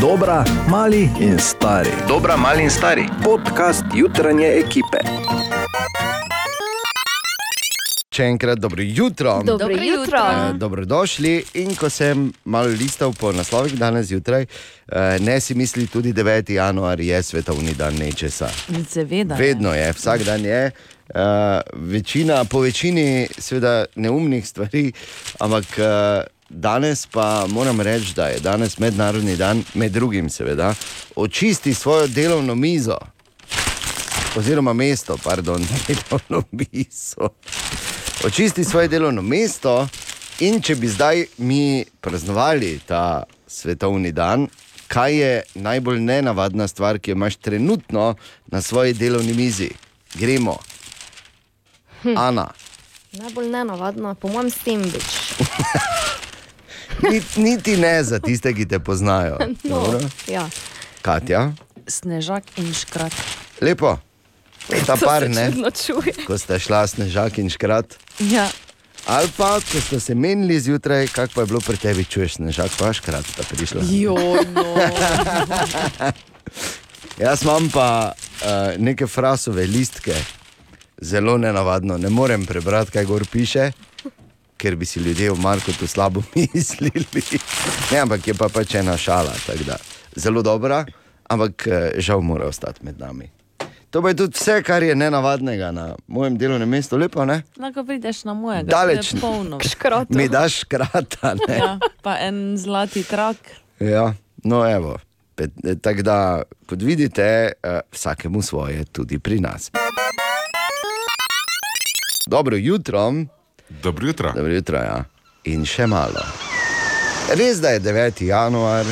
Dobra, mali in stari. Dobra, mali in stari. Podcast jutranje ekipe. Še enkrat dobro jutro. Dobro Dobro jutro. jutro. Eh, Dobrodošli. In ko sem malo listal po naslovih danes zjutraj, eh, ne si misli, tudi 9. januar je svetovni dan nečesa. Seveda. Vedno je, vsak dan je. Uh, večina, po večini, seveda, neumnih stvari, ampak uh, danes pa moram reči, da je danes mednarodni dan, med drugim, seveda, očisti svojo delovno mizo. Oziroma, mesto, pardon, delovno mizo. Očisti svoje delovno mesto, in če bi zdaj mi praznovali ta svetovni dan, kaj je najbolj nenavadna stvar, ki jo imaš trenutno na svoji delovni mizi? Gremo. Hm. Ana, Najbolj nenavadno, po mojem, stembič. niti, niti ne za tiste, ki te poznajo. No, Dobro. ja. Katja, Snežak in škrat. lepo. Ta par, ne, ko sta šla snežak in škrat. Ja. Ali pa, ko ste se menili zjutraj, kako pa je bilo pri tebi, čuješ snežak, pa škrat sta prišla. Joj, no. Jaz imam pa uh, neke frasove listke, zelo nenavadno. Ne morem prebrati, kaj gor piše, ker bi si ljudje v Markotu slabo mislili. Ne, ampak je pa pač ena šala, da zelo dobra, ampak eh, žal mora ostati med nami. To je tudi vse, kar je nenavadnega na mojem delovnem mestu, lepo, ne? Lahko prideš na mojega. Daleč to je polno. Škratu. Mi daš krata, ne? Ja, pa en zlati trak. Ja, no, evo. Eh, Tako da, kot vidite, eh, vsakemu svoje, tudi pri nas. Dobro jutro, Dobro jutro. dobro jutro, ja. in še malo. Res da je 9. januar,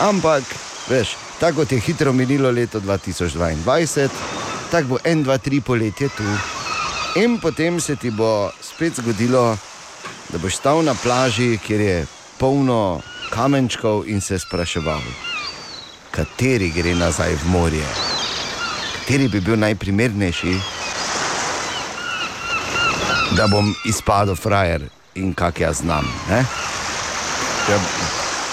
ampak, veš, tako kot je hitro minilo leto 2022, tako bo 1, 2, 3 poletje tu. In potem se ti bo spet zgodilo, da boš stal na plaži, kjer je polno kamenčkov in se spraševal, kateri gre nazaj v morje, kateri bi bil najprimernejši, da bom izpadel frajer in kak jaz znam. Ne? Ja,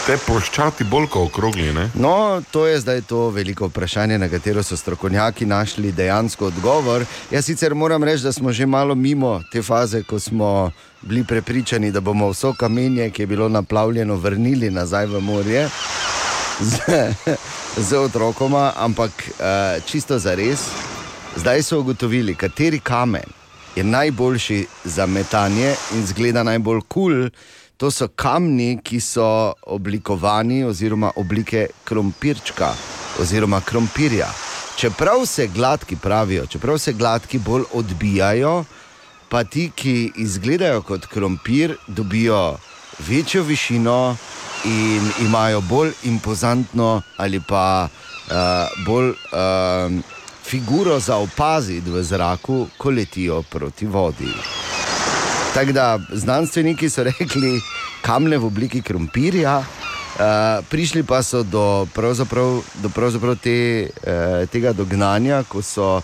te ploščati bolj kot okrogli, ne? No, to je zdaj to veliko vprašanje, na katero so strokovnjaki našli dejansko odgovor. Jaz sicer moram reči, da smo že malo mimo te faze, ko smo bili prepričani, da bomo vso kamenje, ki je bilo naplavljeno, vrnili nazaj v morje z, z otrokoma, ampak uh, čisto za res. Zdaj so ugotovili, kateri kamen je najboljši za metanje in zgleda najbolj kul. Cool. To so kamni, ki so oblikovani oziroma oblike krompirčka oziroma krompirja. Čeprav se gladki pravijo, čeprav se gladki bolj odbijajo, pa ti, ki izgledajo kot krompir, dobijo večjo višino in imajo bolj impozantno ali pa uh, bolj uh, figuro za opaziti v zraku, ko letijo proti vodi. Tako da znanstveniki so rekli, kamne v obliki krompirja, uh, prišli pa so do, pravzaprav, do pravzaprav te, uh, tega dognanja, ko so uh,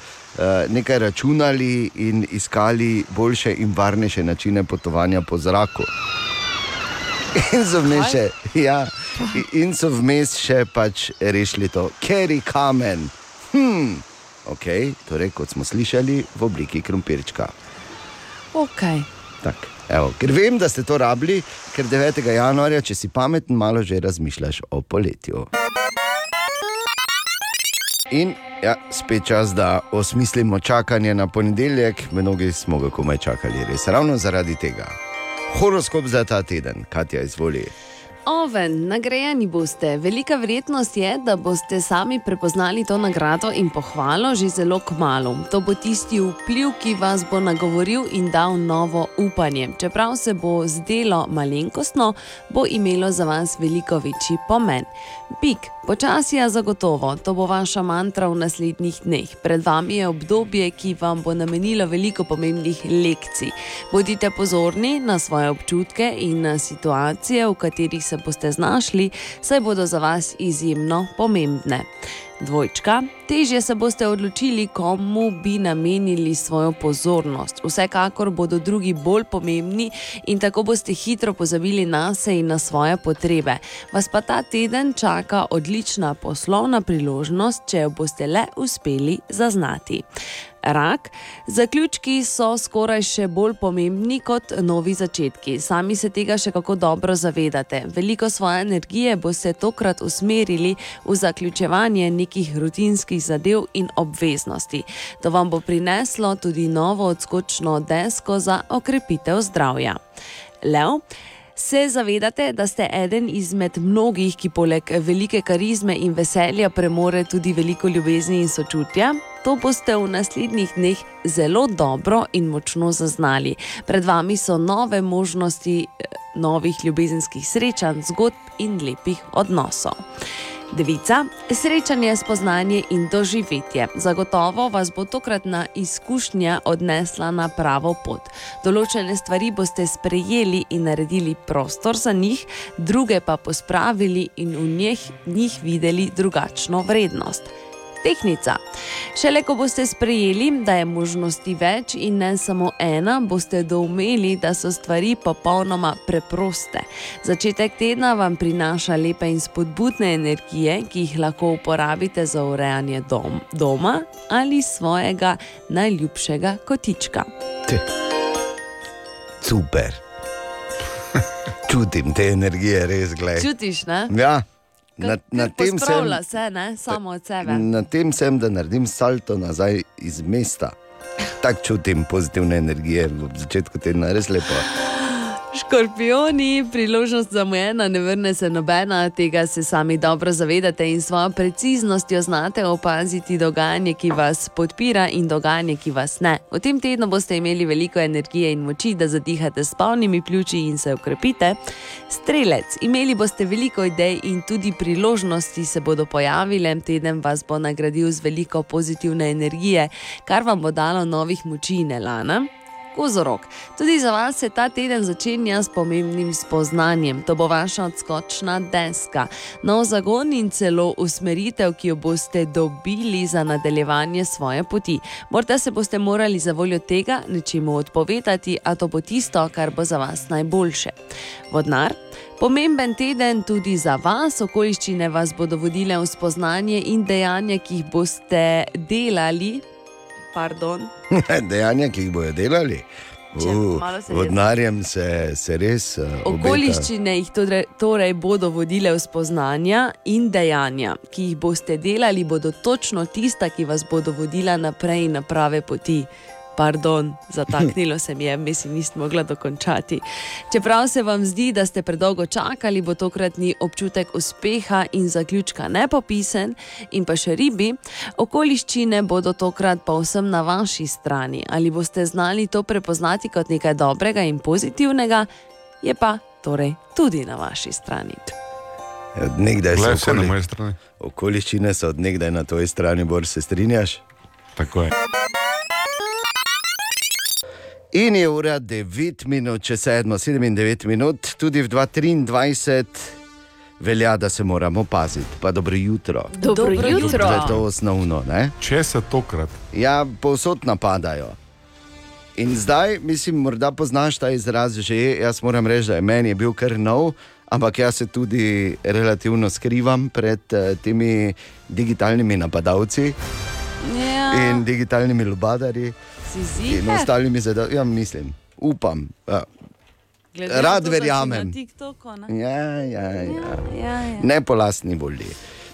nekaj računali in iskali boljše in varnejše načine potovanja po zraku. In so vmes še, ja, in so vmes še pač rešili to, ker je kamen. Hmm. Ok, torej kot smo slišali, v obliki krompirčka. Ok. Tak, evo, ker vem, da ste to rabili, ker 9. januarja, če si pameten, malo že razmišljaš o poletju. In ja, spet čas, da osmislimo čakanje na ponedeljek, mnogi smo ga komaj čakali, res ravno zaradi tega. Horoskop za ta teden, Katja izvoli. Oven, nagrajeni boste. Velika verjetnost je, da boste sami prepoznali to nagrado in pohvalo že zelo kmalo. To bo tisti vpliv, ki vas bo nagovoril in dal novo upanje. Čeprav se bo zdelo malenkostno, bo imelo za vas veliko večji pomen. Pik, počasi je zagotovo, to bo vaša mantra v naslednjih dneh. Pred vami je obdobje, ki vam bo namenilo veliko pomembnih lekcij. Bodite pozorni na svoje občutke in na situacije, v katerih se boste znašli, saj bodo za vas izjemno pomembne. Dvojčka, težje se boste odločili, komu bi namenili svojo pozornost. Vsekakor bodo drugi bolj pomembni in tako boste hitro pozabili na se in na svoje potrebe. Vas pa ta teden čaka odlična poslovna priložnost, če jo boste le uspeli zaznati. Rak. Zaključki so skoraj še bolj pomembni kot novi začetki. Sami se tega še kako dobro zavedate. Veliko svoje energije boste tokrat usmerili v zaključevanje nekih rutinskih zadev in obveznosti. To vam bo prineslo tudi novo odskočno desko za okrepitev zdravja. Lev. Se zavedate, da ste eden izmed mnogih, ki poleg velike karizme in veselja premore tudi veliko ljubezni in sočutja? To boste v naslednjih dneh zelo dobro in močno zaznali. Pred vami so nove možnosti eh, novih ljubezenskih srečanj, zgodb in lepih odnosov. Devica, srečanje, spoznanje in doživetje. Zagotovo vas bo tokratna izkušnja odnesla na pravo pot. Določene stvari boste sprejeli in naredili prostor za njih, druge pa pospravili in v njih, njih videli drugačno vrednost. Tehnica. Šele ko boste sprejeli, da je možnosti več in ne samo ena, boste doumeli, da so stvari popolnoma preproste. Začetek tedna vam prinaša lepe in spodbudne energije, ki jih lahko uporabite za urejanje dom, doma ali svojega najljubšega kotička. Te. Super. Čutim te energije, res gledaj. Čutiš, ne? Ja, na, na, tem sem, se, ne? samo od sebe. na tem sem, da naredim salto nazaj iz mesta. Tako čutim pozitivne energije v začetku tedna, res lepo. Škorpioni, priložnost zamujena, ne vrne se nobena, tega se sami dobro zavedate in svojo preciznostjo znate opaziti dogajanje, ki vas podpira in dogajanje, ki vas ne. V tem tednu boste imeli veliko energije in moči, da zadihate s polnimi pljuči in se ukrepite. Strelec, imeli boste veliko idej in tudi priložnosti se bodo pojavile, teden vas bo nagradil z veliko pozitivne energije, kar vam bo dalo novih moči in elana. Kozorok. Tudi za vas se ta teden začenja s pomembnim spoznanjem. To bo vaša odskočna deska, nov zagon in celo usmeritev, ki jo boste dobili za nadaljevanje svoje poti. Morda se boste morali za voljo tega nečemu odpovedati, a to bo tisto, kar bo za vas najboljše. Vodnar. Pomemben teden tudi za vas, okoliščine vas bodo vodile v spoznanje in dejanja, ki jih boste delali. Pardon, Dejanja, ki jih bodo delali. Uh, vodnarjem se, se res uh. Okoliščine jih torej, torej bodo vodile v spoznanja in dejanja, ki jih boste delali, bodo točno tista, ki vas bodo vodila naprej na prave poti. Pardon, zataknilo se mi je, mislim, nisem mogla dokončati. Čeprav se vam zdi, da ste predolgo čakali, bo tokratni občutek uspeha in zaključka nepopisen, in pa še ribi, okoliščine bodo tokrat pa vsem na vaši strani. Ali boste znali to prepoznati kot nekaj dobrega in pozitivnega, je pa torej tudi na vaši strani. Od nekdaj so vse na moje strani. okoliščine so od nekdaj na tvoji strani, bolj se strinjaš. Tako je. In je ura 9 minut, če 7, 7 in 9 minut, tudi v 223 velja, da se moramo paziti. Pa dobro jutro. Dobro jutro. To je to osnovno. Ne? Če se tokrat, Ja, povsod napadajo. In zdaj, mislim, morda poznaš ta izraz že. Jaz moram reči, da je meni je bil kar nov, ampak jaz se tudi relativno skrivam pred uh, temi digitalnimi napadalci Ja, in digitalnimi lubadarji si in zihe? ostalimi zadev. Ja, mislim, upam. Ja, Glede rad to, da verjamem. Na TikToku, ne? ja, ja. ja. Ja, ja. ne po lastni volji.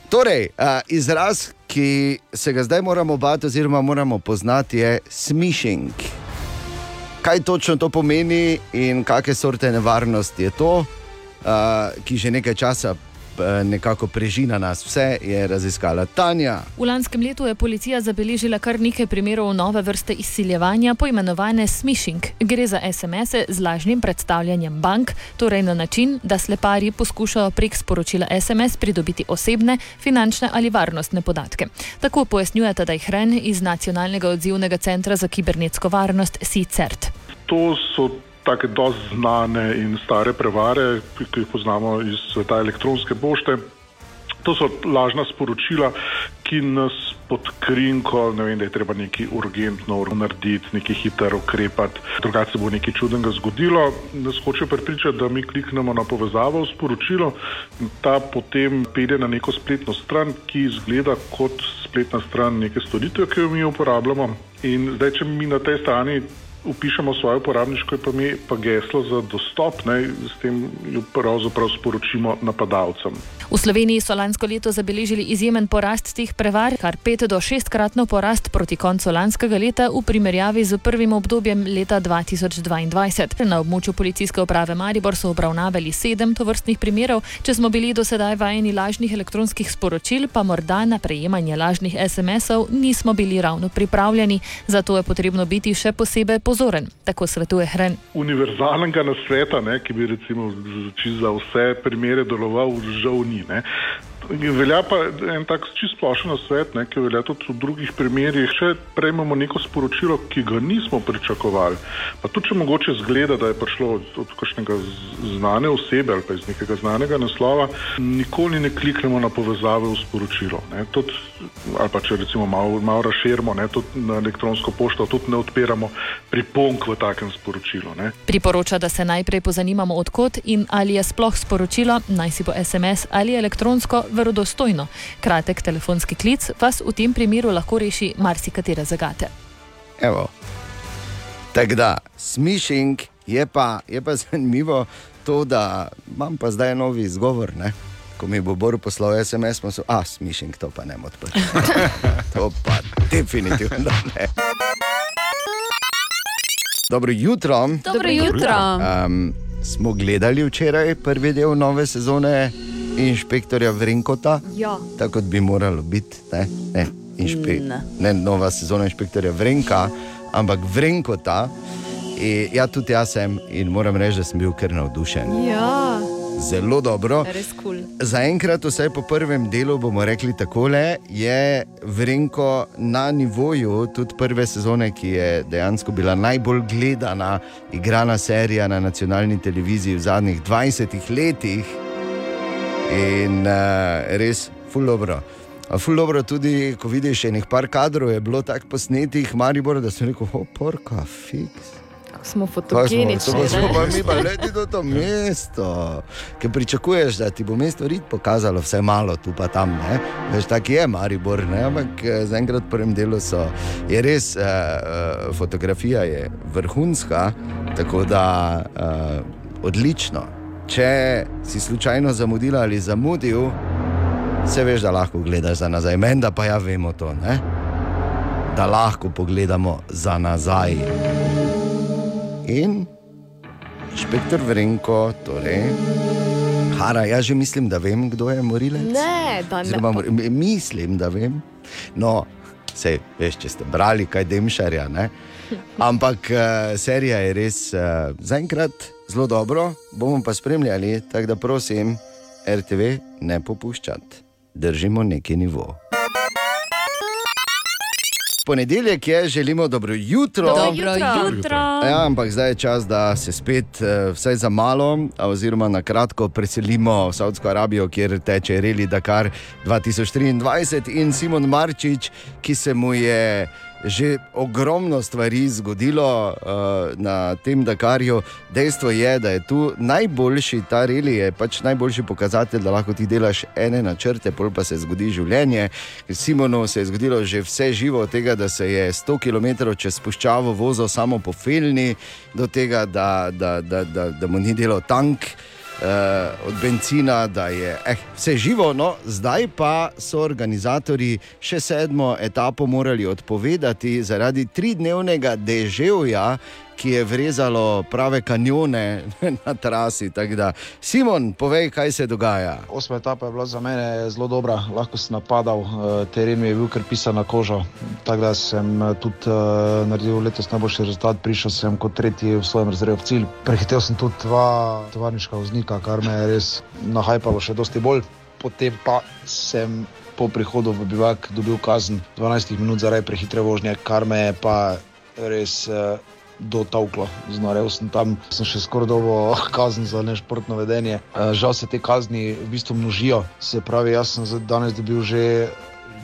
Torej, uh, izraz, ki se ga zdaj moramo bati, oziroma moramo poznati, je smishing. Kaj točno to pomeni in kakšne sorte nevarnosti je to, uh, ki že nekaj časa uh, nekako prežina nas vse, je raziskala Tanja. V lanskem letu je policija zabeležila kar nekaj primerov nove vrste izsiljevanja, poimenovane smishing. Gre za SMS-e z lažnim predstavljanjem bank, torej na način, da sleparji poskušajo prek sporočila SMS pridobiti osebne, finančne ali varnostne podatke. Tako pojasnjuje Tadej Hren iz Nacionalnega odzivnega centra za kibernetsko varnost SICERT. To so tako dosti znane in stare prevare, ki jih poznamo iz sveta elektronske pošte. To so lažna sporočila, ki nas pod krinko, ne vem, da je treba nekaj urgentno narediti, nekaj hitro ukrepati, drugače se bo nekaj čudnega zgodilo. Nas hoče prepričati, da mi kliknemo na povezavo v sporočilo in ta potem pelje na neko spletno stran, ki izgleda kot spletna stran neke storitve, ki jo mi uporabljamo. In zdaj, če mi na tej strani upišemo svoje uporabniško ime, pa geslo za dostop, ne, s tem jo pravzaprav sporočimo napadalcem. V Sloveniji so lansko leto zabeležili izjemen porast teh prevar, kar pet do šestkratno porast proti koncu lanskega leta v primerjavi z prvim obdobjem leta 2022. Na območju policijske uprave Maribor so obravnavali sedem tovrstnih primerov. Če smo bili do sedaj vajeni lažnih elektronskih sporočil, pa morda na prejemanje lažnih SMS-ov nismo bili ravno pripravljeni. Zato je potrebno biti še posebej pozoren, tako svetuje Hren. Univerzalnega nasveta, ne, ki bi recimo za vse primere deloval, žal ni. Ne. Velja pa en tak čist splošen svet, ne, ki velja tudi v drugih primerjih. Če prejmemo neko sporočilo, ki ga nismo pričakovali, pa tudi če mogoče zgleda, da je prišlo od, od kakšnega znane osebe ali pa iz nekega znanega naslova, nikoli ne kliknemo na povezave v sporočilo. Ne, tudi, ali pa če recimo malo, malo razširimo na elektronsko pošto, tudi ne odpiramo pripomk v takem sporočilu. Ne. Priporoča, da se najprej pozanimamo, odkot in ali je sploh sporočilo, naj si bo SMS ali elektronsko verodostojno. Kratek telefonski klic vas v tem primeru lahko reši marsikatere zagate. Evo. Tako da, smišing je pa, je pa zanimivo to, da imam pa zdaj novi izgovor. Ne? Ko mi bo Bor poslal SMS, smo se, ah, smišing, to pa ne morem odpreti. to pa definitivno ne. Dobro jutro. Dobro jutro. Um, smo gledali včeraj prvi del nove sezone inšpektorja Vrenkota, Ja. tako kot bi moralo biti. Ne, ne, inšpe, Ne. ne nova sezona inšpektorja Vrenka, ampak Vrenkota. In, ja, tudi jaz sem in moram reči, da sem bil kar navdušen. Ja, Zelo dobro. Cool. Zaenkrat, vsaj po prvem delu, bomo rekli takole, je Vrenko na nivoju tudi prve sezone, ki je dejansko bila najbolj gledana, igrana serija na nacionalni televiziji v zadnjih 20 letih. In uh, res, ful dobro. Ful dobro tudi, ko vidiš, še nekaj kadrov je bilo tako posnetih, Maribor, da so rekel, oporka, fiks. Kako smo fotogenični. to smo pa mi pa leti do to mesto. Ker pričakuješ, da ti bo mesto rit pokazalo vse malo, tu pa tam. Ne? Veš, tako je Maribor, ne? ampak eh, zaenkrat v prvem delu so. Je res, uh, uh, fotografija je vrhunska, tako da uh, odlično. Če si slučajno zamudila ali zamudil, se veš, da lahko gledaš za nazaj. Menda pa ja vemo to, ne? da lahko pogledamo za nazaj. In inšpektor Vrenko, torej, Hara, jaz že mislim, da vem, kdo je morilec. Ne, da ne. Oziroma, mor- mislim, da vem. No, sej, veš, če ste brali kaj Demšarja. Ne? Ampak uh, serija je res uh, zaenkrat zelo dobro, bomo pa spremljali, tako da prosim, RTV ne popuščati, držimo neki nivo. Ponedeljek je, želimo dobro jutro. Dobro jutro. Ja, ampak zdaj je čas, da se spet, eh, vsaj za malo, oziroma na kratko, preselimo v Saudsko Arabijo, kjer teče Reli Dakar 2023 in Simon Marčič, ki se mu je že ogromno stvari zgodilo uh, na tem Dakarju. Dejstvo je, da je tu najboljši, ta Reli je pač najboljši pokazatelj, da lahko ti delaš ene načrte, pol pa se zgodi življenje. Simonu se je zgodilo že vse živo, od tega, da se je 100 km čez puščavo vozil samo po Felni, do tega, da, da, da, da, da mu ni delal tank. Uh, od benzina, da je eh, vse živo, no, zdaj pa so organizatori še sedmo etapo morali odpovedati zaradi tridnevnega deževja, ki je vrezalo prave kanjone na trasi. Da, Simon, povej, kaj se dogaja. Osma etapa je bila za mene zelo dobra, lahko sem napadal, eh, teren je bil kar pisan na kožo. Tako da sem eh, tudi uh, naredil letos najboljši rezultat, prišel sem kot tretji v svojem razredu v cilj. Prehitel sem tudi dva tovarniška voznika, kar me je res nahajpalo še dosti bolj. Potem pa sem po prihodu v bivak dobil kazen 12 minut zaradi prehitre vožnje, kar me je pa res. Uh, dotavklo. Znorel sem tam, sem še skoraj dobo kazen za nešportno vedenje. Eh, Žal se te kazni v bistvu množijo. Se pravi, jaz sem danes dobil že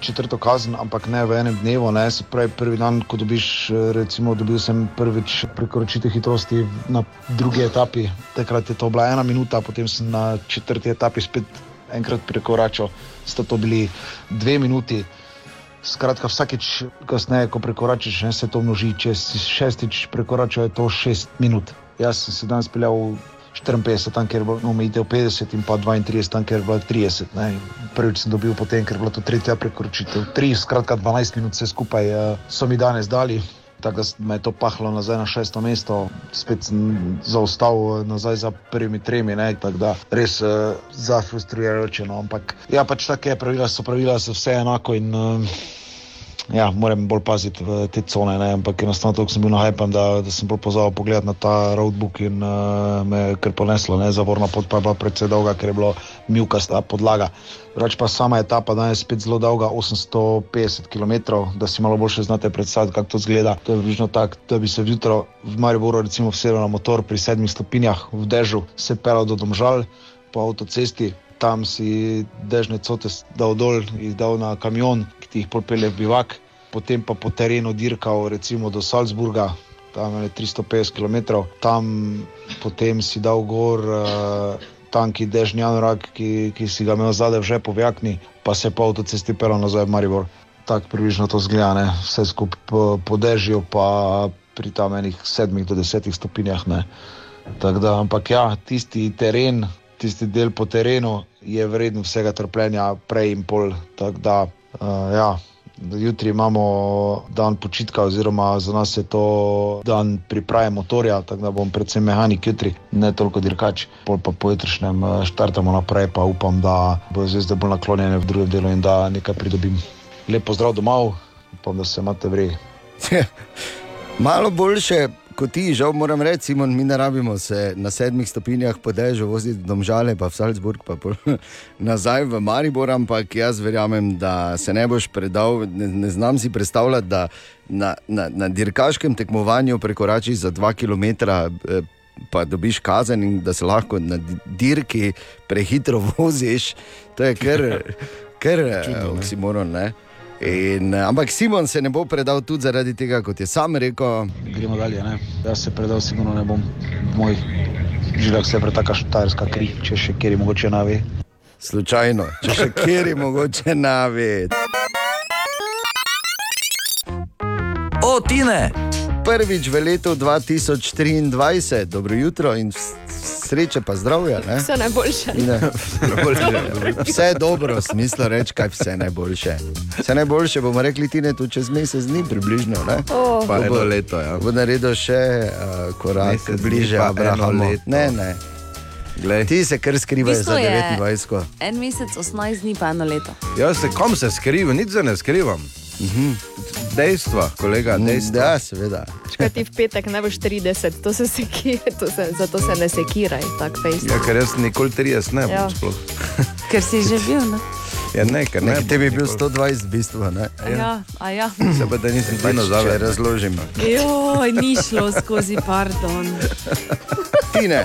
četrto kazen, ampak ne v enem dnevu. Ne. Se pravi, prvi dan, ko dobiš, eh, recimo, dobil sem prvič prekoračitev hitrosti na drugi etapi, takrat je to bila ena minuta, potem sem na četrti etapi spet enkrat prekoračil, sta to bili dve minuti. Skratka, vsakeč, kasneje, ko prekoračiš, ne, se to množi. Če si šestič prekoračil, je to šest minut. Jaz sem se danes peljal 54, tam kjer je bilo omejitev 50 in pa 32, tam kjer je bilo 30. Ne. Prvič sem dobil potem, ker je bila to tretja prekoračitev. 3, skratka 12 minut vse skupaj uh, so mi danes dali. Tako da me je to pahlo nazaj na šesto mesto, spet sem zaostal eh, nazaj za prvimi tremi, tako da res uh, zafrustrirajoče. No, ampak ja, pač tako je, pravila so pravila, so vse enako in uh, ja, moram bolj paziti v te cone. Ne, ampak enostavno tako sem bil nahajpan, da, da sem bolj pozval pogled na ta roadbook in uh, me je kar poneslo, ne, zavorna pot pa je bila predvsej dolga, ker je bilo mjukasta podlaga. Drugač pa sama etapa danes spet zelo dolga, 850 km, da si malo boljše znate predstavljati, kako to zgleda. To je približno tako, da bi se jutro v Mariboru recimo vsedel na motor pri sedmih stopinjah v dežu, se pelal do domžal po avtocesti. Tam si dežne cote dal dol, jih dal na kamion, ki ti jih popelje v bivak, potem pa po terenu dirkal recimo do Salzburga, tam je 350 km, tam potem si dal gor uh, tanki dežni anorak, ki, ki si ga imel zadaj v žepu v jakni, pa se po avtocesti pelal nazaj v Maribor. Tako približno to zgleda, ne? vse skupaj po, po dežju, pa pri tam enih sedmih do desetih stopinjah. ne. Tako Da, ampak ja, tisti teren, tisti del po terenu je vreden vsega trpljenja, prej in pol. Tako Da, ja, jutri imamo dan počitka, oziroma za nas je to dan priprave motorja, tako da bom predvsem mehanik jutri, ne toliko dirkač. Pol pa pojutrišnjem eh, štartamo naprej, pa upam, da bodo zvezde bolj naklonjene v drugem delu in da nekaj pridobim. Lep pozdrav domov, upam, da se imate vrej. Malo boljše kot ti, žal moram reči, Simon, mi ne rabimo se na sedmih stopinjah po dežju voziti do Domžale, pa v Salzburg, pa pol nazaj v Maribor, ampak jaz verjamem, da se ne boš predal. Ne, ne znam si predstavljati, da na, na, na dirkaškem tekmovanju prekoračiš za dva km. Eh, Pa dobiš kazen, in da se lahko na di- dirki prehitro voziš, to je kar, kar oksimoron. ne. In, eh, ampak Simon se ne bo predal tudi zaradi tega, kot je sam rekel. Gremo dalje. Ne? Jaz se predal, sigurno ne bom. Mojih žilah se pretaka štajerska kri, če še kjer je mogoče navi. Slučajno, če še kjer je mogoče navid. O, Tine! Prvič v letu 2023, dobro jutro in sreče, pa zdravja. Ne? Vse najboljše. Ne, vse je dobro, smislo reči, kaj vse najboljše. Vse najboljše bomo rekli ti ne tu čez mesec dni, približno. Ne? Oh. Pa Eno bo, leto, ja. bo naredil še uh, korak Mesec bliže Abrahamu. Ne, ne. Glej, Ti se kar skrivaš za je- 29. En mesec, 18 dni, pa eno leto. Jaz se kom se skrivam, nič se ne skrivam. Dejstva, kolega, dejstva. Ja, seveda. Če ti v petek ne boš 30, to se sekira, to se, zato se ne sekiraj, tako fejst. Ja, ker jaz nikoli 30 ne bom Ja. sploh. Ker si že bil. Ne? Ja, ne, ker ne. Tebi je bil bom nikoli. 120, v bistvu. Ne? A Ja, a ja. Se pa da nisem Pač, dinozaver. razložim. Joj, ni šlo skozi, pardon. Ti ne.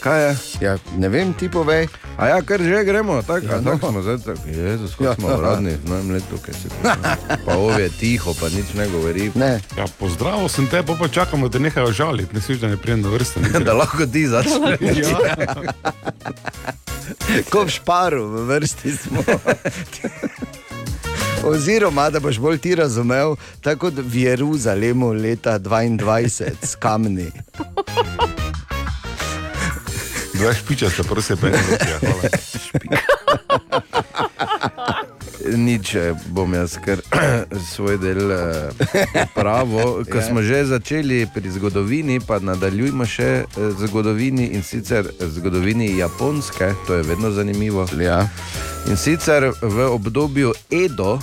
Kaj je? Ja, ne vem, ti povej. A ja, kar že gremo, tako Ja, ja, no. tak smo zdaj. Tak, Jezus, kako Ja. ja. smo uradni v novem letu, kaj se Pa ove je tiho, pa nič ne govori. Ne. Ja, pozdravil sem te, pa, pa čakamo, da nehajo žaliti, ne slišiš, da ne pridem do vrste. Da lahko ti začneš. Ko v šparu, v vrsti smo. Oziroma, da boš bolj ti razumel, tako kot v Jeruzalemu leta 22 s kamni. Dva špiča ste, prosim, pej. Nič eh, bom jaz, ker svoj del eh, pravo. Ko Ja. smo že začeli pri zgodovini, pa nadaljujmo še eh, zgodovini in sicer zgodovini Japonske, to je vedno zanimivo. Ja. In sicer v obdobju Edo,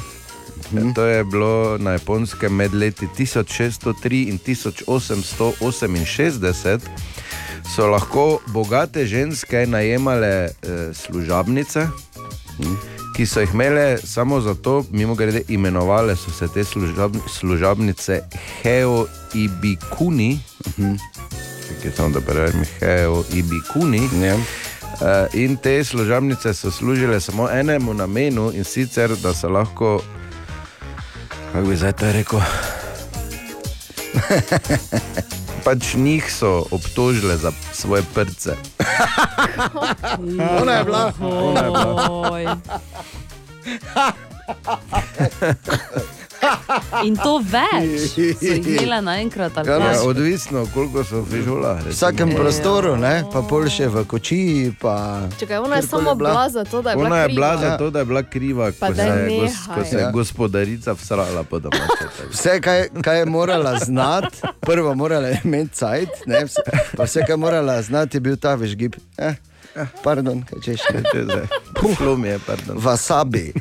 Mhm. to je bilo na Japonskem med leti 1603 in 1868, so lahko bogate ženske najemale eh, služabnice. Mhm. Ki so jih imele samo zato, mimo grede, imenovali so se te služab, služabnice Heo Ibikuni, ki je samo da preverim, Heo Ibikuni. Ja. Uh, in te služabnice so služile samo enemu namenu in sicer, da so lahko, kako bi zdaj to rekel, pač njih so obtožile za svoje prce. Ona je bila. Ona je bila. In to več, so jih imela naenkrat Ja, kaj. Ja, odvisno, koliko so fižola. V vsakem prostoru, ne? pa pol še v kočiji. Pa... Čakaj, ona je samo bila za to, da je bila Ona je bila kriva. za to, da je bila kriva, Pa ko se, je gos, ko se je Ja. gospodarica vsrala po domače. Vse, kaj, kaj je morala znati, prvo morala je imeti cajt, ne, vse, pa vse, kar je morala znati, je bil ta veš gib. Eh, pardon, kaj češ ne. Šlo mi je, pardon. Wasabi.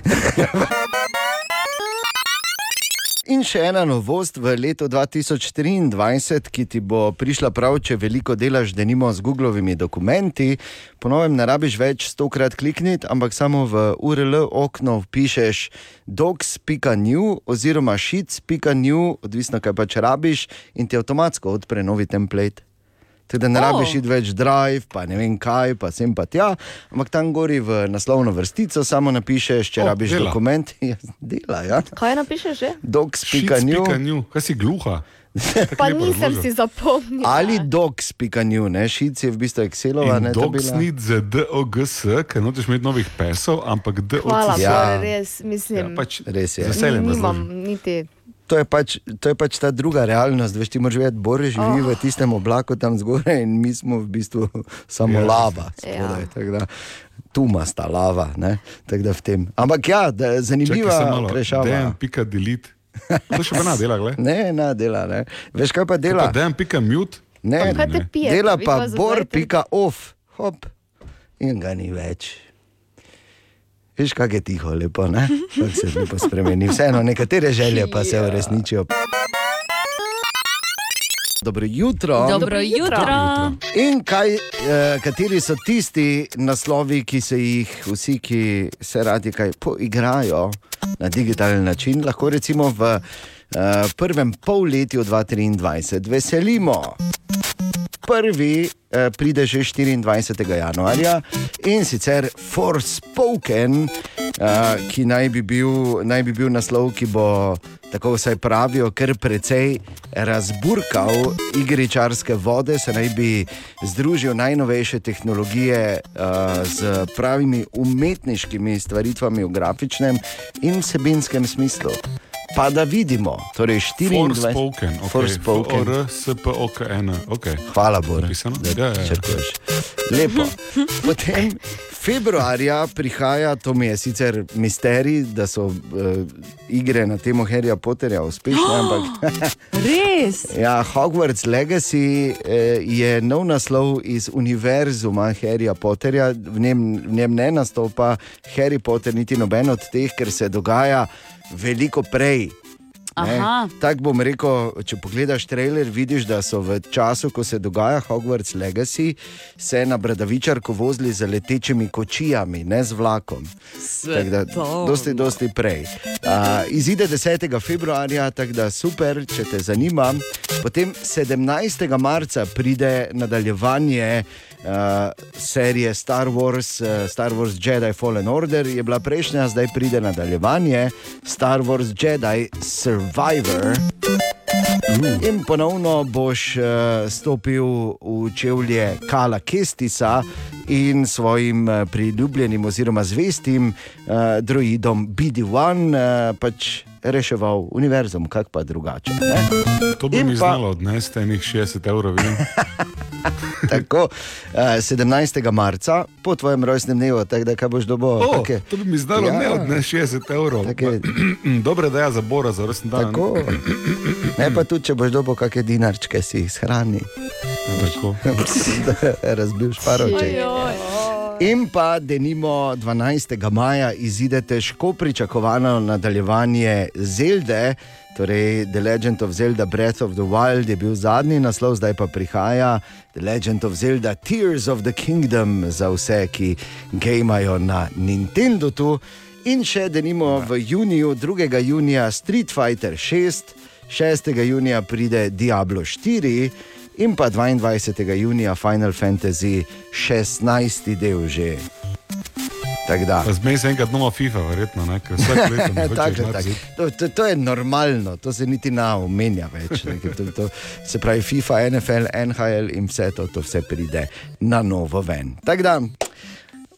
In še ena novost v letu 2023, ki ti bo prišla prav, če veliko delaš, da nimo z Googlovimi dokumenti. Po novem ne rabiš več stokrat klikniti, ampak samo v URL okno vpišeš docs.new oziroma sheets.new, odvisno kaj pač rabiš, in ti avtomatsko odpre novi template. Tako da ne O. rabiš iti več drive, pa ne vem kaj, pa sem pa tja, ampak tam gori v naslovno vrstico, samo napišeš, če O, rabiš dela. dokument. Ja, dela, ja. Kaj napišeš že? Docs.new kaj si gluha? Pa nisem si zapomnil. ali docs.new, ne šic je v bistvu Excelova, ne to Dog bila. snit za DOGS, ker nočeš imeti novih pesov, ampak DOGS. Hvala, Ja. ja. res, Ja, mislim. pač Res je. veseljem Nimam niti. To je, pač, to je pač ta druga realnost, veš, ti moraš vedeti, Boris živi oh. v tistem oblaku tam zgoraj in mi smo v bistvu samo Ja. ja. lava. Ja. Spodaj, ja. Tu ima sta lava, ne, tako da v tem. Ampak ja, da, zanimiva malo. prešava. Dejan pika delete. To še pa na dela, gled. Ne, na dela, ne. Veš kaj pa dela? Pa Dejan pika mute. Ne, Kaj te pije? dela pa dva za bor.off, hop, in ga ni več. Veš, kako je tiho, lepo, ne? Kako se lepo spremeni. Vseeno, nekatere želje pa se uresničijo. Dobro jutro. Dobro jutro. In kaj, eh, kateri so tisti naslovi, ki se jih vsi, ki se radi kaj poigrajo na digitalen način, lahko recimo v eh, prvem polletju 2023 veselimo. Prvi eh, pride že 24. januarja in sicer Forspoken, eh, ki naj bi, bil, naj bi bil naslov, ki bo, tako vsaj pravijo, kar precej razburkal igričarske vode, se naj bi združil najnovejše tehnologije uh, z pravimi umetniškimi stvaritvami v grafičnem in vsebinskem smislu. Pa da vidimo, torej 24. Forspoken, ok. Forspoken. R-S-P-O-K-N, ok. Hvala, Bor, Napisano? da Ja, ja, ja. črkuješ. Lepo. Potem februarja prihaja, to mi je sicer misterij, da so uh, igre na temo Harryja Potterja uspešne, ampak Res? ja, Hogwarts Legacy eh, je nov naslov iz univerzuma Harryja Potterja, v njem, v njem ne nastopa Harry Potter, niti noben od teh, ker se dogaja veliko prej. Tako bom rekel, če pogledaš trailer, vidiš, da so v času, ko se dogaja Hogwarts Legacy, se na Bradavičarko vozili z letečimi kočijami, ne z vlakom. Tako da, dosti, dosti prej. Uh, izide 10. februarja, tako da super, če te zanima. Potem 17. marca pride nadaljevanje uh, serije Star Wars, uh, Star Wars Jedi Fallen Order, je bila prejšnja, zdaj pride nadaljevanje Star Wars Jedi Survivor. In ponovno boš uh, stopil v čevlje Kala Kestisa in svojim uh, priljubljenim oziroma zvestim uh, droidom BD-1 uh, pač reševal univerzum, kak pa drugače. Ne? To bi In mi pa- znalo odnesti enih 60 evrov. Tako, uh, 17. marca, po tvojem rojstnem dnevu, tako da kaj boš dobil. O, to bi mi znalo Ja. ne odnesti 60 evrov. Take- Dobre, da je za Bora, za rojsten dan. Tako. Ne pa tudi, če boš dobil kakšne dinarčke, si jih shrani. Tako. Razbil šparovček. In pa, denimo 12. maja izide težko pričakovano nadaljevanje Zelde, torej The Legend of Zelda Breath of the Wild je bil zadnji naslov, zdaj pa prihaja The Legend of Zelda Tears of the Kingdom za vse, ki gejmajo na Nintendo. -tu. In še denimo v juniju, 2. junija Street Fighter 6, 6. junija pride Diablo 4. in pa 22. junija Final Fantasy 16. del že. Zmej se enkrat nova FIFA, verjetno, ne? tako. zid. To, to, to je normalno, to se niti ne omenja več. To, to, se pravi, FIFA, NFL, NHL in vse to, to vse pride na novo ven. Tako da,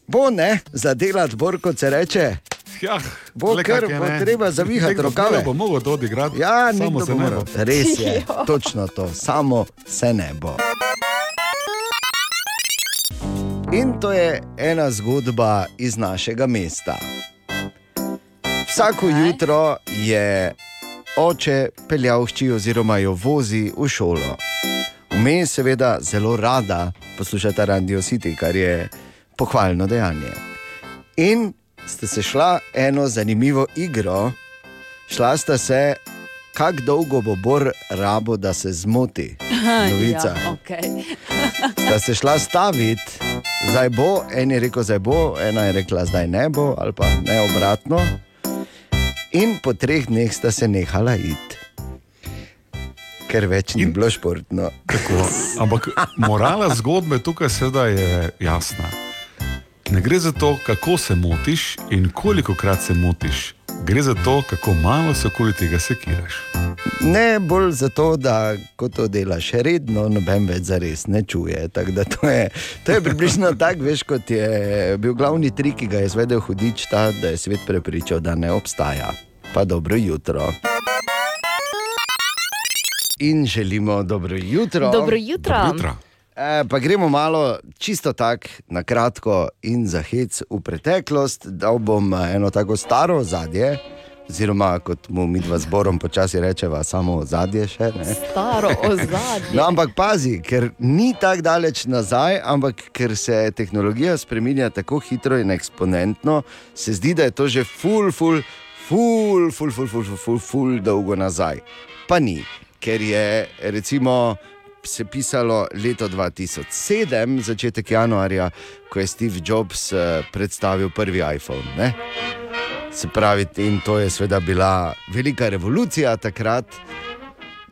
bo ne, zadelati bor, kot se reče. Ja, Bo kar bo treba zavihati rokave. bo mogel to odigrati. Ja, samo se bo ne bo. Res je, točno to, samo se ne bo. In to je ena zgodba iz našega mesta. Vsako jutro je oče peljal hči oziroma jo vozi v šolo. Vmes seveda zelo rada poslušata Radio City, kar je pohvalno dejanje. In sta se šla eno zanimivo igro, šla sta se, kako dolgo bo Bor rabo, da se zmoti. Novica. Ja, okay. Sta se šla staviti, zdaj bo, en je rekel, zdaj bo, ena je rekla, zdaj ne bo, ali pa ne obratno. In po treh dneh sta se nehala iti, ker več ni bilo športno. Tako, ampak morala zgodbe tukaj seveda je jasna. Ne gre za to, kako se motiš in koliko krat se motiš. Gre za to, kako malo se okoli tega sekiraš. Ne bolj zato, da ko to delaš redno, noben več za res ne čuje. Tako da To je, to je približno tako, veš, kot je bil glavni trik, ki ga je izvedel hudič, ta, da je svet prepričal, da ne obstaja. Pa dobro jutro. In želimo dobro jutro. Dobro jutro. Dobro jutro. E, pa gremo malo čisto tako na kratko in za hec v preteklost. Dal bom eh, eno tako staro zadje, oziroma kot mu mi dva zborom počasi rečeva, samo zadje še. Ne? Staro ozadje. No, ampak pazi, ker ni tako daleč nazaj, ampak ker se tehnologija spremenja tako hitro in eksponentno, se zdi, da je to že ful, ful, ful, ful, ful, ful, ful, ful, ful dolgo nazaj. Pa ni, ker je recimo. Se je pisalo leto 2007, začetek januarja, ko je Steve Jobs eh, predstavil prvi iPhone. Ne? Se pravi, in to je seveda bila velika revolucija takrat,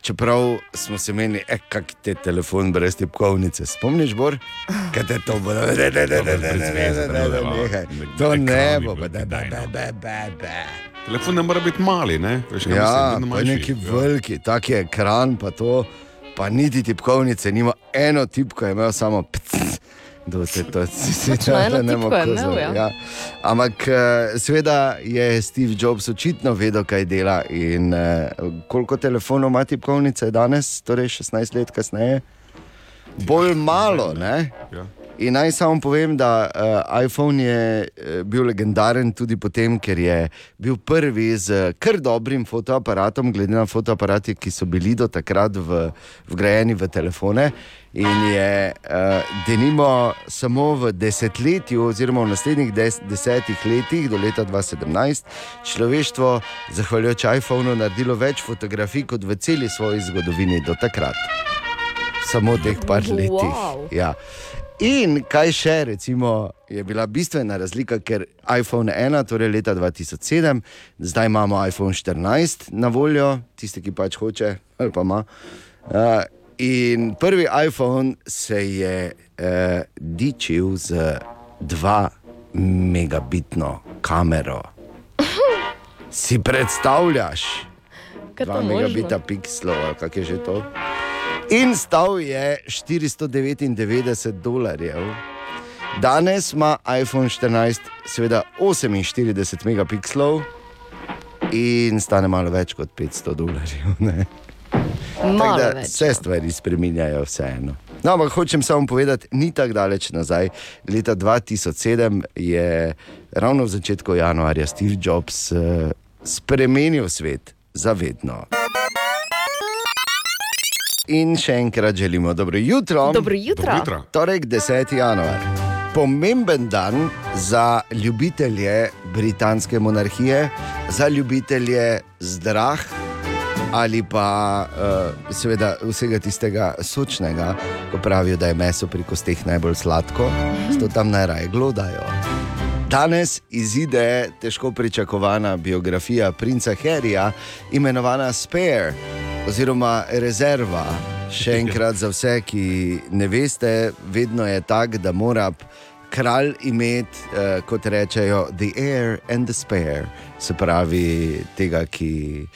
čeprav smo se menili, eh, kak te telefon brez tipkovnice. Spomniš, Bor? Kaj te to bo? Ne, ne, ne, ne, ne, ne, ne, ne, ne, ne, nehaj. To ne bo, da, da, da, da, da, da. Telefon ne mora biti mali, ne? Veš, kaj Ja, mislim, vedno pa manjši. neki Ja. veliki, tak je ekran, pa to, pa niti tipkovnice, nima eno tipko, je imel samo pc. Do se to eno ne kozati, ja. ja. Ampak eh, seveda je Steve Jobs očitno vedel, kaj dela. In eh, koliko telefonov ima tipkovnice danes, torej 16 let kasneje? Bolj malo, ne? Ja. In naj samo povem, da uh, iPhone je uh, bil legendaren tudi potem, ker je bil prvi z kar dobrim fotoaparatom, glede na fotoaparate, ki so bili do takrat v, vgrajeni v telefone. In je uh, denimo samo v desetletju, oziroma v naslednjih des, desetih letih, do leta 2017, človeštvo, zahvaljujoč iPhonu, naredilo več fotografij kot v celi svoji zgodovini do takrat. Samo v teh par letih. Wow. Ja. In kaj še, recimo, je bila bistvena razlika, ker iPhone 1, torej leta 2007, zdaj imamo iPhone 14 na voljo, tisti, ki pač hoče ali pa ima. Uh, in prvi iPhone se je uh, dičil z 2 megabitno kamero. Si predstavljaš? Kaj to 2 možno? megabita pikslov, kak je že to. In stal je 499 dolarjev. Danes ima iPhone 14, seveda 48 megapikslov in stane malo več kot 500 dolarjev. da. Vse stvari spremenjajo, vseeno. No, ampak hočem samo povedati, ni tako daleč nazaj. Leta 2007 je ravno v začetku januarja Steve Jobs uh, spremenil svet za vedno. In še enkrat želimo dobro jutro. Dobro jutro. Dobro jutro. Torek 10. januar. Pomemben dan za ljubitelje britanske monarhije, za ljubitelje zdrah ali pa uh, seveda vsega tistega sočnega, ko pravijo, da je meso pri kosteh najbolj sladko, zato tam najraje glodajo. Danes izide težko pričakovana biografija princa Harryja, imenovana Spare oziroma Rezerva. Še enkrat za vse, ki ne veste, vedno je tako, da mora kralj imeti, uh, kot rečejo, the heir and the spare, se pravi tega, ki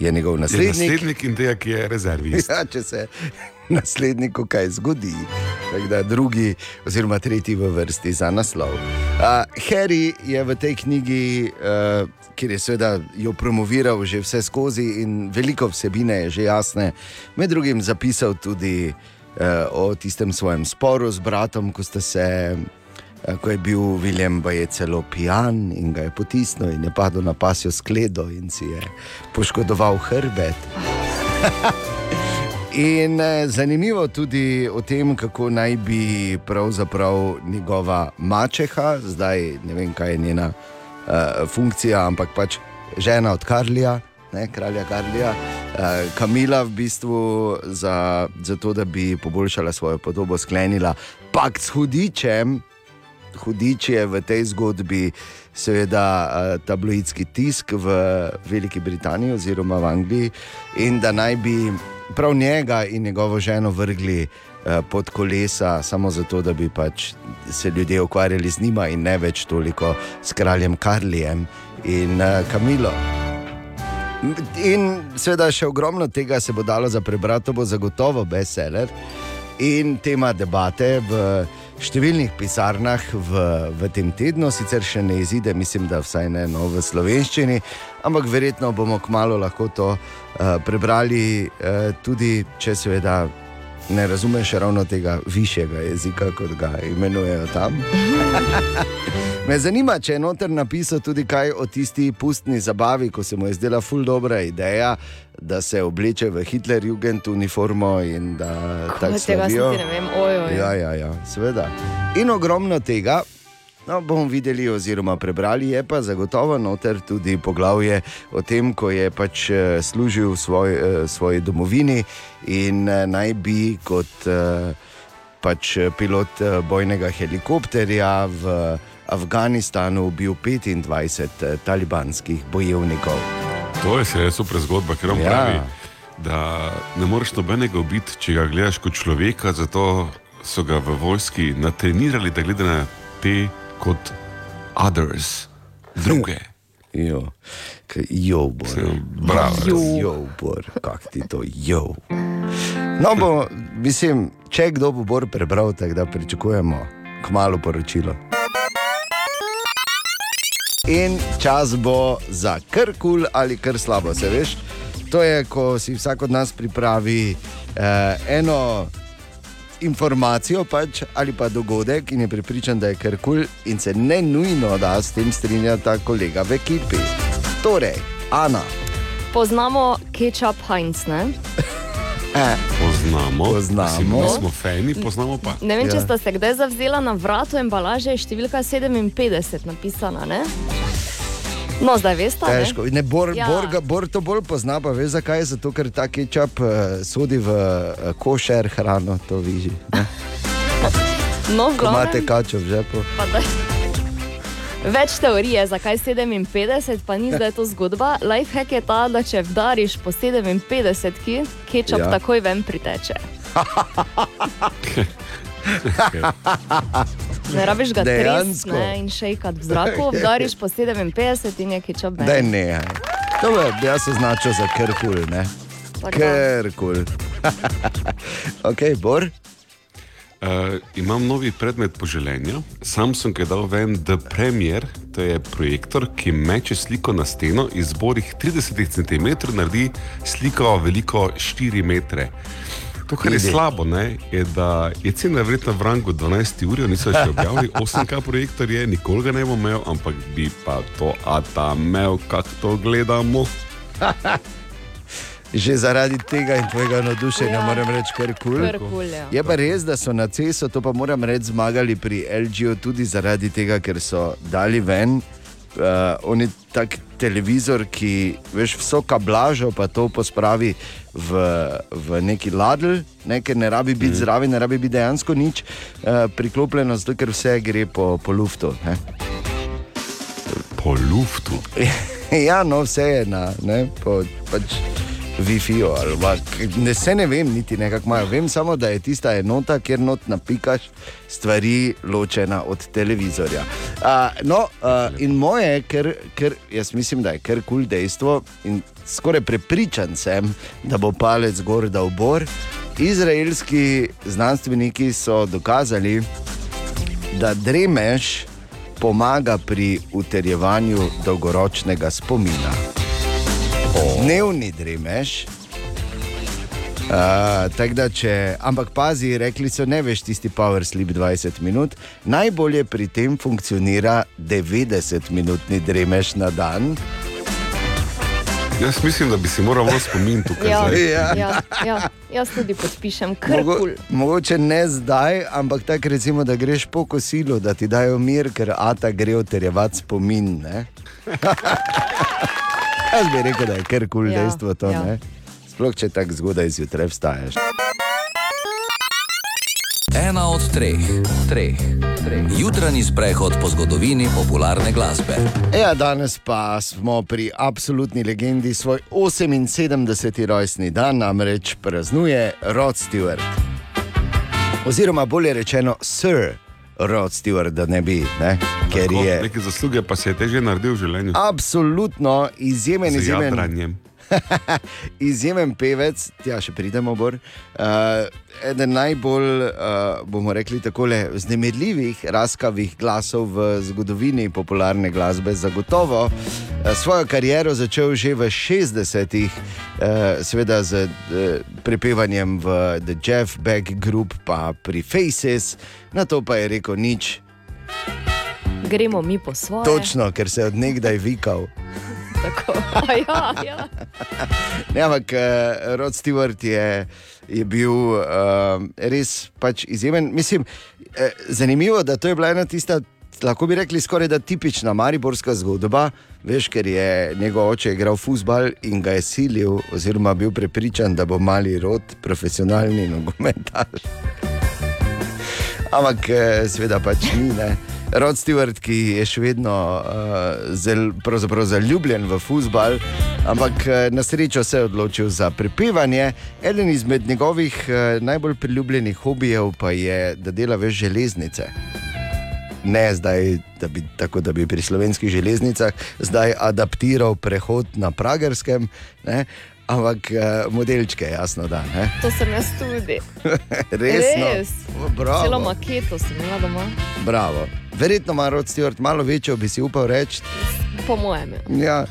je njegov Je naslednik. naslednik in tega, ki je rezervist. Ja, če se nasledniku kaj zgodi, da drugi, oziroma tretji v vrsti za naslov. Uh, Harry je v tej knjigi, uh, kjer je seveda jo promoviral že vse skozi in veliko vsebine je že jasne, med drugim zapisal tudi uh, o tistem svojem sporu z bratom, ko sta se. Ko je bil Viljem Baje celo pijan in ga je potisnil in je padel na pasjo skledo in si je poškodoval hrbet. In eh, zanimivo tudi o tem, kako naj bi pravzaprav njegova mačeha, zdaj ne vem, kaj je njena uh, funkcija, ampak pač žena od Karlija, ne, kralja Karlija, uh, Kamila v bistvu za, za to, da bi poboljšala svojo podobo, sklenila pakt s hudičem. Hudič je v tej zgodbi, seveda, tabloidski tisk v Veliki Britaniji oziroma v Angliji, in da naj bi prav njega in njegovo ženo vrgli eh, pod kolesa, samo zato, da bi pač se ljudje ukvarjali z njima in ne več toliko s kraljem Karlijem in eh, Kamilo. In seveda še ogromno tega se bo dalo za prebrati, to bo zagotovo bestseller. In tema debate v številnih pisarnah v, v tem tednu, sicer še ne izide, mislim, da vsaj ne no, v slovenščini, ampak verjetno bomo kmalo lahko to uh, prebrali, uh, tudi če seveda ne razumeš ravno tega višjega jezika, kot ga imenujejo tam. Me zanima, če je noter napisal tudi kaj o tisti pustni zabavi, ko se mu je zdela ful dobra ideja, da se obleče v Hitler-Jugend uniformo in da tako Tega se ne vem, ojoj. Ja, ja, ja, seveda. In ogromno tega. No, bomo videli, oziroma prebrali je pa zagotovo noter tudi poglavje o tem, ko je pač eh, služil svoj, eh, svoji domovini in eh, naj bi kot pač pilot bojnega helikopterja v Afganistanu ubil 25 eh, talibanskih bojevnikov. To je seveda super zgodba, ker on ja. pravi, da ne moreš nobenega ubiti, če ga gledaš kot človeka, zato so ga v vojski natrenirali, da gleda na te kot others, druge. Jo, K- jo, bor. Bravo. Jo, bor, kak ti to, jo. No, bo, mislim, če kdo bo bor prebral, tako da pričakujemo kmalo poročilo. In čas bo za kar kul ali kar slabo, se veš. To je, ko si vsak od nas pripravi eh, eno informacijo pač, ali pa dogodek in je pripričan, da je kar kul, in se ne nujno da s tem strinjata kolega v ekipi. Torej, Ana, Poznamo ketchup Heinz, ne? eh, Poznamo, Poznamo. Mislim, nismo fani, poznamo pa. Ne vem, če Ja. sta se kdaj zavzela na vratu embalaže, je številka 57 napisana, ne? No, zdaj veste. težko. Ne, bor, Ja. ja. bor, to bolj pozna, pa veš zakaj? Zato, ker ta kečap uh, sodi v uh, košer hrano, to viži. No, Ko imate glavnem, kačo v žepu. Več teorije, zakaj 57, pa ni zdaj to zgodba. Lifehack je ta, da če vdariš po 57, ki kečap Ja. ja. takoj ven priteče. Ne rabiš ga Dejansko. tresti in šejkat v zraku, vdariš po 57 in je kečap ven. Da ne. To bi jaz označil za krkul, ne? Krkul. ok, Bor. Uh, imam novi predmet poželenja. Samsung je dal ven The Premier, to je projektor, ki meče sliko na steno iz borih 30 cm, naredi sliko veliko 4 metre. To, kar je slabo, ne, je, da je cena verjetno v rangu 12 ur, niso še objavili, 8K projektor je, nikoli ga ne bom imel, ampak bi pa to, a ta imel, kako to gledamo. Že zaradi tega in tvojega navdušenja Ja. moram reči, kar kul. Kar kul, ja. Je pa res, da so na CESO, to pa moram reči, zmagali pri LG-ju tudi zaradi tega, ker so dali ven. Uh, on je tak televizor, ki veš, vso kablažo pa to pospravi v, v neki ladl, ne, ker ne rabi biti mm. zraven, ne rabi biti dejansko nič uh, priklopljeno, zato ker vse gre po, po luftu. Ne. Po luftu. ja, no, vse je na, ne, po, pač, Wi-Fi ali ne, se ne vem, niti nekako imajo. Vem samo, da je tista enota, kjer not napikaš stvari ločena od televizorja. Uh, no, uh, in moje, ker, ker jaz mislim, da je kar kul cool dejstvo in skoraj prepričan sem, da bo palec gor da v bor. Izraelski znanstveniki so dokazali, da dremež pomaga pri utrjevanju dolgoročnega spomina. Dnevni dremež. Uh, da, če, ampak pazi, rekli so, ne veš tisti power sleep 20 minut, najbolje pri tem funkcionira 90-minutni dremež na dan. Jaz mislim, da bi si moral malo spomin tukaj. Ja. Ja. ja, ja, jaz tudi podpišem, kar Mogo, kul. mogoče ne zdaj, ampak tako recimo, da greš po kosilu, da ti dajo mir, ker Ata gre utrjevati spomin. Jaz bi rekel, da je kar kul cool Ja, dejstvo to. ja. ne. Sploh če tako zgodaj zjutraj vstaješ. Ena od treh, treh, treh. Jutranji sprehod po zgodovini popularne glasbe. Ja, danes pa smo pri absolutni legendi svoj 78. rojstni dan, namreč praznuje Rod Stewart. Oziroma, bolje rečeno, Sir Rod Stewart, da ne bi, ne? ker Tako, je Neke zasluge pa se je teže naredil v življenju. absolutno izjemen, Z izjemen, jadranjem. izjemen pevec, tja še pridemo, Bor. Uh, eden najbolj, uh, bomo rekli, tako vznemirljivih, raskavih glasov v zgodovini popularne glasbe, zagotovo. Uh, svojo kariero začel že v 60-ih, uh, seveda z uh, prepevanjem v The Jeff Beck Group, pa pri Faces, na to pa je rekel nič. Gremo mi po svoje. Točno, ker se je odnegdaj vikal. Tako. A Ja, ja. Ne, ampak uh, Rod Stewart je, je bil uh, res pač izjemen. Mislim, eh, zanimivo, da to je bila ena tista, lahko bi rekli, skoraj da tipična mariborska zgodba. Veš, ker je njegov oče igral futbal in ga je silil, oziroma bil prepričan, da bo mali rod profesionalni nogometaš. Ampak eh, seveda pač ni. Ne. Rod Stewart, ki je še vedno uh, zel, zaljubljen v futbal, ampak eh, na srečo se je odločil za prepevanje. Eden izmed njegovih uh, najbolj priljubljenih hobijev pa je, da dela več železnice. Ne zdaj, da bi, tako da bi pri slovenskih železnicah zdaj adaptiral prehod na Pragerskem, ne? ampak uh, modelčke, jasno da. Ne? To sem jaz tudi. Resno. Res. Bravo. Celo maketo sem imela doma, Bravo. Verjetno ima Rod Stewart malo večjo, bi si upal reči. po mojem. ja. Ja,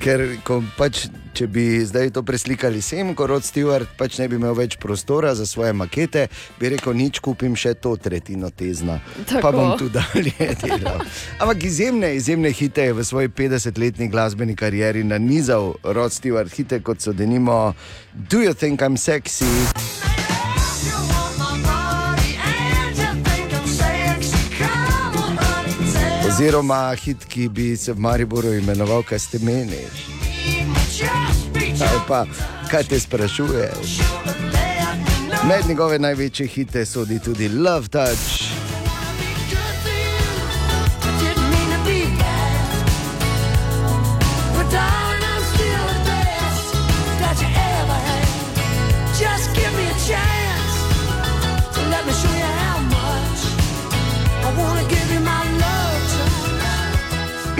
ker ko pač, če bi zdaj to preslikali sem, kot Rod Stewart, pač ne bi imel več prostora za svoje makete, bi rekel, nič kupim še to tretjino tezna. Tako. Pa bom tu dalje delal. Ampak izjemne, izjemne hite je v svoji 50-letni glasbeni karieri nanizal Rod Stewart, hite kot so denimo Do You Think I'm Sexy? Oziroma hit, ki bi se v Mariboru imenoval, kaj ste meni. Ali pa, kaj te sprašuješ? Med njegove največje hite sodi tudi Love Touch.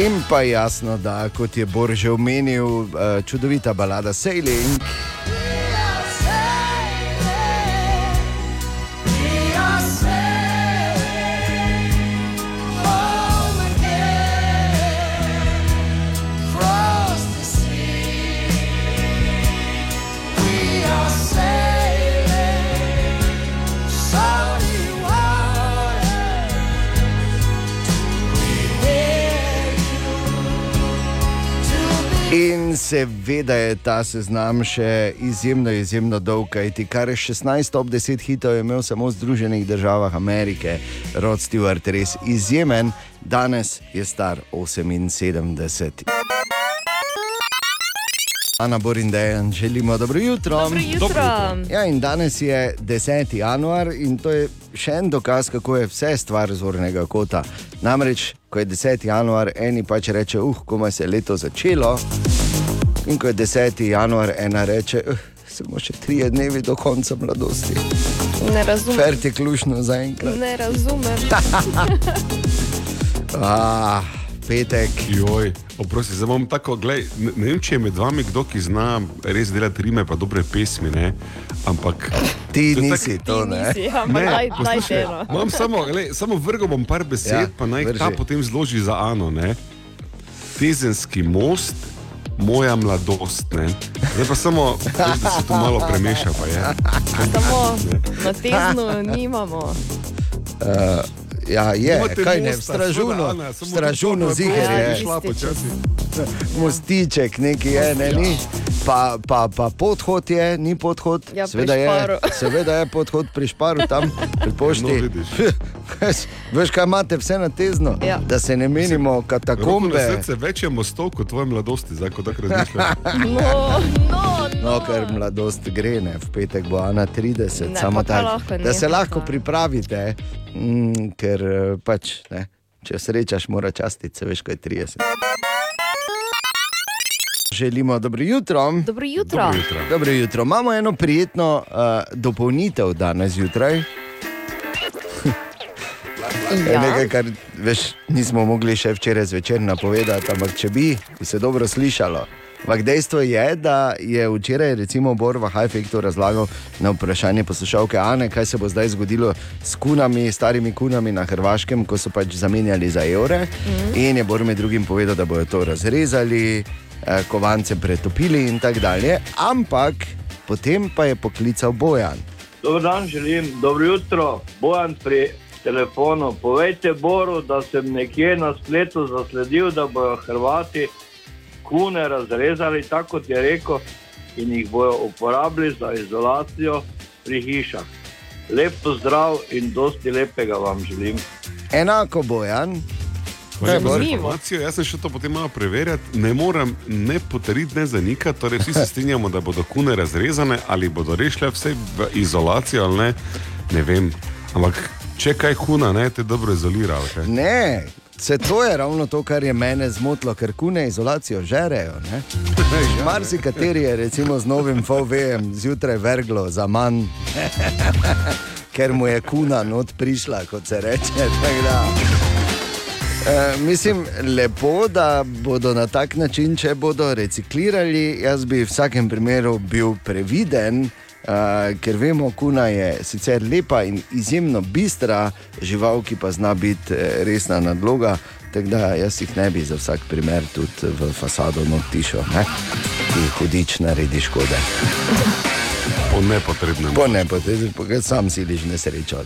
In pa jasno, da kot je Bor že omenil, eh, čudovita balada Sailing. In seveda je ta seznam še izjemno, izjemno dolg, kajti kar 16 ob 10 hitov je imel samo v Združenih državah Amerike, Rod Stewart, res izjemen, danes je star 78. Ana Borindejan, želimo dobro jutro. Dobro jutro. Ja, in danes je 10. januar in to je še en dokaz, kako je vse stvar zornega kota. Namreč, ko je 10. januar, eni pač reče, uh, komaj se je leto začelo. In ko je 10. januar, ena reče, uh, samo še tri dnevi do konca mladosti. Ne razumem. Ferti klušno zaenkrat. Ne razumem. Ah, petek. Joj, oprosti, zdaj bom tako, glej, ne, ne vem, če je med vami kdo, ki zna res delati rime, pa dobre pesmi, ne? ampak. Ti To nisi tak- to, ne? Nisi, ampak daj, daj poslušaj, delo. imam samo, glej, samo vrgo bom par besed, Ja, ja, pa naj vrži. ta potem zloži za Ano. Ne? Tezenski most, moja mladost. Ne? Zdaj pa samo, veš, da se to malo premeša. Pa je. Samo na teznu nimamo. Uh, ja, je, Nimate kaj ne, stražunu tako, ziger je. Mostiček neki je, ne, ni. Pa, pa, pa podhod je, ni podhod. Ja, seveda, je, seveda je podhod pri šparu tam, pri pošti. No, vidiš. Veš, kaj imate vse na tezno? Ja. Da se ne menimo katakombe. srce več je mostov kot tvoje mladosti, zdaj ko tako razmišljaš. No, no, no. Ker mladost gre, ne? v petek bo Ana 30, Ne, samo tako, lahko da se lahko pripravite, mm, ker eh, pač, ne, če srečaš, mora častiti, se veš, kaj je 30. Želimo dobro jutro. Dobro jutro. Dobro jutro. Dobro jutro. Imamo eno prijetno uh, dopolnitev danes zjutraj. Ja. Nekaj, kar veš, nismo mogli še včeraj zvečer napovedati, ampak če bi, bi se dobro slišalo. Ampak dejstvo je, da je včeraj recimo Bor v Hajfektu razlagal na vprašanje poslušalke Ane, kaj se bo zdaj zgodilo s kunami, starimi kunami na Hrvaškem, ko so pač zamenjali za evre. Mm. In je Bor med drugim povedal, da bodo to razrezali, eh, kovance pretopili in tako dalje. Ampak potem pa je poklical Bojan. Dobro dan, želim, dobro jutro, bojan pri telefonu. Povejte Boru, da sem nekje na spletu zasledil, da bodo Hrvati kune razrezali, tako kot je rekel, in jih bodo uporabili za izolacijo pri hišah. Lep pozdrav in dosti lepega vam želim. Enako Bojan. Bor. informacijo. Jaz sem šel to potem malo preverjati. Ne morem ne potrditi, ne zanikati. Torej, vsi se strinjamo, da bodo kune razrezane ali bodo rešile vse v izolacijo ali ne. Ne vem. Ampak če kaj kuna, ne te dobro izolira. Ne, se to je ravno to, kar je mene zmotilo, ker kune izolacijo žerejo. ne. Marsikateri je recimo z novim VW-jem zjutraj verglo za manj, ker mu je kuna not prišla, kot se reče. E, mislim, lepo, da bodo na tak način, če bodo reciklirali. Jaz bi v vsakem primeru bil previden, uh, ker vemo, kuna je sicer lepa in izjemno bistra žival, ki pa zna biti eh, resna nadloga. Tako da jaz jih ne bi za vsak primer tudi v fasado notišo, ki hudič naredi škode. Po nepotrebnem. Po ne, pa sam siliš nesrečo.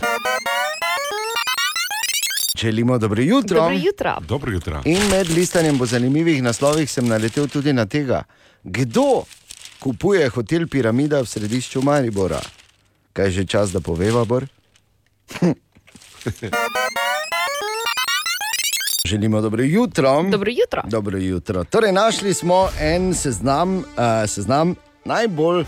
Želimo dobro jutro. Dobro jutro. Dobro jutro. In med listanjem po zanimivih naslovih sem naletel tudi na tega, kdo kupuje hotel Piramida v središču Maribora. Kaj je že čas, da poveva, Bor? Želimo dobro jutro. Dobro jutro. Dobro jutro. Torej, našli smo en seznam, uh, seznam najbolj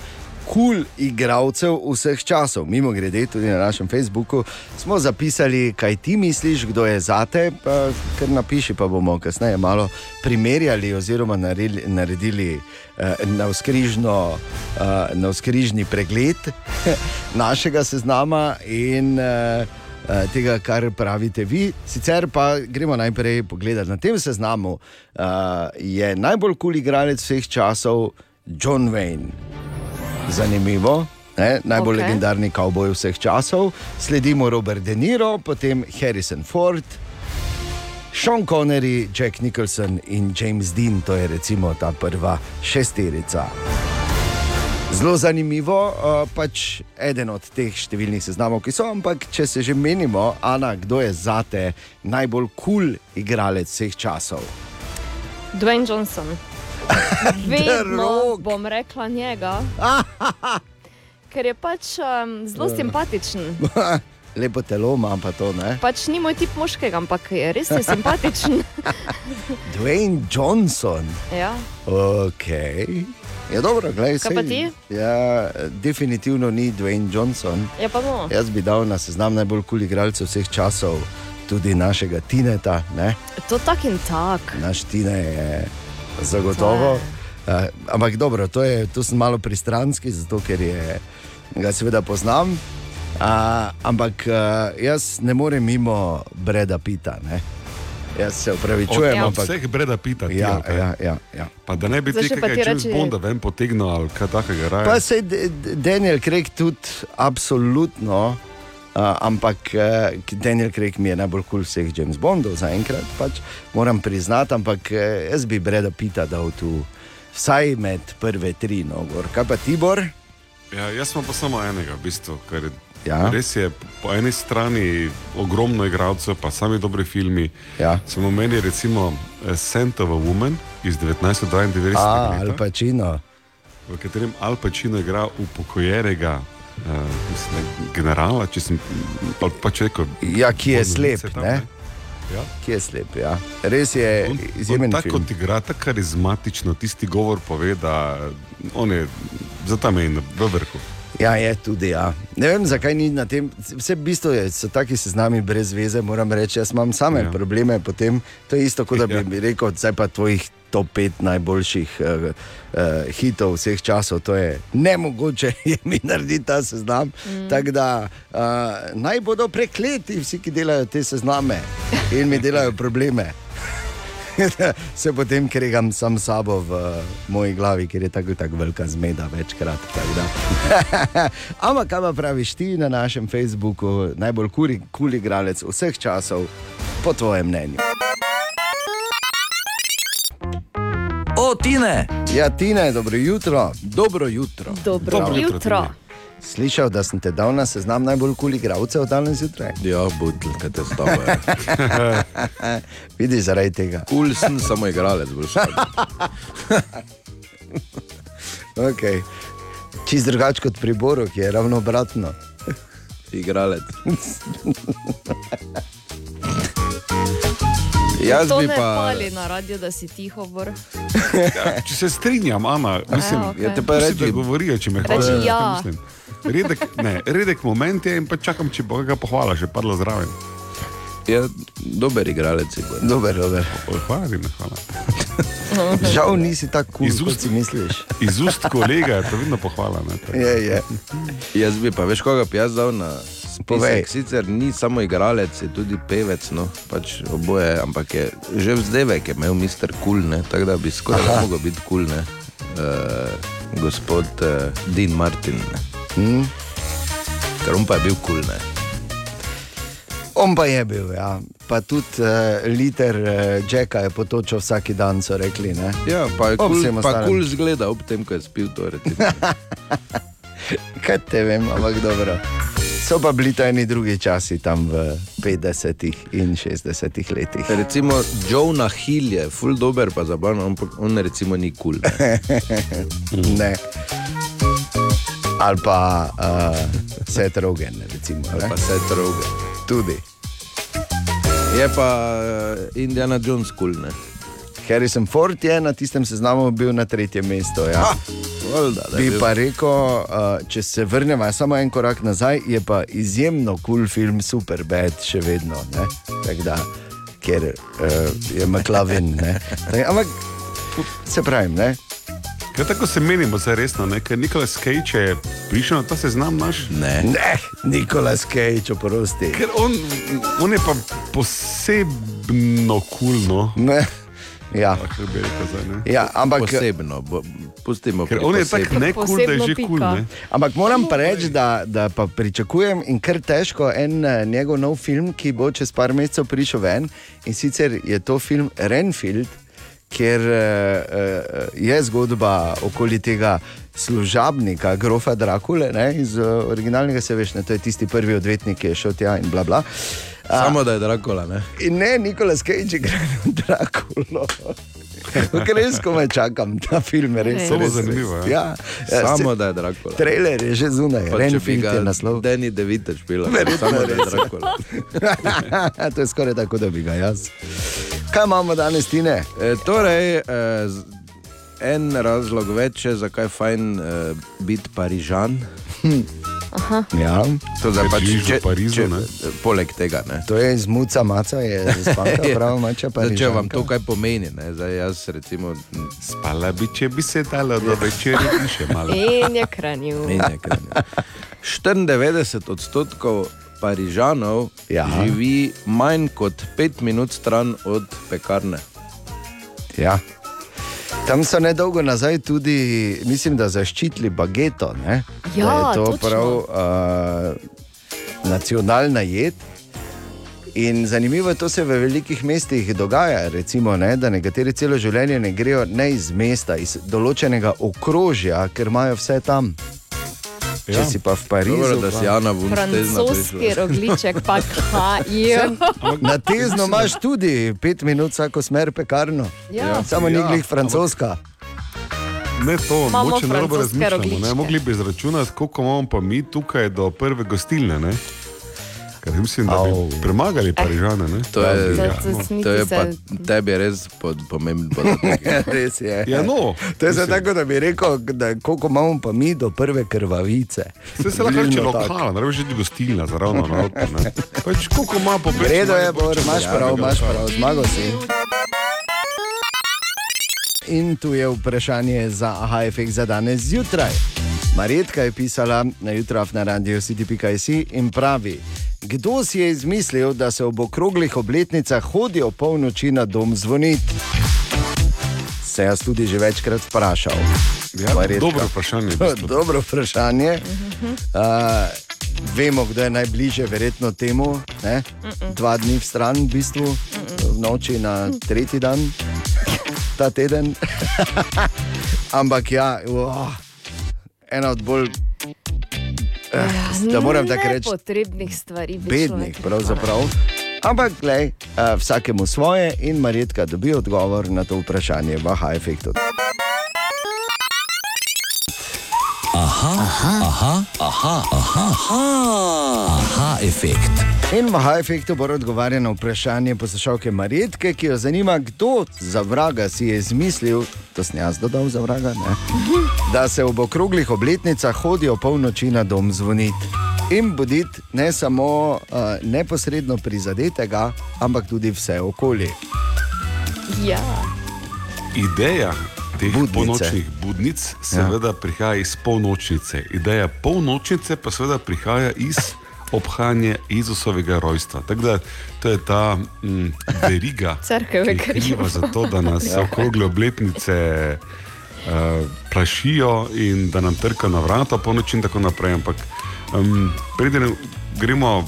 kul cool igralcev vseh časov. Mimo grede, tudi na našem Facebooku smo zapisali, kaj ti misliš, kdo je zate. Pa, kar napiši, pa bomo kasneje malo primerjali oziroma naredili, naredili uh, navskrižno, uh, navskrižni pregled našega seznama in uh, eh, tega, kar pravite vi. Sicer pa gremo najprej pogledati na tem seznamu. Uh, je najbolj kul cool igralec vseh časov John Wayne. Zanimivo. Ne? Najbolj okay. legendarni kavboj vseh časov, sledimo Robert De Niro, potem Harrison Ford, Sean Connery, Jack Nicholson in James Dean, to je recimo ta prva šesterica. Zelo zanimivo, uh, pač eden od teh številnih seznamov, ki so, ampak če se že menimo, Ana, kdo je zate najbolj kul cool igralec vseh časov? Dwayne Johnson. Vedno bom rekla njega. Ker je pač um, zelo simpatičen. Lepo telo ima pa to, ne? Pač ni moj tip moškega, ampak je res je simpatičen. Dwayne Johnson. ja. Ok. Ja, dobro, gledaj, Kaj pa ti? Ja, definitivno ni Dwayne Johnson. ja, pa bomo. Jaz bi dal na seznam najbolj kul igralcev vseh časov, tudi našega Tineta. Ne? To tak in tak. Naš Tine je zagotovo. Uh, ampak dobro, to, je, to sem malo pristranski, zato ker je, ga seveda poznam. Uh, ampak uh, jaz ne morem mimo Breda Pita. Ne? Jaz se upravičujem. Od ampak... vseh breda pita. ti, Ja, ali kaj? ja, ja, ja. Pa da ne bi ti kaj reči- Bonda ven potegnil ali kaj takega. raje. Pa se Daniel Craig tudi absolutno, ampak uh, Daniel Craig mi je najbolj kul cool vseh James Bondov zaenkrat, pač, moram priznati, ampak uh, jaz bi Breda Pita dal tu vsaj med prve tri, no, gor. kaj pa Tibor? Ja, jaz sem pa samo enega, v bistvu, ker je, Ja. res je po eni strani ogromno igralcev, pa sami dobri filmi. Ja. Sem omenil recimo eh, Scent of a Woman iz 1992, A, Al leta, Pacino. v katerem Al Pacino igra upokojenega uh, mislim, generala, če sem pač rekel. Ja, ki je slep, tam, ne? Ja. Ki je slep, ja. Res je izjemen Tako film. kot igra, tako karizmatično, tisti govor pove, da on je za ta meni v vrhu. Ja, je tudi. Ja. Ne vem, zakaj ni na tem. Vse v bistvu je, so taki seznami brez veze, moram reči. Jaz imam same ja. Probleme. Potem, to je isto, kot da bi Ja. rekel, zdaj pa tvojih top 5 najboljših uh, uh, hitov vseh časov. To je nemogoče, je mi narediti ta seznam. Mm. Tako da uh, naj bodo prekleti vsi, ki delajo te sezname in mi delajo probleme. Se potem kregam sam s sabo v uh, moji glavi, ker je tako, tako velika zmeda večkrat. Ampak kaj pa praviš ti na našem Facebooku, najbolj kuli cool igralec vseh časov, po tvojem mnenju? O, Tine! Ja, Tine, dobro jutro. Dobro jutro. Dobro, Dobro jutro, jutro. Slišal, da sem te dal na seznam najbolj kuli cool igralcev danes zjutraj. Ja, budl, kaj te stava. Vidiš zaradi tega. Kul cool sem, samo igralec boš. Okay. Čist drugače kot pri Boru, ki je ravno obratno. Igralec. Jaz To bi pa. pali na radio, da si tiho, bor. Ja, če se strinjam, Ana, mislim, Ja, okej. Ja, te pa reči, da govorijo, če me hvalijo. ja. kaj mislim. Redek, ne, redek moment je in pa čakam, če bo ga pohvala, že padlo zraven. ja, dober igralec si bo. Dober, dober. Hvala, Rina, hvala. Žal nisi tako kul, cool, kot si misliš. Iz ust kolega je to vedno pohvala. Ne. Je, je. Jaz bi pa, veš, koga bi jaz dal na spisek. Sicer ni samo igralec, je tudi pevec, no, pač oboje, ampak je že vzdevek je imel Mr. Cool, ne, tako da bi skoraj da mogel biti kul, cool, ne. Uh, gospod uh, Dean Martin. Ne. Hmm? Ker on pa je bil kul, cool, ne. On pa je bil, ja. pa tudi uh, liter uh, Jacka je potočil vsak dan, so rekli. Ne? Ja, pa je kul cool, cool zgleda ob tem, ko je spil to. Kaj te vem, ampak dobro. So pa bili to eni drugi časi tam v 50 in 60 letih. Recimo Jonah Hill je full dober, pa zabavno, on, on recimo ni kul. Cool, Ne. Ali pa uh, Seth Rogen, recimo. pa Ne? se droge. Tudi. Je pa uh, Indiana Jones kul, cool, ne. Harrison Ford je na tistem seznamu bil na tretjem mestu. Ja. Valjda, da je Bi bil- pa rekel, uh, če se vrnemo samo en korak nazaj, je pa izjemno kul cool film Super Bad še vedno. Da, ker uh, je McLaren. ampak se pravi, ne? Kaj tako se menimo, zdaj resno, ne? ker Nikolas Cage je prišel na ta seznam naš. Ne. Ne, Nikolas Cage, oprosti. Ker on, on je pa posebno kulno. Ne. Ja. Rekel? Ja, ampak, Posebno, bo, pustimo Ker pri on je tako ne kul, da je že kul. pika. ne. ampak moram pa reči, da, da pa pričakujem in kar težko en eh, njegov nov film, ki bo čez par mesecev prišel ven. In sicer je to film Renfield, kjer uh, uh, je zgodba okoli tega služabnika, grofa Drakule, ne, iz uh, originalnega se veš, ne, to je tisti prvi odvetnik, ki je šel tja in bla bla. A, Samo da je Drakola, ne. In ne, Nikolas Cage igra Drakulo. Ker res komaj čakam ta film, bo res, zanimivo, res. ja. Ja, Samo se- da je Drakola. Trailer je že zunaj, bi Renfield ga je naslov. Deni Devite špila, Verjetno samo da je. Drakola. to je skoraj tako, da bi ga jaz. Kaj imamo danes, Tine? E, torej, e, en razlog več, je, zakaj je fajn e, biti Parižan. Ja. To zdaj pač, če, Parizu, če, ne? poleg tega, ne. To je iz muca maca, je spanka, prav mača pa če vam to kaj pomeni, ne, zdaj jaz recimo Spala bi, če bi se dalo do večerja in še malo. In je kranil. ne, kaj ne. 94 odstotkov Parižanov Ja. živi manj kot 5 minut stran od pekarne. Ja. Tam so nedolgo nazaj tudi, mislim, da zaščitili bageto. Ne? Ja, da je to točno. prav uh, nacionalna jed. In zanimivo je, to se v velikih mestih dogaja, recimo, ne, da nekateri celo življenje ne grejo ne iz mesta, iz določenega okrožja, ker imajo vse tam. Ja. Če si pa v Parizu, Dobro, da si Jana Vunstezna Francoski rogliček, pa kaj. Na tezno imaš tudi pet minut vsako smer pekarno. Ja. Samo ni Ja, glih francoska. Ne, to moče narobe francoske razmišljamo. Ne, mogli bi izračunati, koliko imamo pa mi tukaj do prve gostilne. Ne? Ker mislim, da bi Au. premagali Parižane. Ne? To je, Ja, ja, to no, je pa tebi res pod, pomemben podatek. Res je. Ja, no, To je zdaj mislim, tako, da bi rekel, da koliko imamo pa mi do prve krvavice. Saj se lahko reče Bližno tako. lokala, ne že gostilna, zaravno na avto. ne. Pač koliko ima po V redu je, Bor, imaš prav, imaš prav, zmagal si. In tu je vprašanje za efekt za danes zjutraj. Marjetka je pisala na jutraj na radio city.js in pravi, kdo si je izmislil, da se ob okroglih obletnicah hodijo polnoči na dom zvoniti? Se jaz tudi že večkrat vprašal. Ja, dobro vprašanje. Dobro vprašanje. Uh, vemo, kdo je najbližje, verjetno temu. Ne? Dva dni v stran, v bistvu, v noči na tretji dan, ta teden. Ampak ja, oh, ena od bolj. Eh, da moram tako reči, Potrebnih stvari. bednih, pravzaprav. Ampak, glej, uh, vsakemu svoje in Marjetka dobi odgovor na to vprašanje v Aha efektu. Aha, aha, aha, aha, aha, efekt. In v Aha efektu bo odgovarjal na vprašanje poslušalke Marjetke, ki jo zanima, kdo za vraga si je izmislil, to sem jaz dodal za vraga, ne? Da se ob okroglih obletnicah hodijo polnoči na dom zvoniti. In buditi ne samo uh, neposredno prizadetega, ampak tudi vse okolje. Ja. Ideja teh Budnice. polnočnih budnic seveda ja. prihaja iz polnočnice. Ideja polnočnice pa seveda prihaja iz obhajanja Jezusovega rojstva. Tako da to je ta mm, veriga, ki je kriva za to, da nas ja. okrogle obletnice plašijo in da nam trka na vrata po noči in tako naprej. Ampak um, preden gremo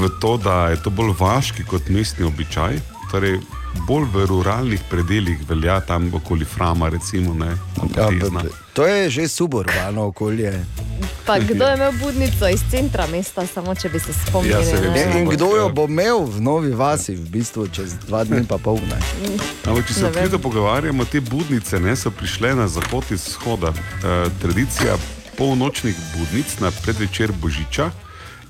v to, da je to bolj vaški kot mestni običaj, torej bolj v ruralnih predeljih velja tam okoli Frama, recimo, ne, pa Ja, b- to je že suburbano okolje. Pa kdo je imel budnico iz centra mesta, samo če bi se spomnili? Ja, se vem, ne? In, kdo jo eh, bo imel v novi vasi, v bistvu čez dva dni pa pol ne. Ampak, če se odkrito pogovarjamo, te budnice ne, so prišle na zahod iz vzhoda. E, tradicija polnočnih budnic na predvečer Božiča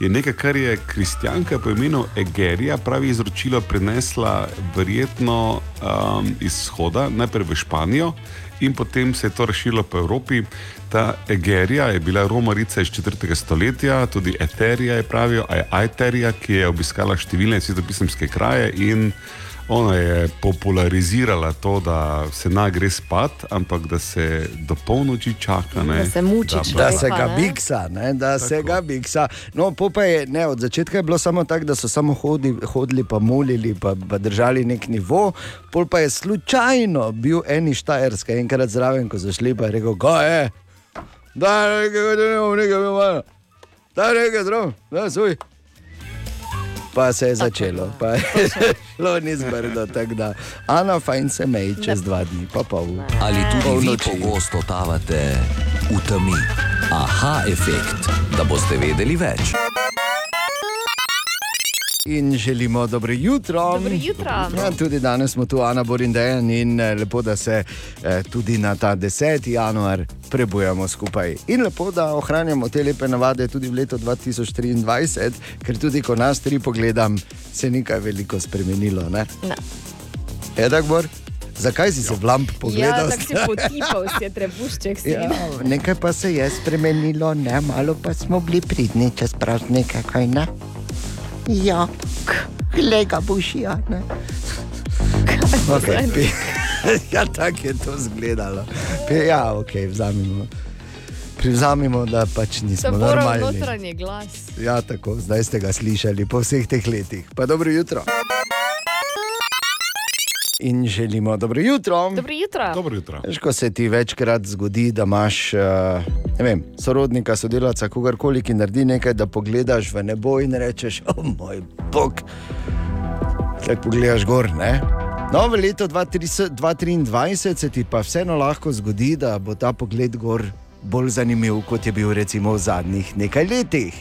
je nekaj, kar je kristjanka po imenu Egerija pravi izročilo prenesla verjetno um, iz vzhoda, najprej v Španijo. In potem se je to razširilo po Evropi. Ta Egerija je bila romarica iz 4. stoletja, tudi Eterija je pravijo, a je Ajterija, ki je obiskala številne svetopisemske kraje in ona je popularizirala to, da se naj gre spat, ampak da se do polnoči čaka. Ne, Da se muči da- Da se ga ne? biksa, ne? da se ga biksa. No, je, ne, od začetka je bilo samo tako, da so samo hodi, hodili, pa molili, pa, pa držali nek nivo. Pol pa je slučajno bil eni štajerski, enkrat zraven, ko so šli, pa je rekel, kaj je. Da, nekaj, da ne bomo nekaj imeli. Da, nekaj zdrav, da, suj. Pa se je začelo, pa je šlo ni zbrdo, tako da. Ana fajn se meji čez dva dni, pa pol. Ali tudi vi pogosto tavate v temi? Aha, efekt, da boste vedeli več. In želimo dobro jutro. Dobro jutro. Ja, tudi danes smo tu, Ana Borindejan, in eh, lepo, da se eh, tudi na ta 10. januar prebujamo skupaj. In lepo, da ohranjamo te lepe navade tudi v letu 2023, ker tudi ko nas tri pogledam, se ni kaj veliko spremenilo. Ne? Ne. Je tako, Bor? Zakaj si se v lamp Ja, pogledal? tako si potipal, si je trebušček si. Ja, nekaj pa se je spremenilo, ne? malo pa smo bili pridni čez praznike, kaj ne? Ja, lega bušija. Okay, pi- ja, tako je to izgledalo. Ja, ok, vzamemo. Privzamemo, da pač nismo Zaporov normalni. notranji glas. Ja, tako, zdaj ste ga slišali po vseh teh letih. Pa dobro jutro. In želimo dobro jutro. Dobro jutro. Dobro jutro. Veš, ko se ti večkrat zgodi, da imaš uh, ne vem, sorodnika, sodelavca, kogarkoli, ki naredi nekaj, da pogledaš v nebo in rečeš: O moj bog. Tako pogledaš gor. Ne? No, v letu 2030 2023 se ti pa vseeno lahko zgodi, da bo ta pogled gor bolj zanimiv, kot je bil recimo v zadnjih nekaj letih.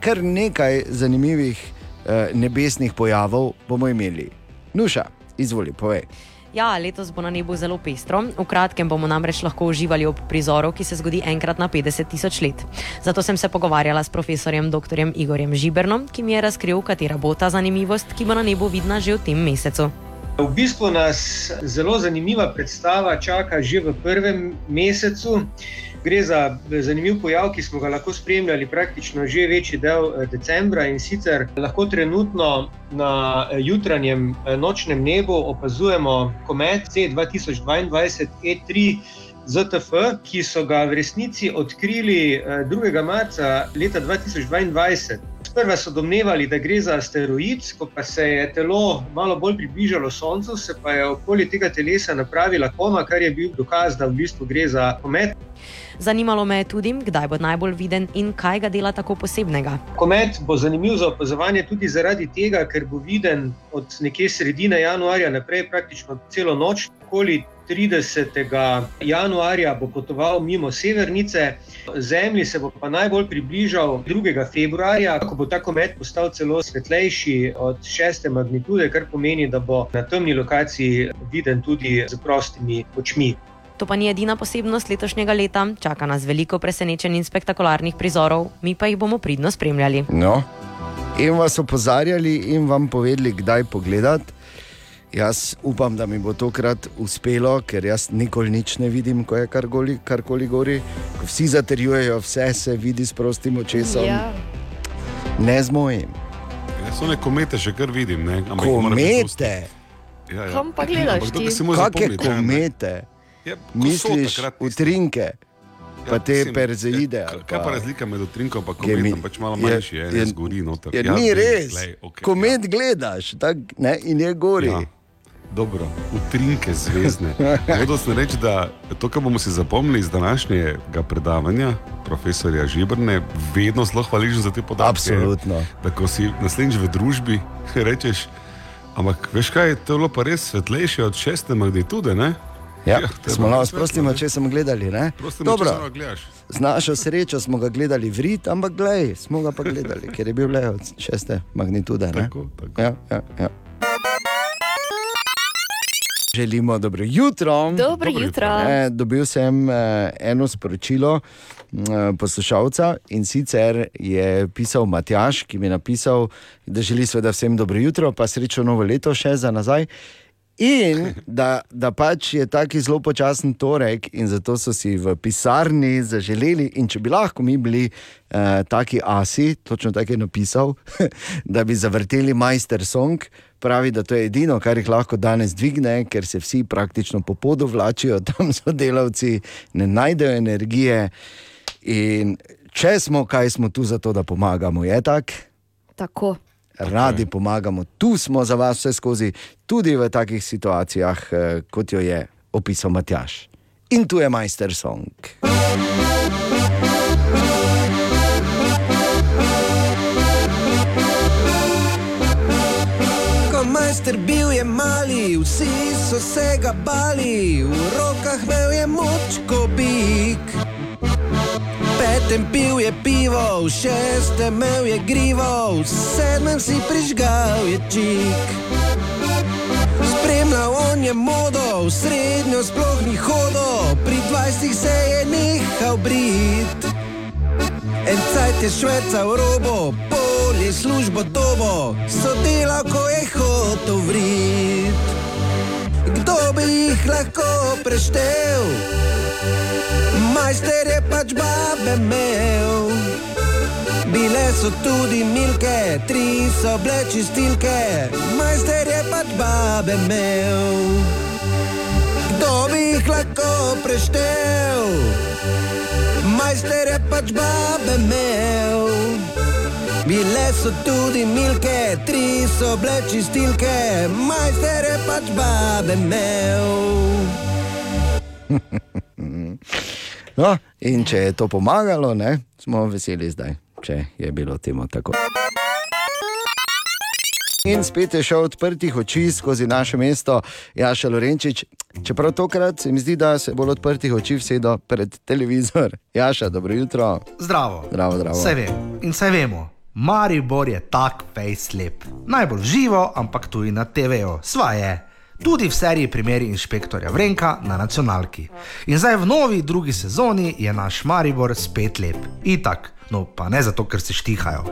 Kar nekaj zanimivih uh, nebesnih pojavov bomo imeli. Nuša, izvoli, povej. Ja, letos bo na nebu zelo pestro. V kratkem bomo namreč lahko uživali ob prizoru, ki se zgodi enkrat na 50 tisoč let. Zato sem se pogovarjala s profesorjem dr. Igorjem Žibernom, ki mi je razkril, katera bo ta zanimivost, ki bo na nebu vidna že v tem mesecu. V bistvu nas zelo zanimiva predstava čaka že v prvem mesecu. Gre za zanimiv pojav, ki smo ga lahko spremljali praktično že večji del eh, decembra in sicer lahko trenutno na eh, jutranjem eh, nočnem nebu opazujemo komet C2022 E3 ZTF, ki so ga v resnici odkrili eh, 2. marca leta 2022. Sprva so domnevali, da gre za asteroid, ko pa se je telo malo bolj približalo Soncu, se pa je okoli tega telesa napravila koma, kar je bil dokaz, da v bistvu gre za komet. Zanimalo me je tudi, kdaj bo najbolj viden in kaj ga dela tako posebnega. Komet bo zanimiv za opazovanje tudi zaradi tega, ker bo viden od nekje sredine januarja naprej, praktično celo noč. Okoli 30. januarja bo potoval mimo Severnice, Zemlji se bo pa najbolj približal 2. februarja, ko bo ta komet postal celo svetlejši od 6. magnitude, kar pomeni, da bo na temni lokaciji viden tudi z prostimi očmi. To pa ni edina posebnost letošnjega leta, čaka nas veliko presenečenj in spektakularnih prizorov, mi pa jih bomo pridno spremljali. No, in vas opozarjali, in vam povedali, kdaj pogledati. Jaz upam, da mi bo tokrat uspelo, ker jaz nikoli nič ne vidim, ko je karkoli, karkoli gori. Ko vsi zaterjujejo, vse se vidi s prostim očesom. Ja. Ne z mojim. Jaz so ne komete še kar vidim. Ne? Ampak Komete, Ja, ja. Kam pa gledaš kakšne zapomniti, ja, ne. komete, Ja, misliš takrat utrinke, pa te mislim, perzeide. ja, ali Kaj pa razlika med utrinkom in Je kometom? Pač malo je- manjši je, je- ne zgori noter. Ja, Ja, ni vem, res. glej, okej, Komet gledaš tak, ne, in je gori. Ja. Dobro, utrinke zvezdne. Vodo se reči, da to, kar bomo si zapomnili iz današnjega predavanja profesorja Žibrne, vedno zelo hvaležen za te podatke. Absolutno. Da ko si naslednjič v družbi, rečeš, ampak veš kaj, to je bilo pa res svetlejše od šeste magnitude, ne? Ja, Ja, smo bilo malo s svetlo, prostim ne? očesom gledali. Ne? Prostim Dobro, očesom gledaš. z našo srečo smo ga gledali v rit, ampak glej, smo ga pa gledali, ker je bil le od šeste magnitude. Ne? Tako, tako. Ja, ja, ja. Želimo dobro jutro. Dobro Dobro jutro. jutro. E, dobil sem eh, eno sporočilo eh, poslušalca in sicer je pisal Matjaš, ki mi je napisal, da želi seveda vsem dobro jutro, pa srečno novo leto še za nazaj. In da, da pač je taki zelo počasen torek, in zato so si v pisarni zaželeli, in če bi lahko mi bili eh, taki asi, točno tako je napisal, da bi zavrteli majster song, pravi, da to je edino, kar jih lahko danes dvigne, ker se vsi praktično po podu vlačijo, tam so delavci, ne najdejo energije. In če smo, kaj smo tu zato, da pomagamo, je tako. Tako. Radi pomagamo, tu smo za vas vse skozi, tudi v takih situacijah, eh, kot jo je opisal Matjaš. In tu je majster song. Ko majster bil je mali, vsi so se ga bali, v rokah imel je moč kot bik. Petem pil je pivo, v šestem imel je grivo, v sedmem si prižgal je čik. Spremljal on je modo, v srednjo sploh ni hodo, pri dvajsetih se je nehal brit. En cajt je švecal robo, pol je službo dobo, so delal, ko je hotel vrit. Kdo bi jih lahko preštel. Majster je pač babe imel. Bile so tudi milke, tri so bile čistilke, majster je pač babe imel. Kdo bi jih lahko preštel? Majster je pač babe imel. Bile so tudi milke, tri so bile čistilke, majster je pač babe imel. No, in če je to pomagalo, ne, smo veseli zdaj, če je bilo temu tako. In spet je šel odprtih oči skozi naše mesto, Jaša Lorenčič. Čeprav tokrat se mi zdi, da se bolj odprtih oči vsedo pred televizor. Jaša, dobro jutro. Zdravo. Zdravo, zdravo. Vse vem in vse vemo. Maribor je tak fejslep. Najbolj živo, ampak tudi na TV-ju. Sva je. Tudi v seriji primeri inšpektorja Vrenka na nacionalki. In zdaj v novi drugi sezoni je naš Maribor spet lep. Itak, no pa ne zato, ker se štihajo.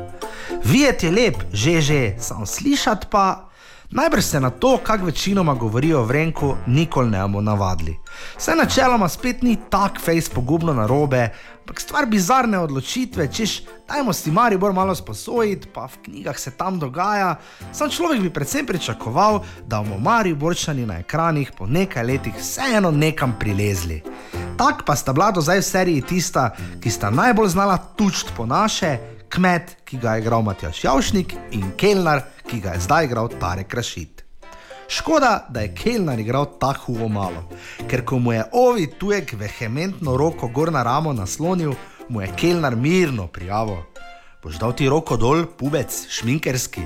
Videti je lep, že že, samo slišati pa. Najbrž se na to, kak večinoma govorijo o Vrenku, nikoli ne bomo navadili. Vse načeloma spet ni tak fejs pogubno narobe, ampak stvar bizarne odločitve, češ, dajmo si Maribor malo sposojiti, pa v knjigah se tam dogaja. Sam človek bi predvsem pričakoval, da bomo Mariborčani na ekranih po nekaj letih vseeno nekam prilezli. Tak pa sta bila do zdaj v seriji tista, ki sta najbolj znala tučt po naše, kmet, ki ga je igral Matjaš Javšnik in Kelnar, ki ga je zdaj igral Tarek Rašit. Škoda, da je Kelnar igral tako malo, ker ko mu je ovi tujek vehementno roko gor na ramo naslonil, mu je Kelnar mirno prijavil: Boš dal ti roko dol, pubec, šminkerski.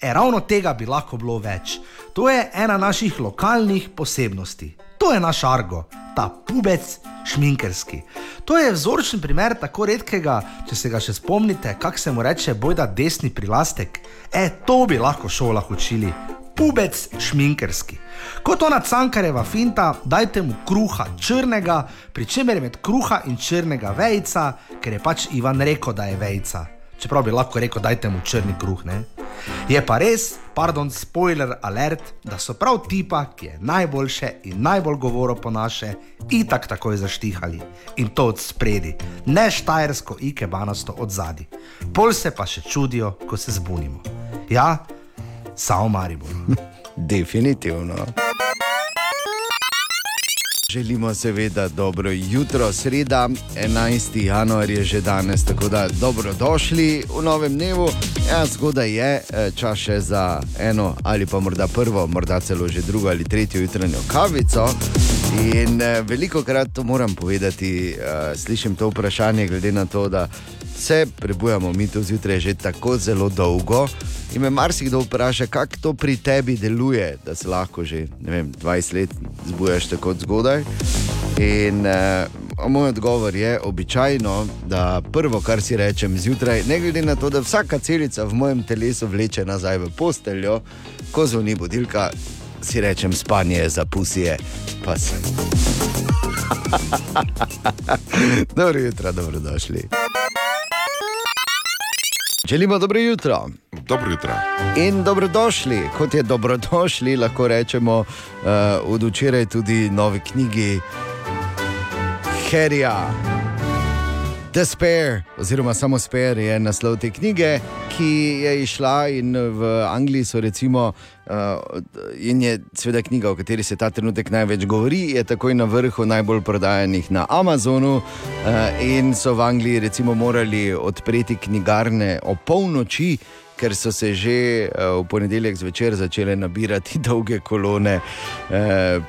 E, ravno tega bi lahko bilo več. To je ena naših lokalnih posebnosti. To je naš argo, ta pubec šminkerski. To je vzorčen primer tako redkega, če se ga še spomnite, kako se mu reče bojda desni prilastek. E, to bi lahko šolah učili. Pubec šminkerski. Kot ona cankareva finta, dajte mu kruha črnega, pri čemer je med kruha in črnega vejca, ker je pač Ivan rekel, da je vejca. Čeprav bi lahko rekel, dajte mu črni kruh, ne? Je pa res, pardon, spoiler alert, da so prav tipa, ki je najboljše in najbolj govoro po naše, itak takoj zaštihali. In to od spredi, ne štajersko ikebanasto od zadaj. Pol se pa še čudijo, ko se zbunimo. Ja, samo Maribor. Definitivno. Želimo seveda dobro jutro, sreda, 11. januar je že danes, tako da dobrodošli v novem dnevu. Ja, zgodaj je, eh, čas še za eno ali pa morda prvo, morda celo že drugo ali tretjo jutranjo kavico. In eh, veliko krat to moram povedati, eh, slišim to vprašanje, glede na to, da se prebujamo mi tu zjutraj že tako zelo dolgo. In me marsikdo vpraša, kako to pri tebi deluje, da se lahko že vem, 20 let zbujaš tako zgodaj. In uh, moj odgovor je običajno, da prvo, kar si rečem zjutraj, ne glede na to, da vsaka celica v mojem telesu vleče nazaj v posteljo, ko zvoni budilka, si rečem spanje je za pusije, pa sem. Dobro jutro, dobrodošli. Želimo dobro jutro. Dobro jutro. In dobrodošli, kot je dobrodošli, lahko rečemo uh, od včeraj tudi novi knjigi Harryja. Despair, oziroma samo Spare je naslov te knjige, ki je išla in v Angliji so recimo. Uh, in je seveda knjiga, o kateri se ta trenutek največ govori, je takoj na vrhu najbolj prodajanih na Amazonu. Uh, in so v Angliji recimo morali odpreti knjigarne o polnoči, ker so se že uh, v ponedeljek zvečer začele nabirati dolge kolone uh,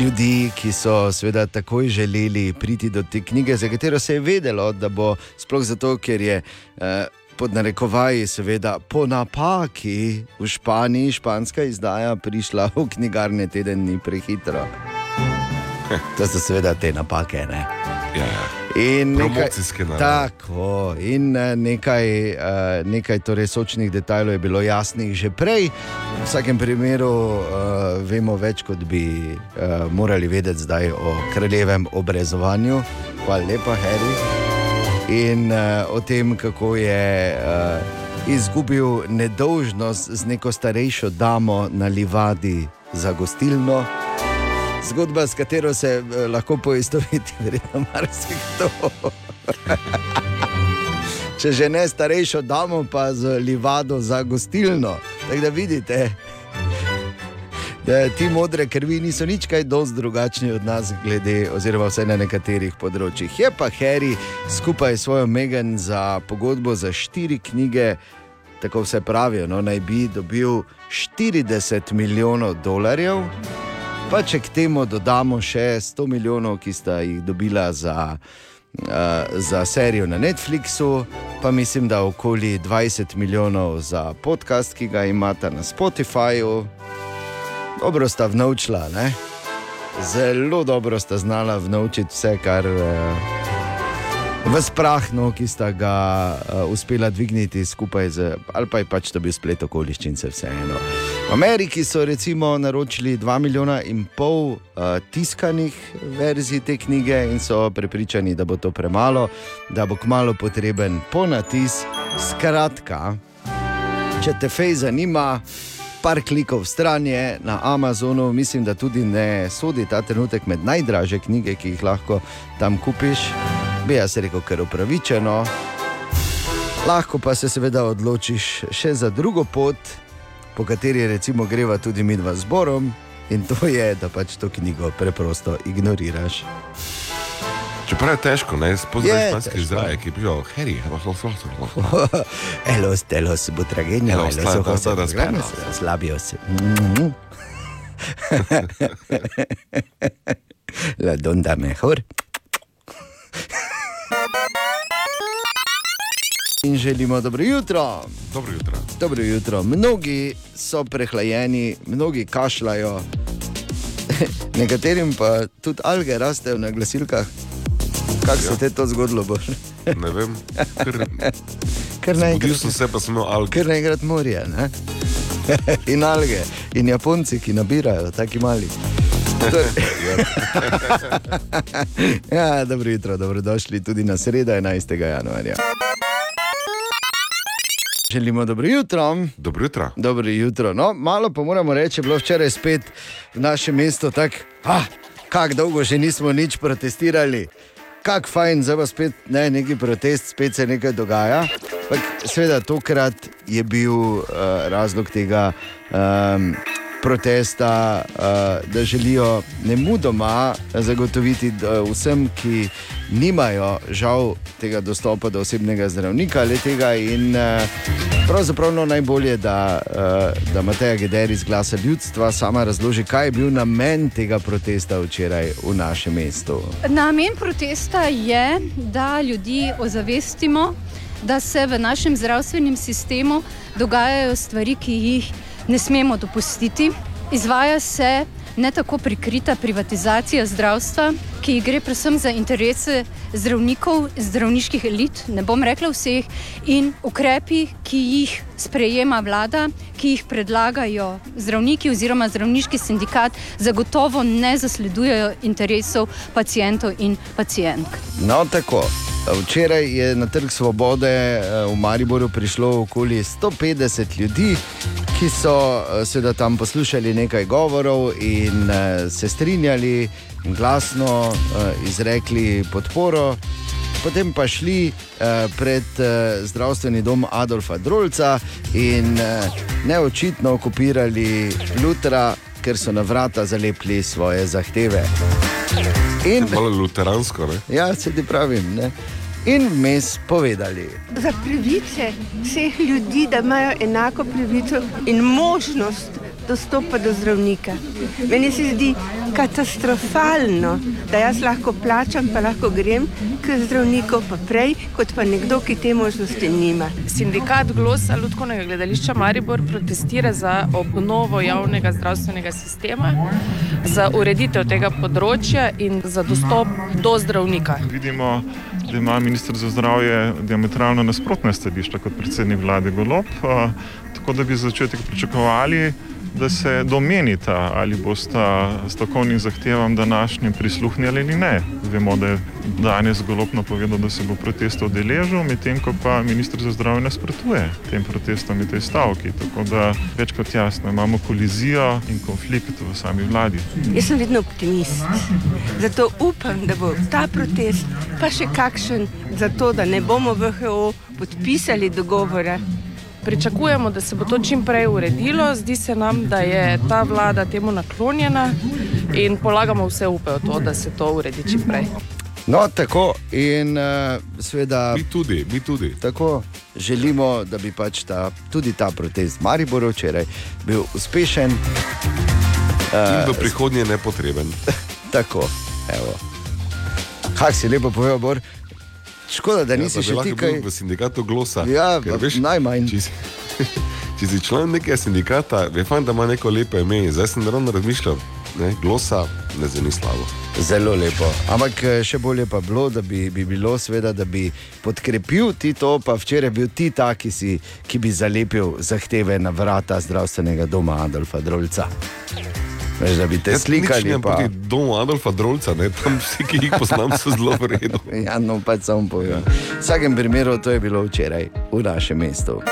ljudi, ki so seveda takoj želeli priti do te knjige, za katero se je vedelo, da bo sploh zato, ker je. Uh, pod narekovaji, seveda po napaki v Španiji, španska izdaja prišla v knjigarne teden dni prehitro. To so seveda te napake. Ne? Ja, ja. In nekaj, tako, in eh, nekaj, eh, nekaj torej sočnih detajlov je bilo jasnih že prej. V vsakem primeru uh, vemo več, kot bi uh, morali vedeti zdaj o kraljevem obrezovanju. Hvala lepa, Harry. In uh, o tem, kako je uh, izgubil nedolžnost z neko starejšo damo na livadi za gostilno. Zgodba, s katero se eh, lahko poistoveti, verjetno marsikdo. Če že ne starejšo damo, pa z livado za gostilno. Tako da vidite, da ti modre krvi niso nič kaj dosti drugačni od nas, glede, oziroma vse na nekaterih področjih. Je pa Harry skupaj s svojo Megan za pogodbo za štiri knjige, tako vse pravijo, no, naj bi dobil 40 milijonov dolarjev. Pa če k temu dodamo še 100 milijonov, ki sta jih dobila za, uh, za serijo na Netflixu, pa mislim, da okoli 20 milijonov za podcast, ki ga imata na Spotifyju. Dobro sta vnovčila, ne? zelo dobro sta znala vnovčiti vse, kar uh, v sprahnu, ki sta ga uh, uspela dvigniti skupaj z, ali pa je pač to bil splet okoliščin, se vseeno. V Ameriki so recimo naročili 2 milijona in pol uh, tiskanih verzij te knjige in so prepričani, da bo to premalo, da bo kmalo potreben ponatis. Skratka, če te fej zanima, par klikov stran je na Amazonu, mislim, da tudi ne sodi ta trenutek med najdražje knjige, ki jih lahko tam kupiš. Bi jaz rekel, ker upravičeno. Lahko pa se seveda odločiš še za drugo pot, po kateri recimo greva tudi mi dva zborom, in to je, da pač to knjigo preprosto ignoriraš. Čeprav je težko, ne spoznaš španski težko. zdaj, ki je bil Harry, Elos, telos, butragenio, Elos, elos, ta- ojos, ta- ta- los granos, ta- los labios. Mm. La donda mejor. In želimo dobro jutro. Dobro jutro. Dobro jutro. Mnogi so prehlajeni, mnogi kašljajo, nekaterim pa tudi alge rastejo na glasilkah. Kako se Ja. te to zgodilo? Boš? Ne vem, Kar naenkrat- Zbudil sem se, pa imel alge. Ker naenkrat morje. Ne? in alge, in Japonci, ki nabirajo, taki mali. Ja, dobro jutro, dobrodošli tudi na sredo 11. januarja. Želimo dobro jutro. Dobro jutro. Dobro jutro. No, malo pa moramo reči, bilo včeraj spet v našem mestu tako, ah, kako dolgo že nismo nič protestirali. Kako fajn, zdaj pa spet ne, neki protest, spet se nekaj dogaja. Pak, seveda, tokrat je bil uh, razlog tega um, protesta, uh, da želijo ne mudoma zagotoviti vsem, ki nimajo žal tega dostopa do osebnega zdravnika ali tega. Uh, pravzaprav no, najbolje, da, uh, da Mateja Geder iz glasa ljudstva sama razloži, kaj je bil namen tega protesta včeraj v našem mestu. Namen protesta je, da ljudi ozavestimo, da se v našem zdravstvenem sistemu dogajajo stvari, ki jih ne smemo dopustiti. Izvaja se ne tako prikrita privatizacija zdravstva, ki gre predvsem za interese zdravnikov, zdravniških elit, ne bom rekla vseh, in ukrepi, ki jih sprejema vlada, ki jih predlagajo zdravniki oziroma zdravniški sindikat, zagotovo ne zasledujejo interesov pacijentov in pacijentk. No, tako. Včeraj je na Trg Svobode eh, v Mariboru prišlo okoli 150 ljudi, ki so eh, seveda tam poslušali nekaj govorov in eh, se strinjali in glasno eh, izrekli podporo. Potem pa šli eh, pred eh, zdravstveni dom Adolfa Drolca in eh, neočitno okupirali Lutra, ker so na vrata zalepili svoje zahteve. In, Malo luteransko, ne? Ja, se ti pravim. Ne? In vmes povedali. za pravice vseh ljudi, da imajo enako pravico in možnost dostopa do zdravnika. Meni se zdi katastrofalno, da jaz lahko plačam, pa lahko grem k zdravniku, pa prej, kot pa nekdo, ki te možnosti nima. Sindikat Glosa Ludkovnega gledališča Maribor protestira za obnovo javnega zdravstvenega sistema, za ureditev tega področja in za dostop do zdravnika. Vidimo, da ima ministr za zdravje diametralno nasprotne stališča kot predsednik vlade Golop. Tako da bi za začetek pričakovali, da se domenita, ali bosta strokovnim zahtevam današnjim prisluhnili ali ne. Vemo, da je danes Golop napovedal, da se bo protesta udeležil, medtem ko pa ministr za zdravje nasprotuje tem protestom in tej stavki. Tako da več kot jasno, imamo kolizijo in konflikt v sami vladi. Jaz sem vedno optimist. Zato upam, da bo ta protest pa še kakšen, zato da ne bomo v WHO podpisali dogovora. Pričakujemo, da se bo to čim prej uredilo. Zdi se nam, da je ta vlada temu naklonjena in polagamo vse upe v to, da se to uredi čim prej. No, tako in uh, seveda. Mi tudi, mi tudi. Tako želimo, da bi pač ta, tudi ta protest Maribor včeraj bil uspešen. In v prihodnje nepotreben. Tako, evo. Kaj si lepo povedal, Bor? Škoda, da nisi ja, še ti kaj. V sindikatu glosa. Ja, Ker, pa najmanj. Če si, če si član nekega sindikata, je fajn, da ima neko lepo ime. Zdaj sem ravno razmišljal, ne, glosa ne zveni slabo. Zelo lepo. Ampak eh, še bolje pa bilo, da bi, bi bilo, seveda, da bi podkrepil ti to, pa včeraj bil ti ta, ki, si, ki bi zalepil zahteve na vrata zdravstvenega doma Adolfa Drolca. Veš, da bi te Jaz nič slikali. Pa... proti domu Adolfa Drolca, ne, tam vsi, ki jih poznam, so zelo v redu. Ja, no, pač samo povem. V vsakem primeru to je bilo včeraj v našem mestu.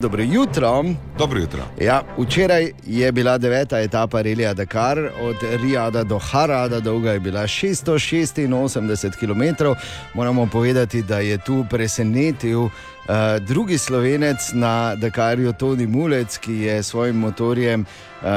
Dobro jutro. Dobro jutro. Ja, včeraj je bila deveta etapa Relija Dakar, od Rijada do Harada, dolga je bila 686 km. Moramo povedati, da je tu presenetil uh, drugi slovenec na Dakarju, Toni Mulec, ki je s svojim motorjem uh,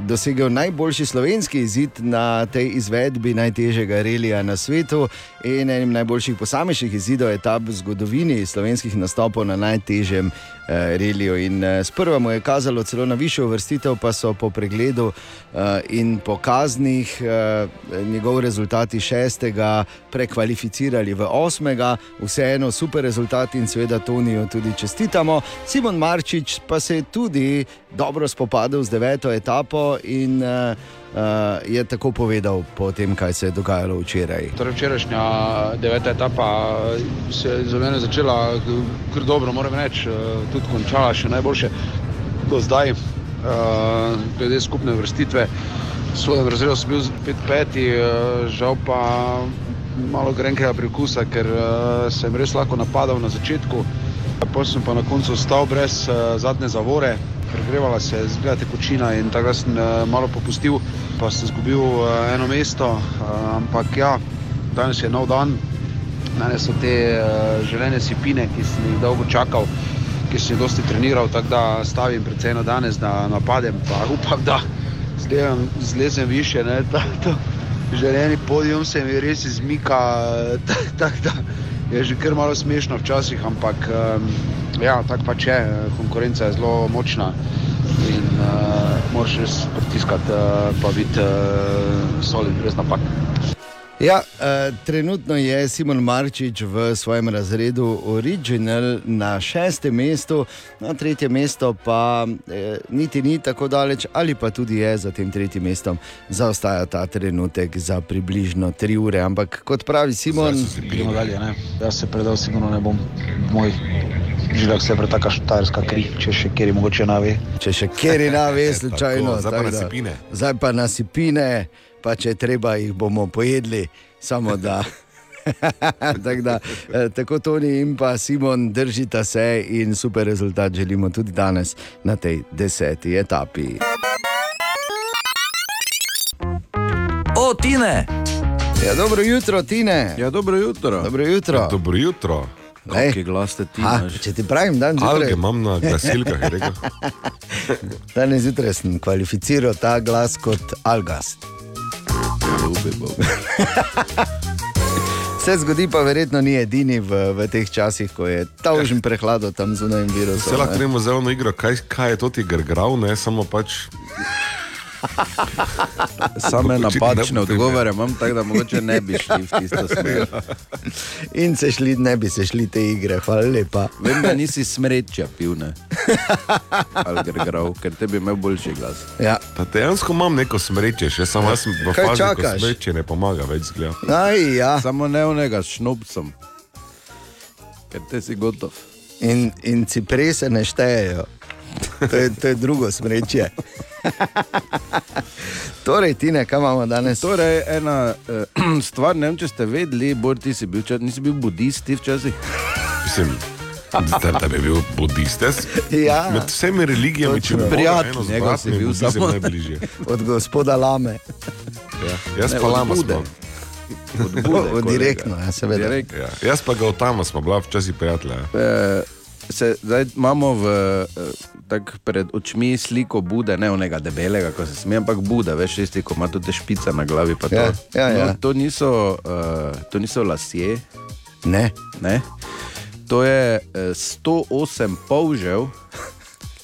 dosegel najboljši slovenski izid na tej izvedbi najtežjega relija na svetu in enim najboljših posamičnih izidov etap v zgodovini slovenskih nastopov na najtežjem eh, reliju. In eh, sprva mu je kazalo celo na višjo uvrstitev, pa so po pregledu eh, in po kaznih eh, njegov rezultati šestega prekvalificirali v osmega, vseeno super rezultat in seveda Tonijo tudi čestitamo. Simon Marčič pa se je tudi dobro spopadel z deveto etapo in uh, uh, je tako povedal po tem, kaj se je dogajalo včeraj. Torej, včerajšnja deveta etapa se je za mene začela kar dobro, moram reči, eh, tudi končala še najboljše do zdaj, eh, glede skupne vrstitve. Svoje razredu sem bil 5-5, žal pa malo grenkega prikusa, ker eh, sem res lahko napadal na začetku. Potem sem pa na koncu ostal brez uh, zadnje zavore, pregrevala se je zgleda tekočina in tako da sem uh, malo popustil, pa sem izgubil uh, eno mesto. Uh, ampak ja, danes je nov dan, danes so te uh, želene sipine, ki sem jih dolgo čakal, ki sem jih dosti treniral, tako da stavim predvsem na danes, da napadem, pa upam, da zlezem, zlezem više. Ne, ta, to, želeni podijum se mi res izmika, tako tak, da je že kar malo smešno včasih, ampak ja, tako pač je, konkurenca je zelo močna in uh, moraš res pritiskati, uh, pa biti uh, solid, res napak. Ja, eh, trenutno je Simon Marčič v svojem razredu Original na šestem mestu, na tretjem mestu pa eh, niti ni tako daleč, ali pa tudi je za tem tretjim mestom, zaostaja ta trenutek za približno tri ure. Ampak kot pravi Simon, Gremo dalje, ne? Jaz se predal sigurno ne bom, moj žilah se pretaka štajerska kri, če še kjer je mogoče nave. Če še kjer je nave, slučajno. Tako, zdaj pa tako na da- sipine. Zdaj pa na sipine, pa če treba, jih bomo pojedli, samo da. tako, da, eh, tako Toni in pa Simon držita se in super rezultat želimo tudi danes na tej deseti etapi. O, Tine! Ja, dobro jutro, Tine. Ja, dobro jutro. Dobro jutro. Ja, dobro jutro. Kakšen glas ste ti? Imaš? če ti pravim, dan zjutraj. Alge imam na glasilkah, je rekel. Danes zjutraj sem kvalificiral ta glas kot Algas. Se zgodi, pa verjetno ni edini v, v teh časih, ko je tavžen prehlado tam zunaj virusa. Se lahko gremo zelo na igro, kaj, kaj je to ti grgrav, ne samo pač. Same napačne odgovore imam, tako da mogoče ne bi šli v tisto smer. In se šli, ne bi se šli te igre, hvala lepa. Vem, da nisi smrečja pil, ne? Ali grgrav, ker tebi imel boljši glas. Ja. Pa dejansko imam neko smreče, še samo jaz sem v fazi, ko čakaš? smreče ne pomaga več zgleda. Aj, ja. Samo ne onega s šnopcem, ker te si gotov. In, in ciprese ne štejejo. To je, to je drugo smrečje. torej, Tine, kaj imamo danes? Torej, ena uh, stvar, ne vem, če ste vedeli, Bor, ti si bil, nisi bil budist ti včasih. Mislim, da, da bi bil budist. Ja. med vsemi religijami, če bi moral Prijatelj zbrati, si bil samo najbližje. od gospoda Lame. Ja. Jaz Ne, pa od lama Bude. smo. Od Bude, kolega. Direktno, ja, seveda. Direkt. Ja. Jaz pa ga od tama smo bila včasih prijatelja. ja. Eh, se, zdaj imamo v, eh, tak pred očmi sliko Bude, ne onega debelega, ko se smeje, ampak Bude, veš, tisti, ko ima tudi špice na glavi. pa to. Ja, ja, ja. No, to, niso, uh, to niso lasje. Ne. ne. To je eh, 108 polžev,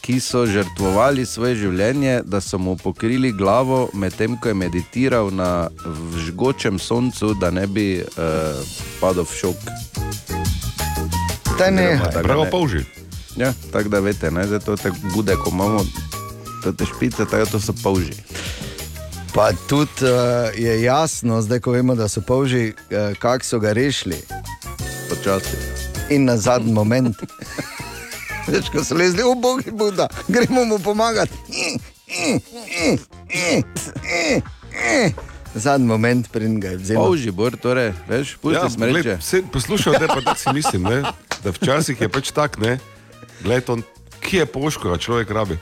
ki so žrtvovali svoje življenje, da so mu pokrili glavo, medtem ko je meditiral na žgočem soncu, da ne bi uh, padel v šok. Bravo, ne- polži. Ja, tako da veste, ne, zdaj to tako bude, ko imamo te špice, tako to so polži. Pa tudi uh, je jasno, zdaj ko vemo, da so polži, uh, kako so ga rešili. Počasi. In na zadnji moment. Veš, ko so lezli, o bog je Buda, gremo mu pomagati. Zadnji moment, preden ga je vzel. Polži, bor, torej, veš, pusti ja, smreče. Poslušaj, da pa tako si mislim, ne, da včasih je pač tak, ne, gled, on, kje je poško, človek rabi.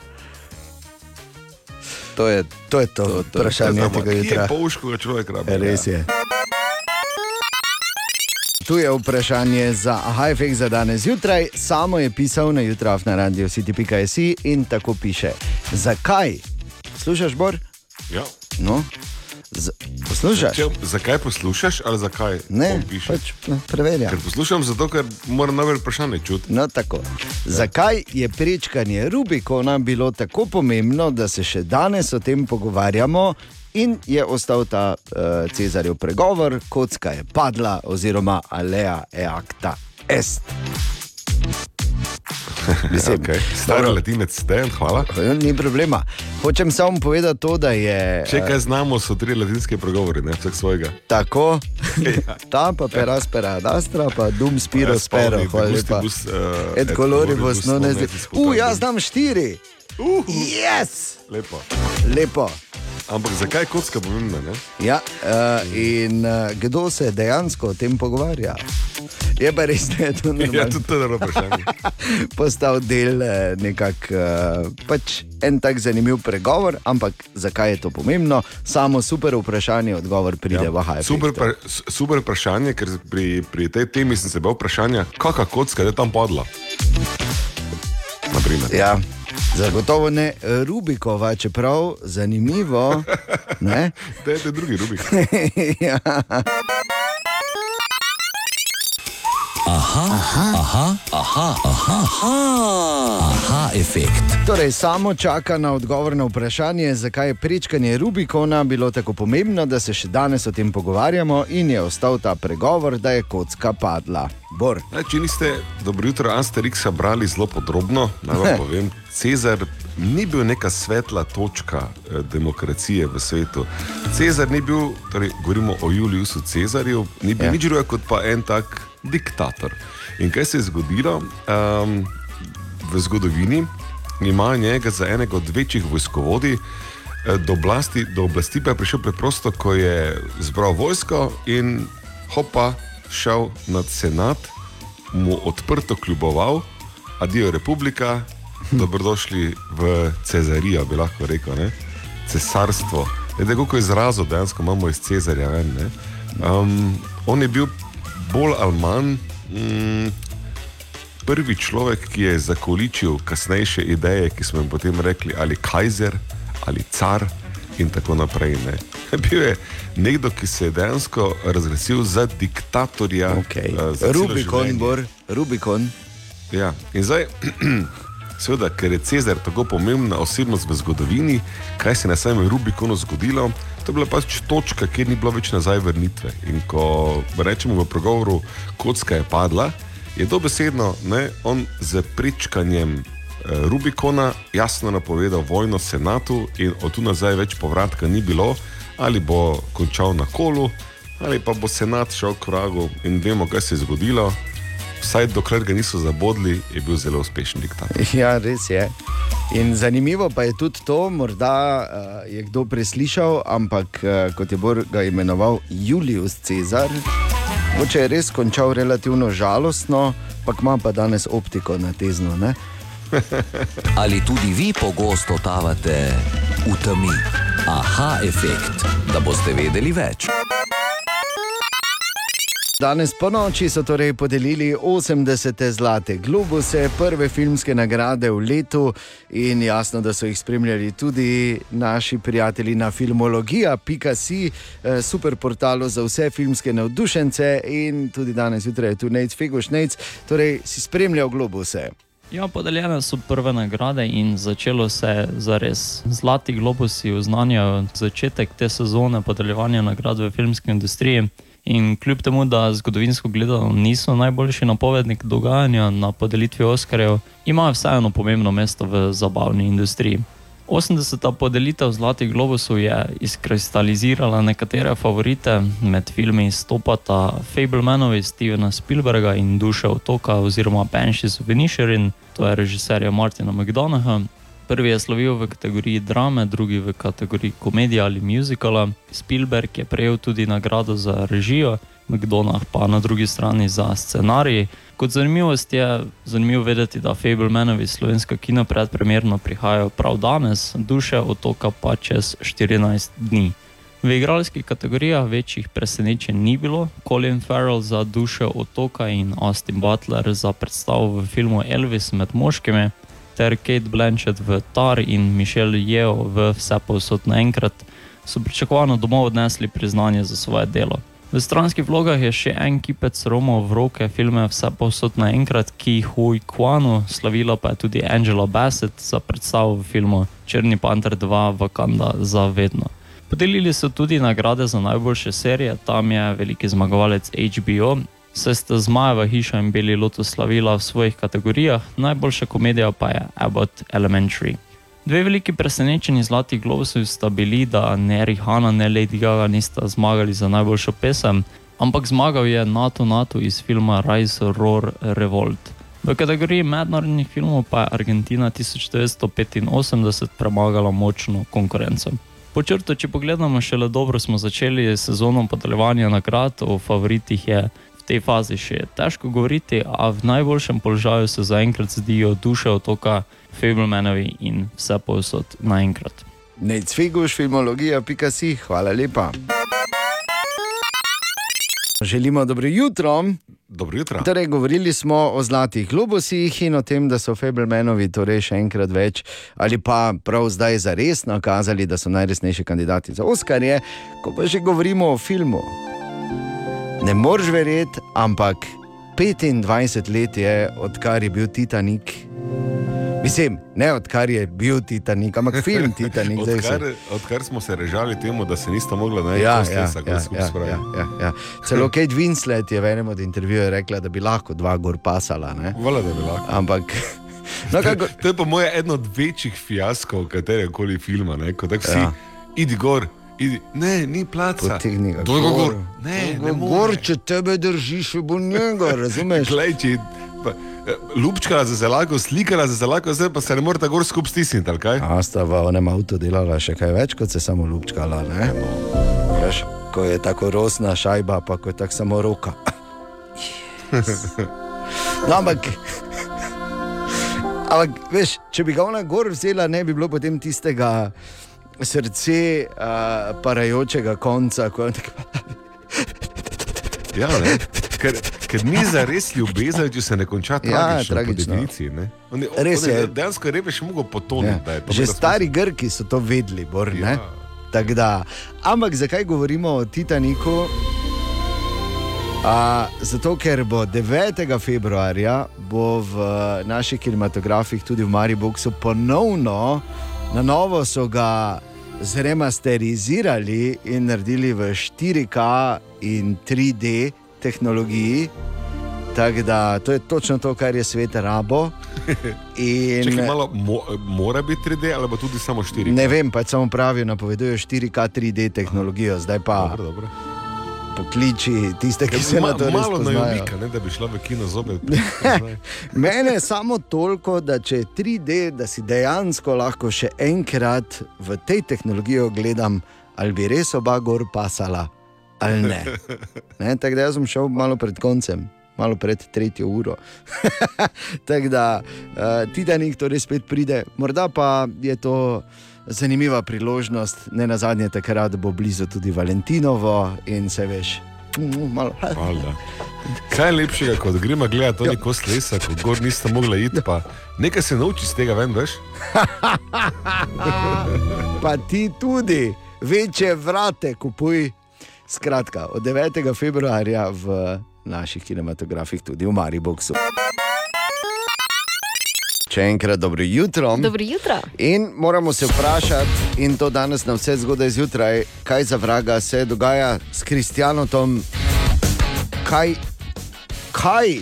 To je to, je to, to, to vprašanje tega Kje jutra. je poško, človek rabi. Res je. Tu je vprašanje za Hajfek za danes zjutraj. Samo je pisal na jutraf na radio city.js in tako piše. Zakaj? Slušaš, Bor? Ja. No? Z poslušaš? Če, zakaj poslušaš ali zakaj Ne, on piše? pač, no, preverjam. Ker poslušam zato, ker moram najbolj vprašanje čuti. No, tako. Zakaj je prečkanje Rubikona bilo tako pomembno, da se še danes o tem pogovarjamo? In je ostal ta uh, Cezarjev pregovor, kocka je padla, oziroma alea eacta est. Mislim, okay. Stari dobro. latinec, dejan, hvala. Ni problema. Hočem samo povedati to, da je. Če eh, kaj znamo, so tri latinske pregovori, ne vsak svojega. Tako, ta pa peraspera, dastra, pa dum spiro Ja, spero, hvala lepa. eh, Et non non est. est disputabile. U, jaz znam štiri. Yes! Lepo. Lepo. Ampak zakaj je kocka pomembna? Ne? Ja, uh, in uh, kdo se dejansko o tem pogovarja? Je pa res, da je to Ja, normalno. tudi to je dobro vprašanje. Postal del eh, nekak, uh, pač en tak zanimiv pregovor, ampak zakaj je to pomembno? Samo super vprašanje, odgovor pride ja, v Hajdu. Super, pra, super vprašanje, ker pri, pri tej temi sem se bal vprašanja, kakšna kocka je tam padla. Naprimer. Ja, zagotovo ne Rubikova, čeprav zanimivo. Ne? To je drugi Rubik. ja. Aha, aha, aha, aha, aha, aha, aha efekt. Torej, samo čaka na odgovor na vprašanje, zakaj je prečkanje Rubikona bilo tako pomembno, da se še danes o tem pogovarjamo, in je ostal ta pregovor, da je kocka padla. Bor. Ne, če niste dobro jutro Asterixa brali zelo podrobno, naj vam povem, Cezar ni bil neka svetla točka eh, demokracije v svetu. Cezar ni bil, torej govorimo o Juliusu Cezarju, ni bil ja. nič drugega kot pa en tak diktator. In kaj se je zgodilo? Um, v zgodovini ima njega za enega od večjih vojskovodij. eh, Do oblasti, do oblasti pa je prišel preprosto, ko je zbral vojsko in hopa šel nad senat, mu odprto kljuboval, adijo republika, dobrodošli v Cezarijo, bi lahko rekel, ne? cesarstvo. Je tako, kot izrazil, dejansko imamo iz Cezarja ven. ne. Um, on je bil bolj ali manj. Mm, prvi človek, ki je zakoličil kasnejše ideje, ki smo jim potem rekli, ali kajzer, ali car in tako naprej. Ne. Bil je nekdo, ki se je dejansko razglasil za diktatorja. Okay. eh, za Rubikon. Bor, Rubikon. Ja, in zdaj, seveda, ker je Cezar tako pomembna osebnost v zgodovini, kaj se je na samem Rubikonu zgodilo, to je bila pač točka, kjer ni bilo več nazaj vrnitve. In ko rečemo v pregovoru, kocka je padla, je dobesedno ne, on z prečkanjem eh, Rubikona jasno napovedal vojno senatu in od tu nazaj več povratka ni bilo, ali bo končal na kolu, ali pa bo senat šel k vragu in vemo, kaj se je zgodilo. Vsaj dokler ga niso zabodli, je bil zelo uspešen diktator. Ja, res je. In zanimivo pa je tudi to, morda uh, je kdo preslišal, ampak uh, kot je Bor ga imenoval Julius Cezar, moče je res končal relativno žalostno, pa ima pa danes optiko na tezno. Ne? Ali tudi vi pogosto totavate v temi? Aha, efekt, da boste vedeli več. Danes po noči so torej podelili 80. zlate globuse, prve filmske nagrade v letu in jasno, da so jih spremljali tudi naši prijatelji na filmologija.si, eh, super portalu za vse filmske navdušence in tudi danes jutraj je tu Nec Fegoš Nec, torej si spremljal globuse. Ja, podeljene so prve nagrade in začelo se je zares. Zlati globusi oznanjajo začetek te sezone podeljevanja nagrad v filmski industriji. In kljub temu, da zgodovinsko gledano niso najboljši napovednik dogajanja na podelitvi Oscarjev, imajo vseeno pomembno mesto v zabavni industriji. 80. podelitev Zlatih globusov je izkristalizirala nekatere favorite, med filmi stopata Fablemanovi Stevena Spielberga in Duše otoka oziroma Banshees of Inisherin, to je režiserja Martina McDonaha. Prvi je slovil v kategoriji drame, drugi v kategoriji komedije ali muzikala. Spielberg je prejel tudi nagrado za režijo, McDonald pa na drugi strani za scenarij. Kot zanimivost je zanimivo vedeti, da Fablemanovi slovenska kino predpremjerno prihajajo prav danes, duše otoka pa čez 14 dni. V igralskih kategorijah večjih presenečenj ni bilo, Colin Farrell za duše otoka in Austin Butler za predstavo v filmu Elvis med moškimi, ter Kate Blanchett v Tar in Michelle Yeoh v Vse posod naenkrat, so pričakovano domov odnesli priznanje za svoje delo. V stranskih vlogah je še en kipec Romov v roke filme Vse posod naenkrat, ki Hui Kwanu, slavila pa je tudi Angela Bassett za predstavo v filmu Črni panter 2 Wakanda za vedno. Podelili so tudi nagrade za najboljše serije, tam je veliki zmagovalec HBO, saj sta Zmajeva hiša in Beli Lotus slavila v svojih kategorijah, najboljša komedija pa je Abbott Elementary. Dve veliki presenečenji zlatih globusov sta bili, da ne Rihana, ne Lady Gaga nista zmagali za najboljšo pesem, ampak zmagal je NATO NATO iz filma Rise Roar Revolt. V kategoriji mednarodnih filmov pa je Argentina 1985 premagala močno konkurenco. Po črtu, če pogledamo, šele dobro smo začeli sezono podeljevanja nagrad, o favoritih je tej fazi še težko govoriti, a v najboljšem položaju se zaenkrat zdijo duše otoka Fablemanovi in vse posod naenkrat. Nec Fegoš, filmologija.si, hvala lepa. Želimo dobro jutro. Dobro jutro. Torej, govorili smo o zlatih globusih in o tem, da so Fablemanovi torej še enkrat več ali pa prav zdaj za res nakazali, da so najresnejši kandidati za Oscarje. Ko pa že govorimo o filmu, ne moreš verjeti, ampak 25 let je, odkar je bil Titanik. Mislim, ne odkar je bil Titanik, ampak film Titanik. zdaj se- odkar, odkar smo se režali temu, da se nista mogla najti Ja, ja, ja, ja, ja, ja, ja. Celo Kate Winslet je v enem od intervjujev rekla, da bi lahko dva gor pasala. ne. Vala, da bi lahko. Ampak. No, kako... To je pa moje eno od večjih fiaskov katerega koli filma. Ne? Ko tako vsi, ja. idi gor, idi. ne, ni placa. Potegni ga Doj ga gor. Ne, ne Gor, če tebe držiš, bo njega, razumeš? Glej, če, pa, eh, lupčkala za zelako, slikala za zelako, zdaj pa se ne more tako gor skupaj stisniti, ali kaj? A sta v onem avtu delala še kaj več, kot se samo lupčkala. Ne? Veš, ko je tako rosna šajba, pa ko je tako samo roka. Yes. No, ampak, ampak, veš, če bi ga ona gor vzela, ne bi bilo potem tistega srce uh, parajočega konca. Ko je tako, Ja, ne. Ker, ker ni za res ljubezen, če se ne konča Ja, tragično. tragično. po definiciji, ne. On je- Res on je. Dejansko je revež mogel potoniti. Ja. je Že stari Grki so to vedeli, Bor, ja. Da. Ampak zakaj govorimo o Titaniku? A, zato, ker bo 9. februarja bo v naših kinematografih, tudi v Mariboku, ponovno na novo so ga zremasterizirali in naredili v 4K in 3D tehnologiji. Tako da to je točno to, kar je svet rabo. In... Malo, mo, mora biti 3D ali pa tudi samo 4D? Ne vem, pač samo pravijo, napovedujejo 4K 3D tehnologijo, zdaj pa. Dobro, dobro. Pokliči tiste, ki se na to Malo spoznajo. najomika, ne, da bi šla v kino zopet. Mene je samo toliko, da če je 3D, da si dejansko lahko še enkrat v tej tehnologiji ogledam, ali bi res oba gor pasala ali ne. ne tako da sem šel malo pred koncem. Malo pred tretjo uro. Tako da uh, Titanik torej spet pride, morda pa je to zanimiva priložnost, ne na zadnje, takrat bo blizu tudi Valentinovo in se veš, malo. Valjda. Kaj je lepšega, kot gremo gledati to neko slesa, ko gor niste mogli iti, pa nekaj se nauči iz tega, ven, veš? pa ti tudi, večje vrate kupuj. Skratka, od 9. februarja v naših kinematografih, tudi v Mariboku. Še enkrat dobro jutro. Dobro jutro. In moramo se vprašati, in to danes na vse zgodaj zjutraj, kaj za vraga se dogaja s Kristjanom. Kaj? Kaj?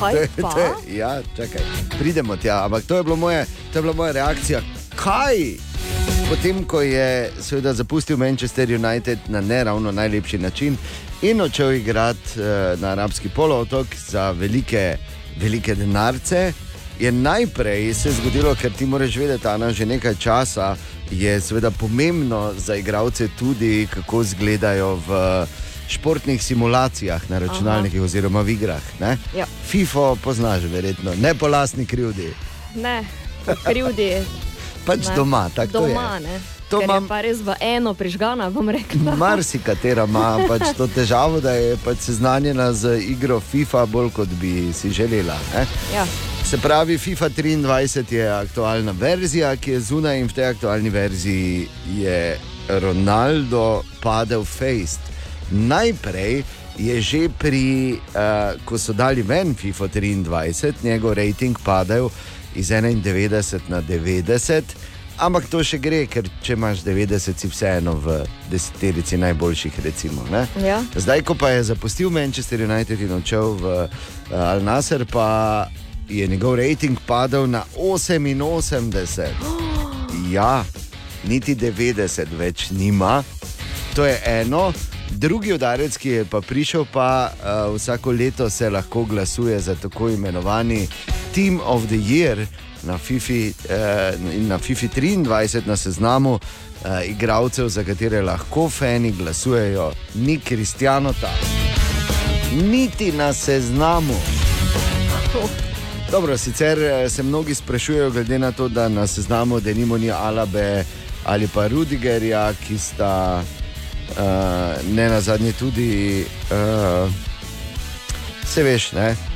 Kaj To pa? to je- Ja, čakaj, pridemo tja, ampak to je, moje, to je bila moja reakcija. Kaj? Potem, ko je seveda zapustil Manchester United na ne ravno najlepši način in odšel igrati uh, na arabski polotok za velike, velike denarce, je najprej se zgodilo, ker ti moraš vedeti, da že nekaj časa je seveda pomembno za igralce tudi, kako izgledajo v športnih simulacijah na računalnikih Aha. oziroma v igrah. Ja. FIFO poznaš verjetno, ne po lastni krivdi. Ne, krivdi. Pač ne. doma, tako to je. Doma, ne. To imam- je pa res v eno prižgana, bom rekla. Marsikatera ima pač to težavo, da je pač seznanjena z igro FIFA bolj kot bi si želela. Ja. Se pravi, FIFA 23 je aktualna verzija, ki je zunaj in v tej aktualni verziji je Ronaldo padel face. Najprej je že pri, uh, ko so dali ven FIFA 23, njegov rating padel iz 91 na 90. Ampak to še gre, ker če imaš 90, si vseeno v deseterici najboljših. Recimo, ne? Ja. Zdaj, ko pa je zapustil Manchester United in odšel v uh, Al Nasser, pa je njegov rating padel na 88. Ja, niti 90 več nima. To je eno. Drugi udarec, ki je pa prišel, pa uh, vsako leto se lahko glasuje za tako imenovani Team of the Year na FIFA, uh, na FIFA 23 na seznamu uh, igralcev, za katere lahko fani glasujejo, ni Kristjanota, niti na seznamu. Dobro, sicer eh, se mnogi sprašujejo, glede na to, da na seznamu denimo ni Alabe ali pa Rudigerja, ki sta uh, ne na zadnje tudi, uh, se veš, ne.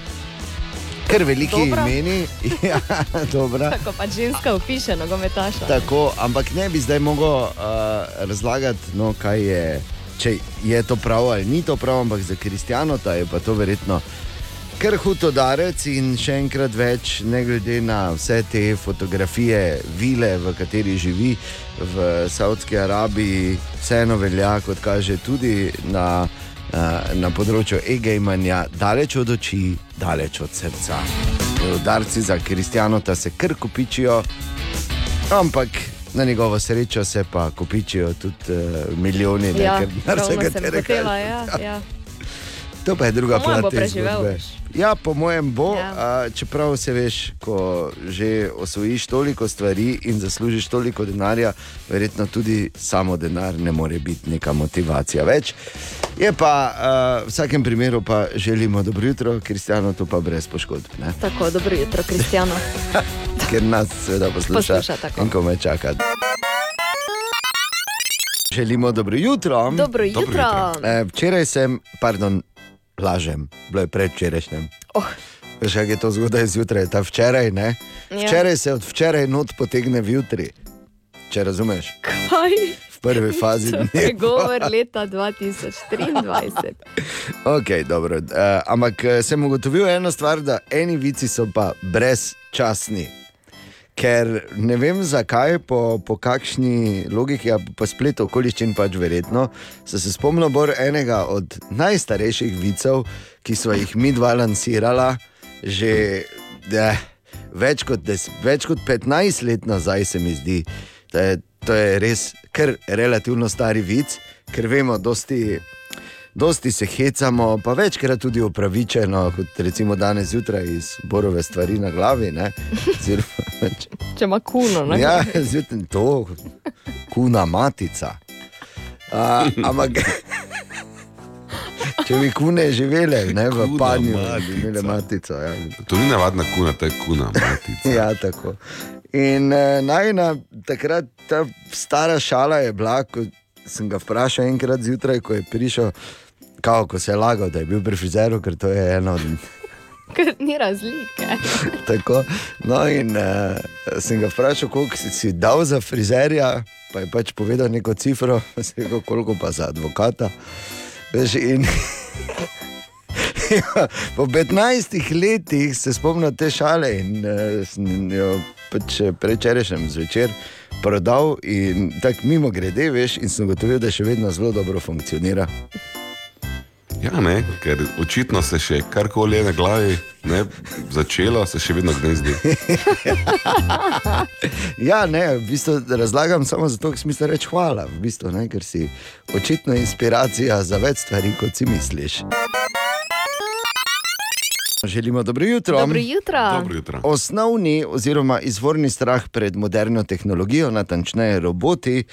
Ker veliki Dobra. imeni, ja, dobro. Tako pa ženska opiše nogometaša. Tako, ampak ne bi zdaj mogel uh, razlagati, no, kaj je, če je to prav ali ni to prav, ampak za Kristjanota je pa to verjetno kar hud udarec in še enkrat več, ne glede na vse te fotografije, vile, v kateri živi v Saudski Arabiji, vseeno velja, kot kaže tudi na, na področju e-gamanja, daleč od oči, daleč od srca. Udarci za Kristjanota se kar kopičijo, ampak na njegovo srečo se pa kopičijo tudi uh, milijoni, ne, Ja, ker ravno sem marsikaterega- hotela, ja, ja. To pa je druga mojem plat Ja, po mojem bo, Ja. ja. čeprav se veš, ko že osvojiš toliko stvari in zaslužiš toliko denarja, verjetno tudi samo denar ne more biti neka motivacija več. Je pa uh, v vsakem primeru pa želimo dobro jutro, Kristjano, to pa brez poškodb, ne? Tako, dobro jutro, Kristjano. ker nas seveda posluša, Posluša, tako. in ko me čaka. Želimo dobro jutro. Dobro jutro. E, včeraj sem, pardon, lažem, bilo je predvčerajšnjem. Oh. Veš, kaj je to zgodaj zjutraj, ta včeraj, ne? Ja. Včeraj se od včeraj not potegne v jutri, če razumeš, Kaj? v prvi fazi dneva. govor leta 2023. Okay, dobro, uh, ampak eh, sem ugotovil eno stvar, da eni vici so pa brezčasni. Ker ne vem zakaj, po, po kakšni logiki, a po spletu okoliščin pač verjetno, sem se spomnil bolj enega od najstarejših vicev, ki so jih mi dva lansirala že eh, več, kot des, več kot 15 let nazaj, se mi zdi. To je, to je res kar relativno stari vic, ker vemo, dosti dosti se hecamo, pa večkrat tudi upravičeno, kot recimo danes zjutraj iz borove stvari na glavi. ne. Oziroma, pač- Če ima kuno, ne? Ja, zjutraj to, kuna matica. A, ampak, če bi kune živele, ne v Kuna panju, matica. bi imele matico. Ja. To ni navadna kuna, to je kuna. matica. Ja, tako. In uh, najna takrat ta stara šala je bila, ko sem ga vprašal enkrat zjutraj, ko je prišel, kao, ko se je lagal, da je bil pri frizeru, ker to je eno od Ker ni razlike. Tako, no, in uh, sem ga vprašal, koliko si, si dal za frizerja, pa je pač povedal neko cifro, rekel, koliko pa za advokata. Veš, in, ja, po 15 letih se spomnim te šale in uh, sem jo pač prečerajšnjem zvečer prodal in tako mimo grede, veš, in sem gotovil, da še vedno zelo dobro funkcionira. Ja, ne, ker očitno se še karkoli je na glavi ne, začelo, se še vedno gnezdi. ja, ne, v bistvu razlagam samo zato, ker smisel reči hvala, v bistvu, ne, ker si očitno inspiracija za več stvari, kot si misliš. Želimo dobro jutro. Dobro jutro. Dobro jutro. Osnovni oziroma izvorni strah pred moderno tehnologijo, natančneje roboti,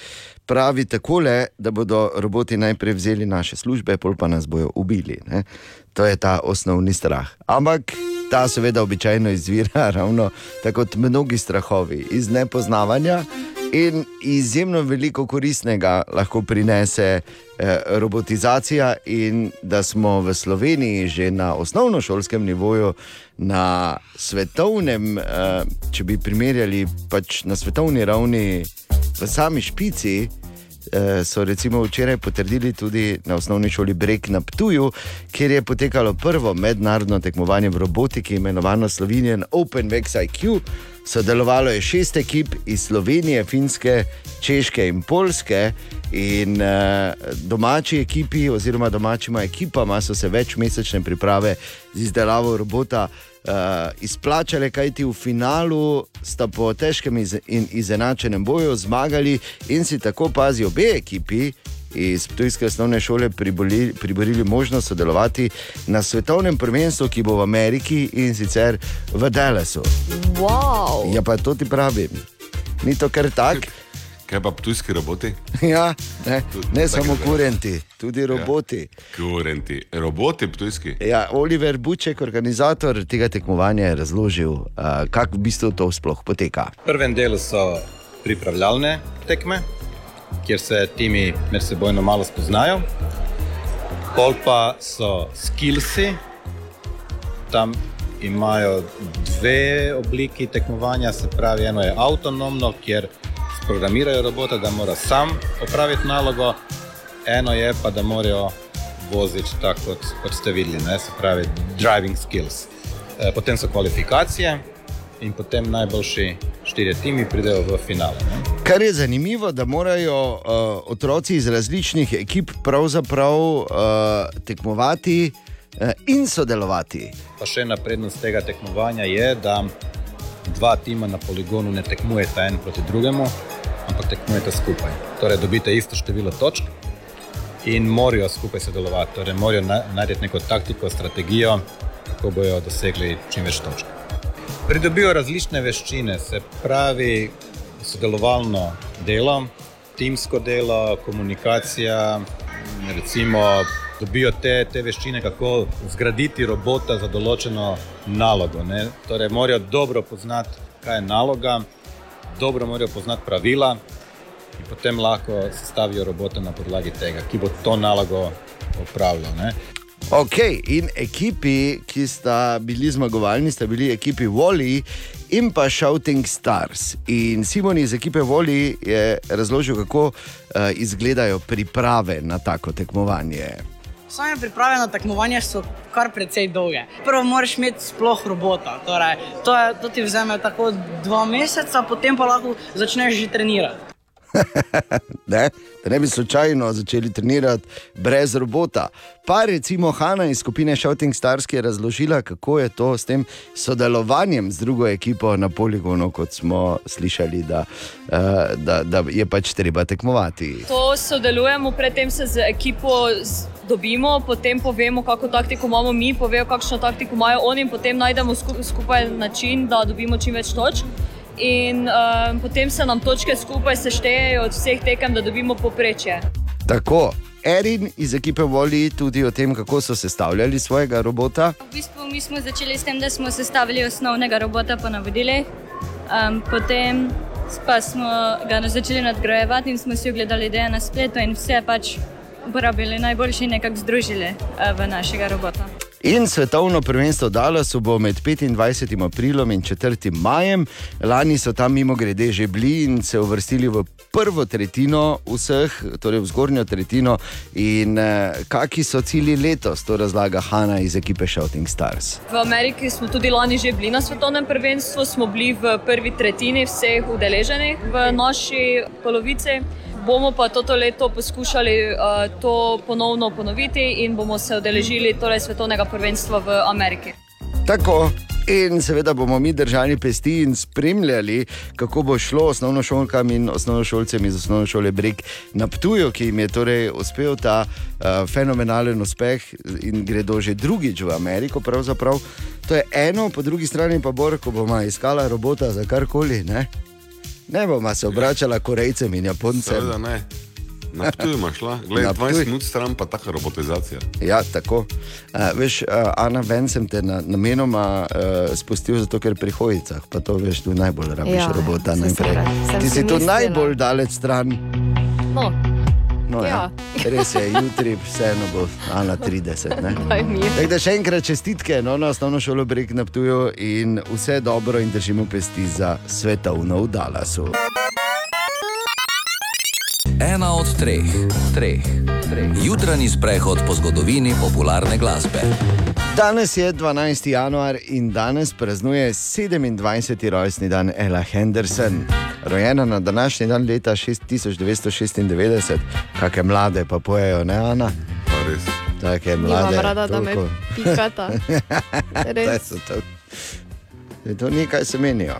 pravi takole, da bodo roboti najprej vzeli naše službe, pol pa nas bojo ubili. Ne? To je ta osnovni strah. Ampak ta seveda običajno izvira ravno tako kot mnogi strahovi iz nepoznavanja. In izjemno veliko koristnega lahko prinese eh, robotizacija, in da smo v Sloveniji že na osnovnošolskem nivoju, na svetovnem, eh, če bi primerjali pač na svetovni ravni, v sami špici. eh, So recimo včeraj potrdili tudi na osnovni šoli Brek na Ptuju, kjer je potekalo prvo mednarodno tekmovanje v robotiki, imenovano Slovenijan Open Vex IQ. Sodelovalo je šest ekip iz Slovenije, Finske, Češke in Polske. In uh, domači ekipi, oziroma domačima ekipama, so se večmesečne priprave z izdelavo robota uh, izplačale, kajti v finalu sta po težkem iz in izenačenem boju zmagali in si tako pazi obe ekipi. Iz Ptujske osnovne šole priboli- priborili možnost sodelovati na svetovnem prvenstvu, ki bo v Ameriki in sicer v Dallasu. Wow. Ja, pa to ti pravim. Ni to kar tako. Kaj pa tujski roboti? Ja, ne, ne tako samo kurenti, tudi roboti. Kurenti, roboti tujski. Ja, Oliver Buček, organizator tega tekmovanja, je razložil, uh, kako v bistvu to sploh poteka. V prvem delu so pripravljalne tekme, kjer se timi med sebojno malo spoznajo, pol pa so skillsi, tam imajo dve obliki tekmovanja, se pravi, eno je avtonomno, kjer programirajo robota, da mora sam opraviti nalogo, eno je pa, da morajo voziti tako, kot, kot ste videli, ne? se pravi, driving skills. E, Potem so kvalifikacije in potem najboljši štirje timi pridejo v finale. Ne? Kar je zanimivo, da morajo uh, otroci iz različnih ekip pravzaprav uh, tekmovati uh, in sodelovati. Pa še ena prednost tega tekmovanja je, da dva tima na poligonu ne tekmujeta en proti drugemu, ampak tekmujeta skupaj. Torej, dobite isto število točk in morajo skupaj sodelovati. Torej, morajo na- najti neko taktiko, strategijo, kako bojo dosegli čim več točk. Pridobijo različne veščine, se pravi, sodelovalno delo, timsko delo, komunikacija, recimo dobijo te, te veščine, kako zgraditi robota za določeno nalogo. Ne? Torej, morajo dobro poznati, kaj je naloga, dobro morajo poznati pravila in potem lahko sestavijo robota na podlagi tega, ki bo to nalogo opravljal. Ne? Ok, in ekipi, ki sta bili zmagovalni, sta bili ekipi Wally in pa Shouting Stars. In Simon iz ekipe Wally je razložil, kako uh, izgledajo priprave na tako tekmovanje. Same priprave na tekmovanje so kar precej dolge. Prvo moraš imeti sploh robota, torej, to, je, to ti vzame tako dva meseca, potem pa lahko začneš že trenirati. ne? da ne bi slučajno začeli trenirati brez robota. Pa recimo Hanna iz skupine Shouting Stars je razložila, kako je to s tem sodelovanjem z drugo ekipo na poligonu, kot smo slišali, da, uh, da, da je pač treba tekmovati. To sodelujemo, predtem se z ekipo dobimo, potem povemo, kako taktiko imamo mi, povejo, kakšno taktiko imajo oni, in potem najdemo sku- skupaj način, da dobimo čim več točk. In um, potem se nam točke skupaj seštejejo od vseh tekem, da dobimo poprečje. Tako, Erin iz ekipe voli tudi o tem, kako so sestavljali svojega robota. V bistvu mi smo začeli s tem, da smo sestavili osnovnega robota po navodilih, um, potem pa smo ga začeli nadgrajevati in smo si ogledali ideje na spletu in vse pač uporabili najboljše in nekako združili uh, v našega robota. In svetovno prvenstvo v Dallasu bo med 25. aprilom in 4. majem. Lani so tam mimo grede že bili in se uvrstili v prvo tretjino vseh, torej v zgornjo tretjino. In eh, kakšni so cilji letos, to razlaga Hanna iz ekipe Shouting Stars. V Ameriki smo tudi lani že bili na svetovnem prvenstvu, smo bili v prvi tretjini vseh udeleženih v naši polovici. Bomo pa toto leto poskušali uh, to ponovno ponoviti in bomo se udeležili torej, svetovnega prvenstva v Ameriki. Tako. In seveda bomo mi držali pesti in spremljali, kako bo šlo osnovnošolkam in osnovnošolcem iz osnovne šole Breg na Ptuju, ki jim je torej uspel ta uh, fenomenalen uspeh in gredo že drugič v Ameriko. Pravzaprav. To je eno, po drugi strani pa bo, ko bomo iskala robota za karkoli. Ne bomo se obračala Korejcem in Japoncem. Seveda ne. Na Ptuju imaš šla, gledaj, Na 20 Ptuj. minut stran pa taka robotizacija. Ja, tako. Uh, veš, uh, Ana, ven sem te na, namenoma uh, spustil, zato ker pri hojicah, pa to veš, tu najbolj rabiš Ja, robota. najprej. Ti si tu najbolj daleč stran. No, No, ja. Ja. Res je, jutri vseeno bo Ana 30. ne? daj mir. Tako da še enkrat čestitke no, na osnovno šolo Breg na Ptuju in vse dobro in držimo pesti za svetovno v Dallasu. Ena od treh, treh, treh. Jutranji sprehod po zgodovini popularne glasbe. Danes je 12. januar in danes praznuje 27. rojstni dan Ella Henderson. Rojena na današnji dan leta 1996, kakšne mlade pa pojejo, ne Ana? Pa res. Take mlade. rada, da me toliko. pikata. Res. To- Je To nekaj se menijo.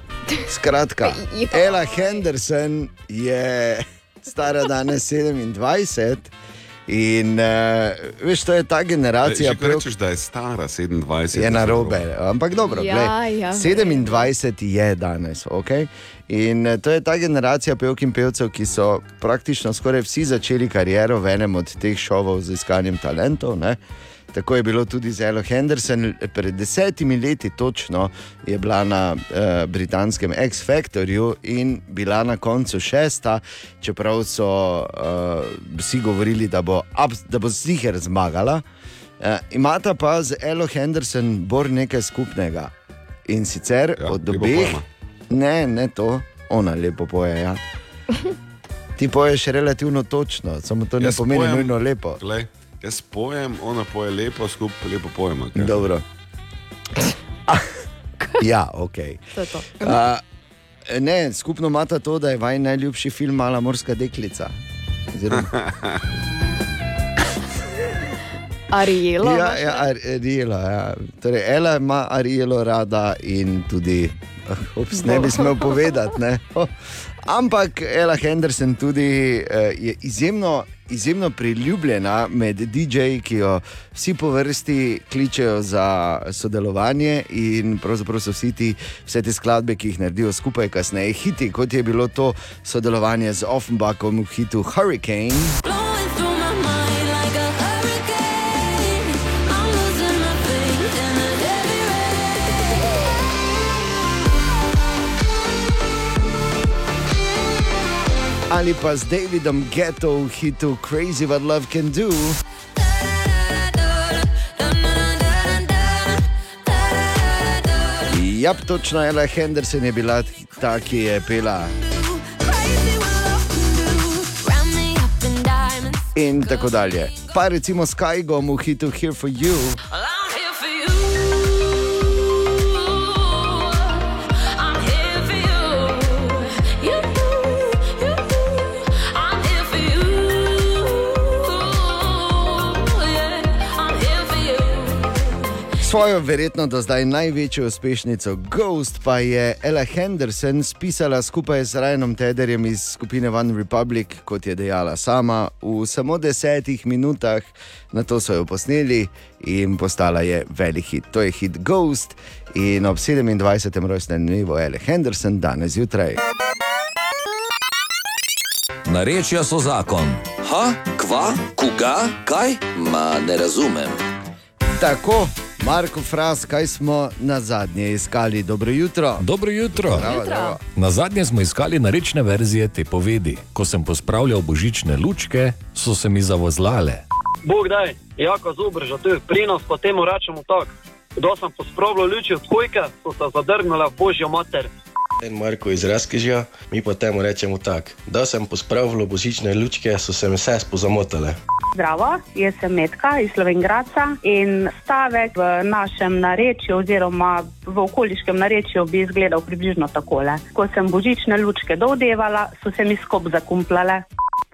Skratka, Ja. Ella Henderson je stara danes 27 in uh, veš, to je ta generacija. Če rečeš, da je stara 27, Je na robe, ampak dobro. Ja, glej, ja, 27 je danes, ok. In eh, to je ta generacija pevk in pevcev, ki so praktično skoraj vsi začeli kariero v enem od teh šovov z iskanjem talentov. Ne? Tako je bilo tudi z Elo Henderson. Pred desetimi leti točno je bila na uh, britanskem X Factorju in bila na koncu šesta, čeprav so uh, vsi govorili, da bo, da bo ziger zmagala. Uh, imata pa z Elo Henderson bolj nekaj skupnega. In sicer ja, od obeh, ne, ne to, ona lepo poje. Ja. Ti poješ relativno točno, samo to ne Jaz pomeni pojem- nujno lepo. Glej, jaz pojem, ona poje lepo, skupaj lepo pojemo. kaj? Dobro. Ja, ok. To je to. Uh, ne, skupno imata to, da je vaj najljubši film Mala morska deklica. Oziroma, Ariela. ja, ja? Ariela. Ja. Torej, Ela ima Arielo rada in tudi, ah, ups, ne bi smel povedati. Ne? Ampak Ela Henderson tudi uh, je izjemno, izjemno priljubljena med DJ-ji, ki jo vsi po vrsti kličejo za sodelovanje in pravzaprav so vsi ti, vse te skladbe, ki jih naredijo skupaj, kasneje hiti, kot je bilo to sodelovanje z Offenbachom v hitu Hurricane. Ali pa z Davidom Ghetto v hitu Crazy What Love Can Do. Ja, točno Ella Henderson je bila ta, ki je pela. In tako dalje. Pa recimo s Kajgom v hitu Here for You. Svojo verjetno do zdaj največjo uspešnico Ghost pa je Ella Henderson spisala skupaj z Ryanom Tedderjem iz skupine One Republic, kot je dejala sama, v samo desetih minutah. Na to so jo posneli in postala je velik hit. To je hit Ghost in ob 27. rojstnem dnevu Ella Henderson danes zjutraj. Narečja so zakon. Ha, kva, koga, kaj? Ma ne razumem. Tako, Marko Fras, kaj smo na zadnje iskali? Dobro jutro. Dobro jutro. Zdravo, zdravo. Na zadnje smo iskali narečne verzije te povedi. Ko sem pospravljal božične lučke, so se mi zavozlale. Bog daj, jako zubr, že to je prinos, potem rečemo tako. Kdo sem pospravljal luči od kojke, so se zadrgnile v božjo mater. En Marko iz Razkežja, mi pa temu rečemo tako. Da sem pospravil božične lučke, so se mi vse spozamotale. Zdravo, jaz sem Metka iz Slovengraca in stavek v našem narečju oziroma v okoliškem narečju bi izgledal približno takole. Ko sem božične lučke dodevala, so se mi skop zakumplale.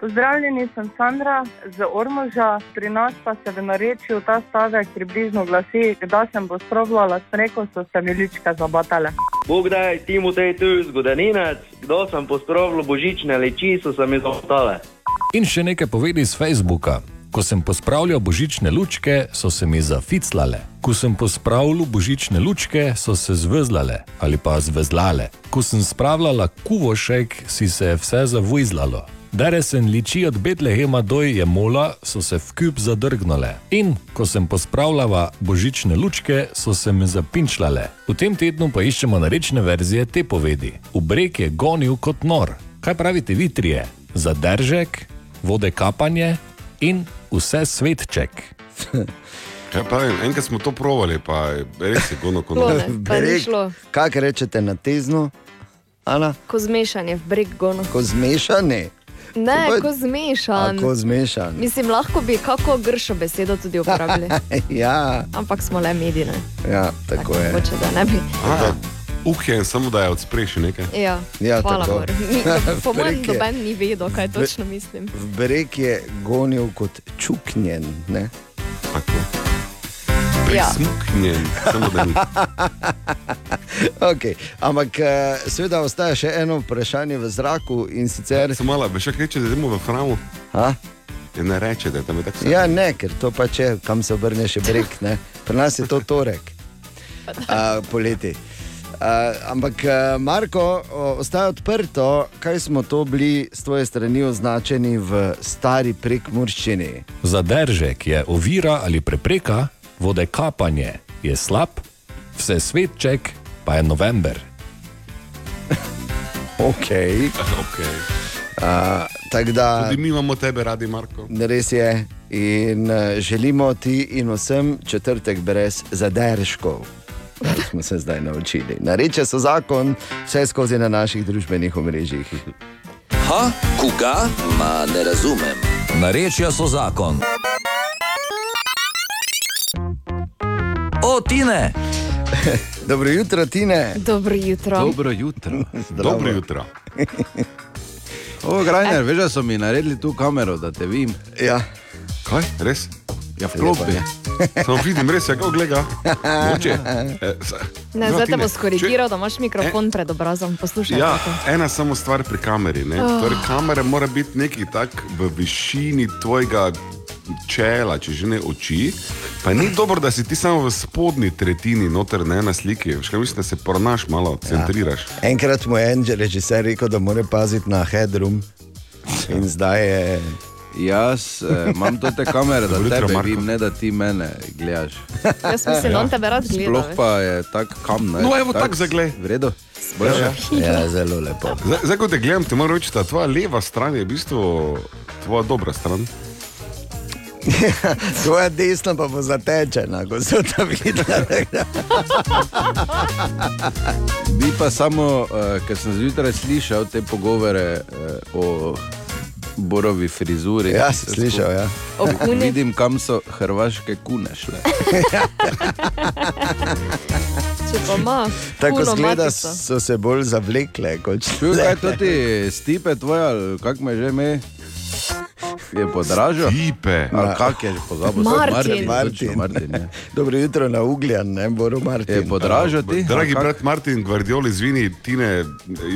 Pozdravljeni, sem Sandra z Ormoža, pri nas pa se v narečju ta stavek približno glasi, da sem pospravljala smreko, so se mi ličke zabatale. Bog daj, Timotej tu, zgodovinec, kdo sem pospravil božične leči, so se mi zaostale. In še nekaj povedi z Facebooka. Ko sem pospravljal božične lučke, so se mi zaficlale. Ko sem pospravljal božične lučke, so se zvezlale ali pa zvezlale. Ko sem spravljala kuvošek, si se je vse zavojzlalo. Dere sem liči od Betlehema do Jemola, so se v kup zadrgnile. In ko sem pospravljala božične lučke, so se mi zapinčlale. V tem tednu pa iščemo narečne verzije te povedi. V breg je gonil kot nor. Kaj pravite vi trije? Zadržek, vode kapanje in vse svetček. Ja, pravim, enkrat smo to provali, pa je res je gono kot ni šlo. Kaj rečete na teznu? Ana? Ko zmešanje v breg gono. Ko zmešane. Ne, pa- ko zmešan. A, ko zmešan. Mislim, lahko bi kako gršo besedo tudi uporabili. ja, Ampak smo le medine. ja, tako je. Hoče, da ne bi. A, Uh, je samo da je od spreši nekaj. Ja, Ja, hvala, tako. Po mojem, noben ni vedel, kaj točno mislim. Breg je gonil kot čuknjen. Ne? Ja. Prismuknjen, samo da ni. okay. Ampak eh, seveda ostaja še eno vprašanje v zraku in sicer. Samo malo, veš, kaj reče, da idemo v hramu? Ha? Ja, ne reče, da je tam je tako Ja, ne, ker to pač je, kam se obrne še breg. Ne? Pri nas je to torek, uh, poleti. Uh, ampak, uh, Marko, o, ostaja odprto, kaj smo to bili s tvoje strani označeni v stari prekmurščini. Zadržek je ovira ali prepreka, vode kapanje je slab, vse svetček pa je november. Ok. okay. Uh, tako da. Tudi mi imamo tebe radi, Marko. Res je. In uh, želimo ti in vsem četrtek brez zadržkov. To smo se zdaj naučili. Nareče so zakon, vse skozi na naših družbenih omrežjih. Ha, koga? Ma ne razumem. Narečja so zakon. O, Tine! Dobro jutro, Tine. Dobro jutro. Dobro jutro. Zdravo. Dobro jutro. O, Grajner, veš, da so mi naredili tu kamero, da te vidim. Ja. Kaj, res? Ja, v klopi. Samo vidim, res je, kako gleda. Moče. Eh, Ne, zdaj te bo skorigiral, da imaš mikrofon pred obrazom. Poslušaj. Ja, Marko. ena samo stvar pri kameri. ne. Oh. Torej, kamera mora biti nekaj tak v višini tvojega čela, če že ne oči. Pa ni dobro, da si ti samo v spodnji tretjini, noter ne na sliki. Kaj mislim, da se pornaš malo, centriraš. Enkrat mu je en režiser rekel, da mora paziti na headroom. In zdaj je. Jaz eh, imam to te kamere, da Dobro tebe vidim, ne da ti mene gledaš. Jaz mislim, da on tebe rad gleda. Sploh pa je tak kam. Ne? No, evo tak zaglej. V redu. Ja, ja, zelo lepo. Zdaj, ko te gledam, ti moram reči, da tvoja leva stran je v bistvu tvoja dobra stran. Tvoja desna pa bo zatečena, ko se ta vidi. Bi pa samo, uh, ker sem zjutraj slišal te pogovore uh, o borovi frizuri. Ja, si slišal, ja. Vidim, kam so hrvaške kune šle. Ima. Tako zgleda, so se bolj zavlekle kot Čuj, kaj to ti stipe tvoja, kak me že ime? Je podražil? Ali kak je že pozabil? Martin. Martin. Martin ja. Dobro jutro na Ugljan, ne Boru Martin. Je podražil ti? Dragi brat Martin Guardiol, izvini, Tine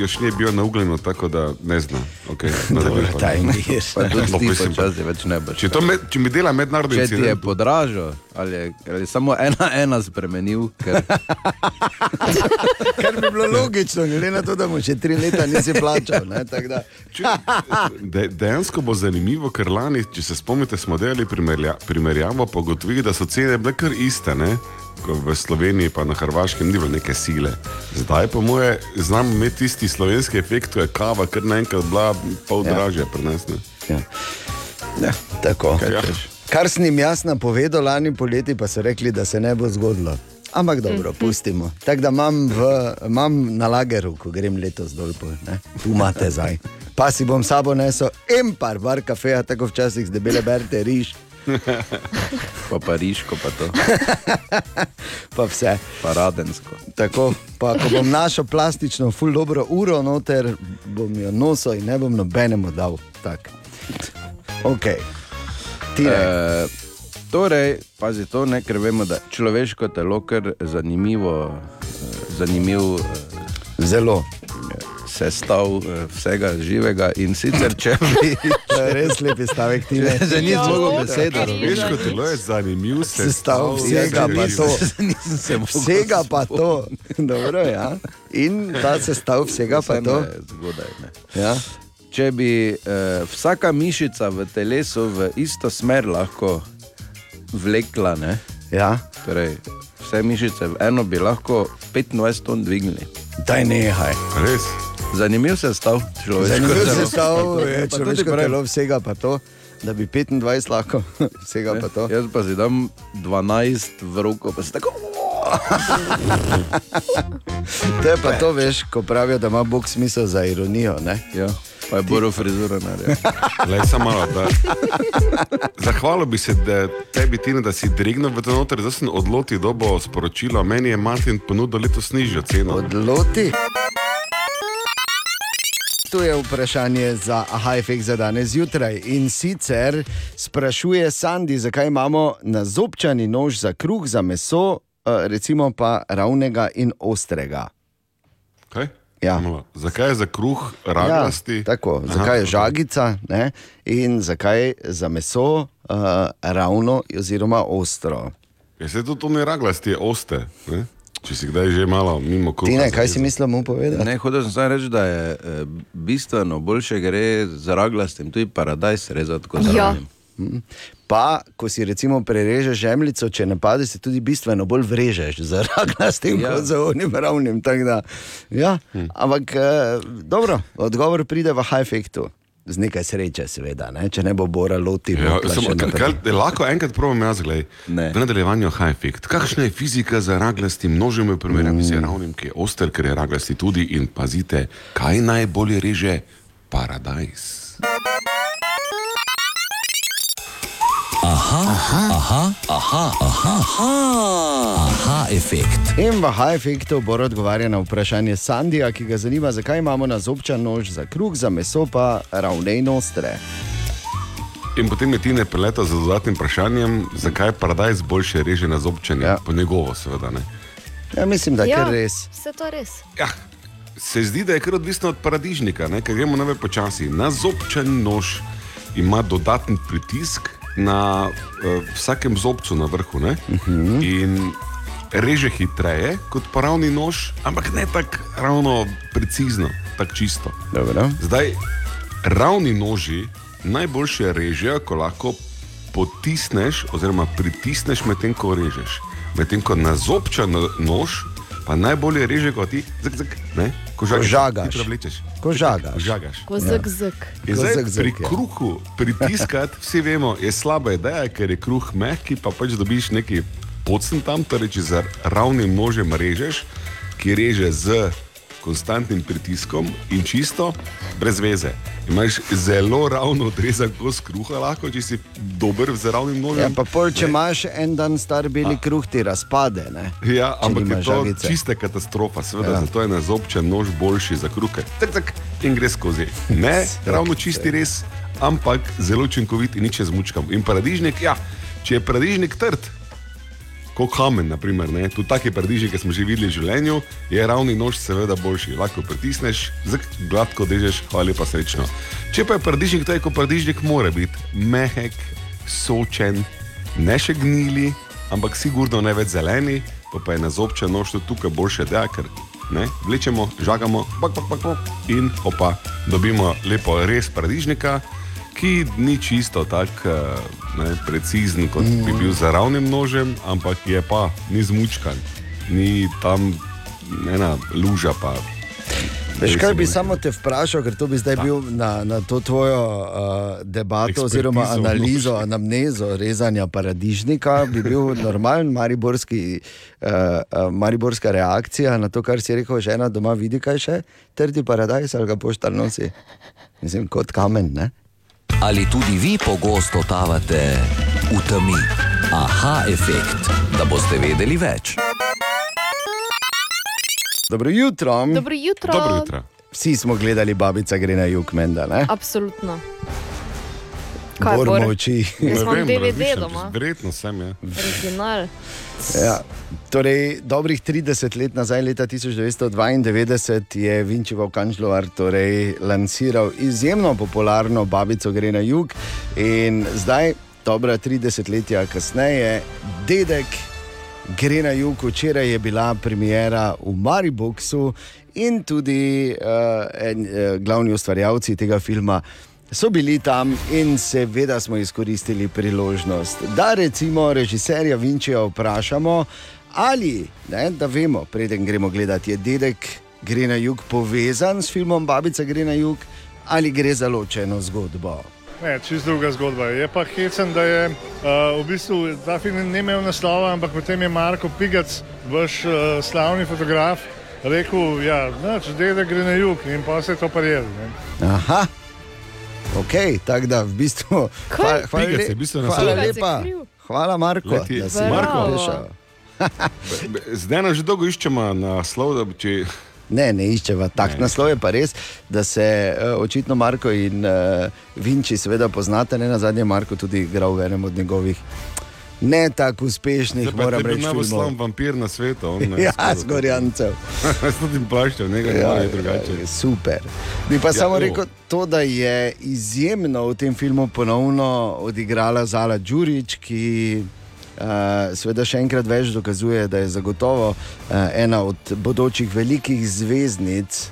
još nije bio na ugljenu, tako da ne znam. Okay, Dobro, daj mir. Pa tudi No, ti mislim, počasi več ne boš. Če, to me, če mi dela mednarodni Če ti je incident, podražil, ali je, ali je samo ena ena spremenil, ker Kar bi bilo logično, glede na to, da mu še tri leta nisi plačal. Ne. De, dejansko bo zanimivo, ker lani, če se spomnite, smo delali primerja, primerjavo, pa ugotovili, da so cene bile kar iste. Ne? Ko V Sloveniji pa na Hrvaškem ni bilo neke sile. Zdaj, po moje, znamo imeti tisti slovenski efekt, ko je kava kar naenkrat bila pol Ja. dražja pri nas. ne. Ja. Ja, tako. Ja. Kar sem jim jaz napovedal lani poleti, pa so rekli, da se ne bo zgodilo. Ampak dobro, pustimo. Tako da imam, v, imam na lageru, ko grem letos dol, pol, tu imate zdaj. Pa si bom sabo nesel en par bar kafeja, tako včasih z debele berte riž, pa pariško pa to, pa vse. pa radensko. Tako, pa ko bom našel plastično, ful dobro uro noter, bom jo nosil in ne bom nobenemu dal. Tak. Ok. Tine. E, torej, pazi to, ne, ker vemo, da človeško telo je zanimivo, eh, zanimiv eh, zelo. Sestav eh, vsega živega in sicer če bi. Je res lep stavek, ti ne. Že nisem mogel besedo. Človeško telo je zanimiv Sestav vsega pa to. Vsega pa to. Dobro, ja. In ta sestav vsega pa to. Je Zgodaj, ne. Ja. Če bi eh, vsaka mišica v telesu v isto smer lahko vlekla, ne? Ja. Torej, vse mišice v eno bi lahko 25 ton dvignili. Daj nehaj. Res. Zanimiv se stav človeško Zanimiv telo. sestav je Pa tudi človeško telo vsega pa to. Da bi 25 lahko, vsega pa to. Jaz pa si dam 12 v roko, pa si tako. To je pa to, veš, ko pravijo, da ima Bog smisel za ironijo. Ne? Ja, pa je Boro frizura naredil. Lej, samo malo, da. Zahvalil bi se da tebi, Tina, da si dregnil v to noter, zdaj sem odlotil dobo sporočilo. Meni je Martin ponudil letos nižjo ceno. Odloti. Tu je vprašanje za efekt za danes zjutraj. In sicer sprašuje Sandy, zakaj imamo na zobčani nož za kruh, za meso, eh, recimo pa ravnega in ostrega. Ja. Malo. Zakaj je za kruh raglasti? Ja, tako, Aha, zakaj je ok. žagica ne? in zakaj za meso uh, ravno oziroma ostro. Ja, se tudi to ne raglasti, je oste. Ne? Če si kdaj že malo mimo kruha. Ti ne, kaj si mislil mu povedati? Ne, hotel sem samo reči, da je eh, bistveno boljše gre za raglastim, tudi paradajz rezati kot za Ja. ravnim. Mhm. Pa, ko si recimo prerežeš žemljico, če ne pade, se tudi bistveno bolj vrežeš z raglastim ja. Kot z onim ravnim. Da, ja. hm. Ampak eh, dobro, odgovor pride v high efektu. Z nekaj sreče, seveda, ne? če ne bo Bora loti. Ja, samo, kaj, lahko enkrat provam jaz, gledaj. V nadaljevanju high effect. Kakšna je fizika za raglasti množimo v primerjavi Mm. z ravnim, ki je oster, ker je raglasti tudi in pazite, kaj najbolje reže paradajz. Aha, aha, aha, aha, aha, aha, aha efekt. In v high efektu bo odgovarjal na vprašanje Sandija, ki ga zanima, zakaj imamo na zobčan nož za kruh, za meso pa ravne in ostre. In potem je Tine preletel z dodatnim vprašanjem, zakaj paradajz boljše reže na zobčenje, ja. po njegovo, seveda. Ne? Ja, mislim, da je ja, kar res. Vse to res. Ja, se zdi, da je kar odvisno od paradižnika, ne? ker gremo najbolj počasi. Na zobčen nož ima dodaten pritisk na uh, vsakem zobcu na vrhu ne? uh -huh. in reže hitreje kot paravni nož, ampak ne tako ravno precizno, tako čisto. Dobro. Zdaj, ravni noži najboljše režejo, ko lahko potisneš oziroma pritisneš medtem, ko režeš. Medtem ko na zobčan nož pa najbolje reže, ko ti zak, ne, ko žagaš. žagaš. hitro vlečeš. Ko žagaš. žagaš. Ko zg zg. In Ko zak, zak, pri ja. kruhu pritiskati, vsi vemo, je slaba ideja, ker je kruh mehki, pa pač dobiš neki pocen tam, torej če z ravnim nožem režeš, ki reže z konstantnim pritiskom in čisto brez veze. Imaš zelo ravno odrezan kos kruha, lahko če si dober z ravnim nožem. Ja, pa pol, če imaš en dan star beli kruh, ti razpade. Ne? Ja, Če ampak je to žagice. čista katastrofa, seveda, Ja. zato je nazobčen nož boljši za kruhe. Tak, tak, in gre skozi. Ne, ravno čisti res, ampak zelo učinkovit in nič ne zmučkam. In paradižnik, ja, če je paradižnik trd, kot kamen, naprimer, ne, tudi taki paradižnik, ki smo že videli v življenju, je ravni nož seveda boljši. Lahko pritisneš, gladko dežeš, hvala lepa srečno. Če pa je paradižnik, to je kot paradižnik mora biti mehek, sočen, ne še gnili, ampak sigurno ne več zeleni, pa, pa je nazobčen nož tudi tukaj boljše, da ker ne, vlečemo, žagamo, pak, pak, pak, pak, in opa, dobimo lepo res paradižnika. Ki ni čisto tako uh, precizen, kot bi bil za ravnim nožem, ampak je pa ni zmučkan, ni tam ena luža. Pa, Veš, kaj bi Recimo, samo te vprašal, ker to bi zdaj bil na, na to tvojo uh, debato Ekspertizo oziroma analizo, nožih. anamnezo rezanja paradižnika, bi bil normalen mariborski, uh, uh, mariborska reakcija na to, kar si rekel, žena doma vidi, kaj še, trdi paradajz ali ga poštar nosi. Mislim, kot kamen, ne? Ali tudi vi pogosto totavate v temi? Aha, efekt, da boste vedeli več. Dobro jutro. Dobro jutro. Dobro jutro. Vsi smo gledali, babica gre na jug, menda, ne? Absolutno. Kaj, Bor Bor? molči. Jaz imam DVD doma. Verjetno sem, ja. Original. Ja. Torej, dobrih 30 let nazaj, leta 1992, je Vinci Volkančlovar torej, lansiral izjemno popularno Babico gre na jug, in zdaj, dobra 30 letja kasneje, dedek gre na jug. Včeraj je bila premjera v Mariboku in tudi uh, en, uh, glavni ustvarjalci tega filma. So bili tam in seveda smo izkoristili priložnost, da recimo režiserja Vinčija vprašamo, ali, ne, da vemo, preden gremo gledati, je dedek gre na jug povezan s filmom Babica gre na jug ali gre za ločeno zgodbo. Ne, čist druga zgodba. Je pa hecen, da je uh, v bistvu ta film ne imel naslova, ampak potem je Marko Pigac, vaš uh, slavni fotograf, rekel, da če dede gre na jug in pa se je to parjel. Aha. Ok, tako da v bistvu. Hvala, hvala, le, je v bistvu hvala lepa. Hvala, Marko, Leti- da si. Marko rešil. Zdaj nam že dolgo iščemo naslov, da bi če. Ne, ne iščeva. Tak naslov je pa res, da se uh, očitno Marko in uh, Vinči seveda poznate, ne na zadnje Marko tudi igral v enem od njegovih ne tako uspešnih, Zdaj moram je reči, najbolj filmov. vampir na svetu. ne, Ja, zgorjancev. S tem plaščem, nekaj Ja, ja, drugače. Super. Bi pa Ja, ja, samo evo. rekel to, da je izjemno v tem filmu ponovno odigrala Zala Đurič, ki uh, seveda še enkrat več dokazuje, da je zagotovo uh, ena od bodočih velikih zvezdnic.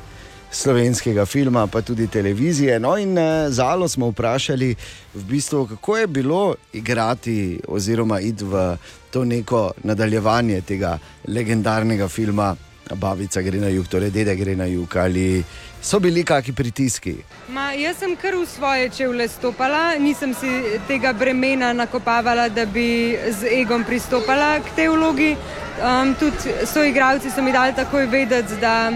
Slovenskega filma, pa tudi televizije. No, in uh, zalo smo vprašali, v bistvu, kako je bilo igrati, oziroma iti v to neko nadaljevanje tega legendarnega filma Babica gre na jug, torej Dede gre na jug. Ali so bili kakšni pritiski? Ma, jaz sem kar v svoje čevlje stopala, nisem si tega bremena nakopavala, da bi z egom pristopala k tej vlogi. Um, tudi soigravci so mi dali takoj vedeti, da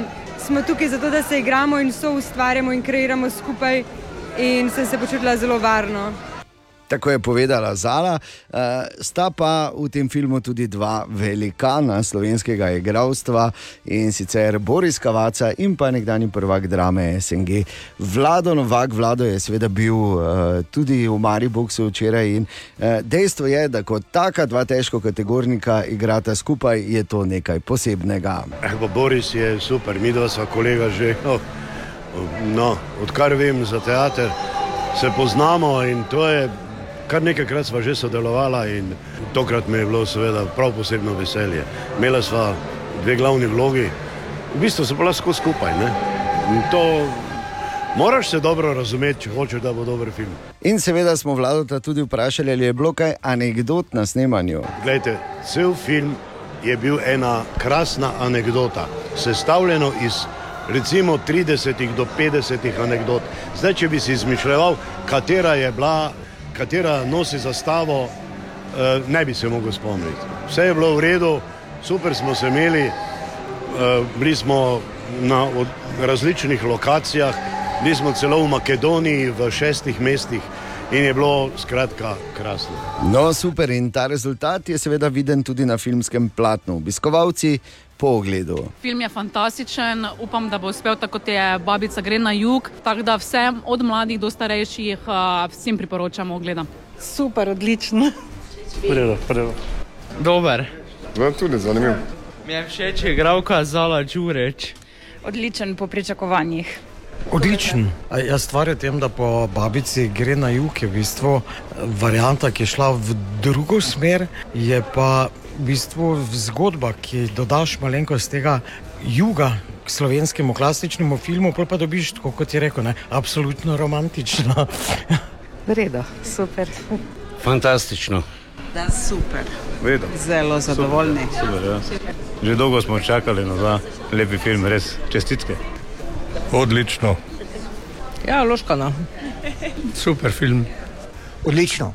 smo tukaj zato, da se igramo in so ustvarjamo in kreiramo skupaj, in sem se počutila zelo varno. Tako je povedala Zala. Uh, sta pa v tem filmu tudi dva velikana slovenskega igralstva in sicer Boris Kavaca in pa nekdani prvak drame SNG. Vlado Novak, Vlado je seveda bil uh, tudi v Mariboku včeraj in uh, dejstvo je, da kot taka dva težko kategornika igrata skupaj, je to nekaj posebnega. Pa Boris je super, mi dva sva kolega že. No, no, odkar vem za teater, se poznamo in to je. Kar nekajkrat sva že sodelovala in tokrat mi je bilo seveda prav posebno veselje. Imela sva dve glavni vlogi, v bistvu so bila skozi skupaj. Ne? In to moraš se dobro razumeti, če hočeš, da bo dober film. In seveda smo vladota tudi vprašali, ali je bilo kaj anegdot na snemanju. Glejte, cel film je bil ena krasna anekdota, sestavljena iz recimo 30 do 50 anekdot. Zdaj, če bi si izmišljal, katera je bila, katera nosi zastavo, eh, ne bi se mogel spomniti. Vse je bilo v redu, super smo se imeli, eh, bili smo na različnih lokacijah, bili smo celo v Makedoniji, v šestih mestih in je bilo skratka krasno. No, super. In ta rezultat je seveda viden tudi na filmskem platnu. Obiskovalci po ogledu. Film je fantastičen, upam, da bo uspel tako, kot je babica gre na jug. Tako da vsem, od mladih do starejših, eh, vsem priporočamo ogled. Super, odlično. Predo, predo. Dober. No, tudi zanimivo. Mi je všeč igralka Zala Đureč. Odličen po pričakovanjih. Odličen. A Ja, stvar je v tem, da po babici gre na jug, je v bistvu varianta, ki je šla v drugo smer, je pa v bistvu zgodba, ki dodaš malenkost tega juga k slovenskemu klasičnemu filmu, pa dobiš, tako kot je rekel, ne, absolutno romantično. V redu, super. Fantastično. Da, super. Vedo. Zelo zadovoljni. Super, ja. Že dolgo smo čakali na ta lepi film, res čestitke. Odlično. Ja, loškana. Super film. Odlično.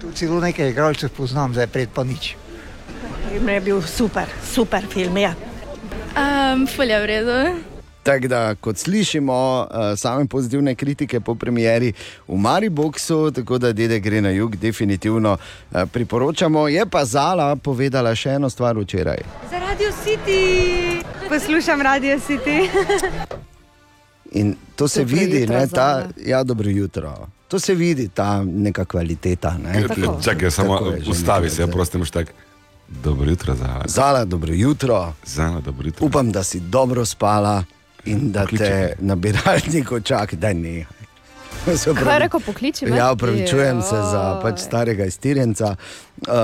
Tu celo nekaj igralcev poznam, zdaj pred pa nič. Film je bil super, super film. Ja. Um, Fulja v redu. Tako da, kot slišimo, uh, same pozitivne kritike po premieri v Mariboku, tako da Dede gre na jug, definitivno uh, priporočamo. Je pa Zala povedala še eno stvar včeraj. Za Radio City. Poslušam Radio City. In to se Dobro vidi, jutro, ne, ta, ja, dobro jutro. To se vidi, ta neka kvaliteta. Ne, Čakaj, samo je ustavi se, ja, prosim, štek. Dobro jutro, Zala. Zala, dobro jutro. Zala, dobro jutro. Upam, da si dobro spala in da te nabiralnik očaka, da ne. Kaj pokliči me? Ja, upravičujem se za pač starega iztirjenca. Uh,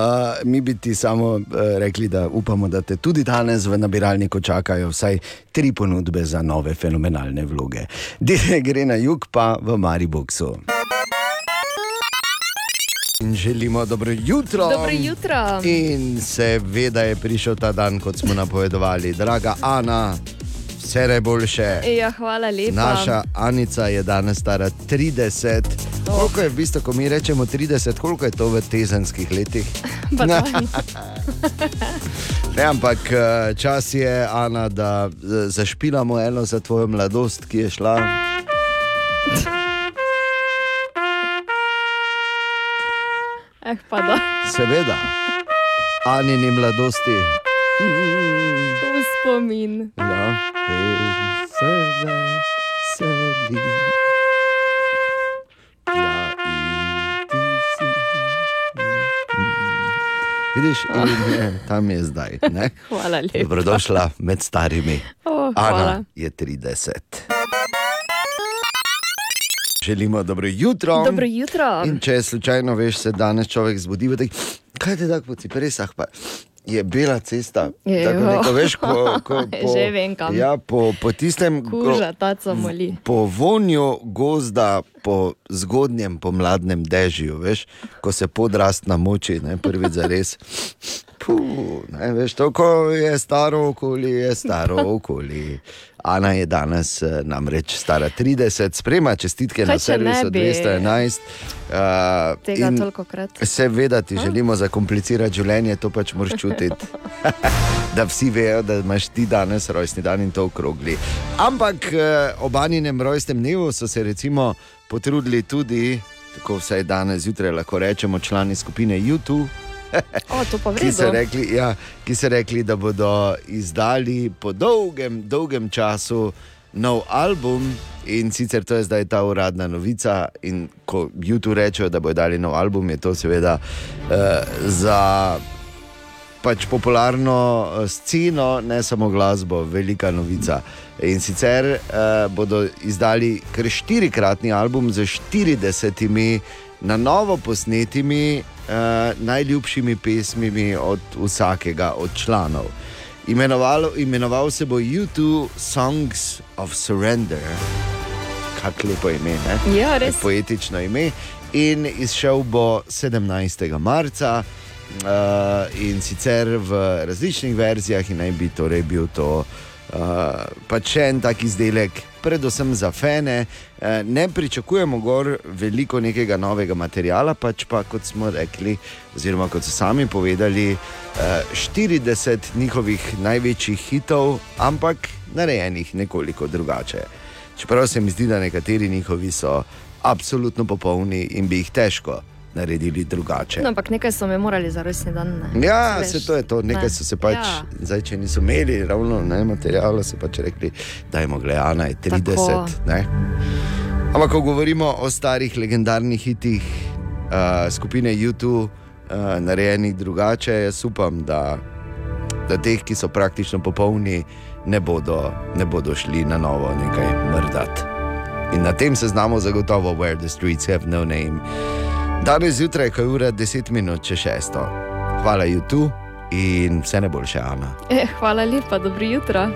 mi bi ti samo uh, rekli, da upamo, da te tudi danes v nabiralniku čakajo vsaj tri ponudbe za nove fenomenalne vloge. Dine gre na jug, pa v Mariboku. In želimo dobro jutro. Dobro jutro. In seveda je prišel ta dan, kot smo napovedovali. Draga Ana, vse najboljše. Ja, hvala lepa. Naša Anica je danes stara 30. Koliko je v bistvu, ko mi rečemo 30, koliko je to v tezenskih letih? Ne, ampak eh, čas je, Ana, da eh, zašpilamo eno za tvojo mladost, ki je šla. Eh, pa da. Seveda, Anini mladosti. V spomin. Ja, te se veseli. Ja, in ti si. Vidiš, in je, tam je zdaj. Ne? Hvala lepa. Dobrodošla med starimi. O, hvala. Ana je 30. Želimo dobro jutro. Dobro jutro. In če slučajno veš, se danes človek zbudi, da kaj te tako po ciperesah, pa je bela cesta. Je, Tako jo. neko, veš, ko, ko, po, Že vem, kam. Ja, po, po tistem, Kuža, ko, taco moli. po vonju gozda, po zgodnjem pomladnem dežju, veš, ko se podrast namoči, ne, prvič za res. Puh, ne, veš, to, ko je staro okoli, je staro okoli. Ana je danes eh, namreč stara 30, sprema čestitke Kaj, na servisu bi? 211. Uh, Tega in toliko krat. Seveda ti želimo zakomplicirati življenje, to pač moraš čutiti. da vsi vejo, da imaš ti danes rojstni dan in to okrogli. Ampak eh, ob Aninem rojstnem dnevu so se recimo potrudili tudi, tako vsaj danes zjutraj lahko rečemo, člani skupine YouTube. O, Ki so, rekli, ja, ki so rekli, da bodo izdali po dolgem, dolgem času nov album, in sicer to je zdaj ta uradna novica. In ko YouTube rečejo, da bodo dali nov album, je to seveda uh, za pač popularno eh, sceno, ne samo glasbo, velika novica. In sicer uh, bodo izdali kar štirikratni album z 40 na novo posnetimi uh, najljubšimi pesmimi od vsakega od članov. Imenovalo, imenoval se bo YouTube Songs of Surrender. Kako lepo ime, ne? Ja, res. Poetično ime. In izšel bo 17. marca. Uh, in sicer v različnih verzijah, in naj bi torej bil to Uh, pa še en tak izdelek, predvsem za fene. Uh, ne pričakujemo gor veliko nekega novega materiala, pač pa kot smo rekli, oziroma kot so sami povedali, uh, 40 njihovih največjih hitov, ampak narejenih nekoliko drugače. Čeprav se mi zdi, da nekateri njihovi so absolutno popolni in bi jih težko naredili drugače. No, ampak nekaj so mi morali za rojstni dan. Ne. Ja, Veš, se to je to. Nekaj ne. so se pač, Ja. zdaj, če niso imeli ravno ne, materijala, so pač rekli, da je Ana je 30. Tako. Ne? Ampak, ko govorimo o starih legendarnih hitih uh, skupine YouTube, uh, narejenih drugače, jaz upam, da, da teh, ki so praktično popolni, ne bodo, ne bodo šli na novo nekaj mrdati. In na tem seznamu zagotovo Where the Streets Have No Name. Danes zjutraj, ko je ura 10 minut če šesto. Hvala YouTube in vse najboljše, Ana. Eh, hvala lepa, dobro jutro.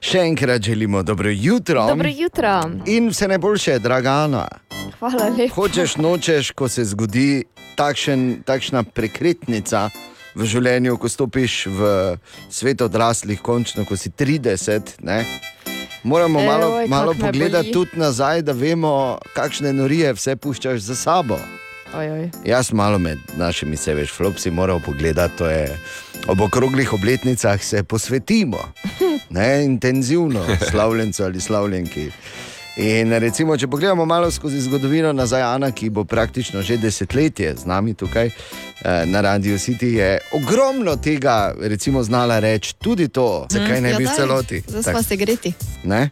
Še enkrat želimo dobro jutro. Dobro jutro. In vse najboljše, draga Ana. Hvala lepa. Hočeš, nočeš, ko se zgodi takšen, takšna prekretnica v življenju, ko stopiš v svet odraslih, končno, ko si 30. Ne? Moramo malo, Ewoj, malo pogledati tudi nazaj, da vemo, kakšne norije vse puščaš za sabo. Ojoj. Jaz malo med našimi seveš flopsi moral pogledati, to je ob okroglih obletnicah se posvetimo, ne intenzivno, slavljencu ali slavljenki. In recimo, če pogledamo malo skozi zgodovino nazaj, Ana, ki bo praktično že desetletje z nami tukaj eh, na Radio City, je ogromno tega recimo, znala reči, tudi to, zakaj ne Ja, bi v daj, celoti. Zdaj smo se greti. ne?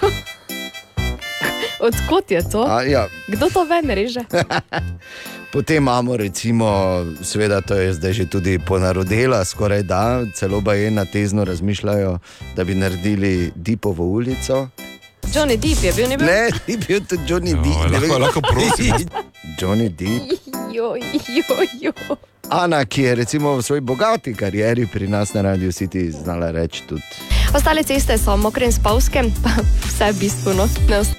Odkot je to? A, ja. Kdo to ven reže? Potem imamo, recimo, seveda, to je zdaj že tudi ponarodela, skoraj da, celo baje na tezno razmišljajo, da bi naredili Dipovo ulico. Johnny Depp je bil, ne bil? Ne, ni bil tudi Johnny No, Depp. ne lahko- vem. lahko prosim. Johnny Depp. Joj, joj, joj. Ana, ki je recimo v svoji bogati karieri pri nas na Radio City znala reči tudi. Ostale ceste so mokre in spavske, pa vse bistveno. Ne ost-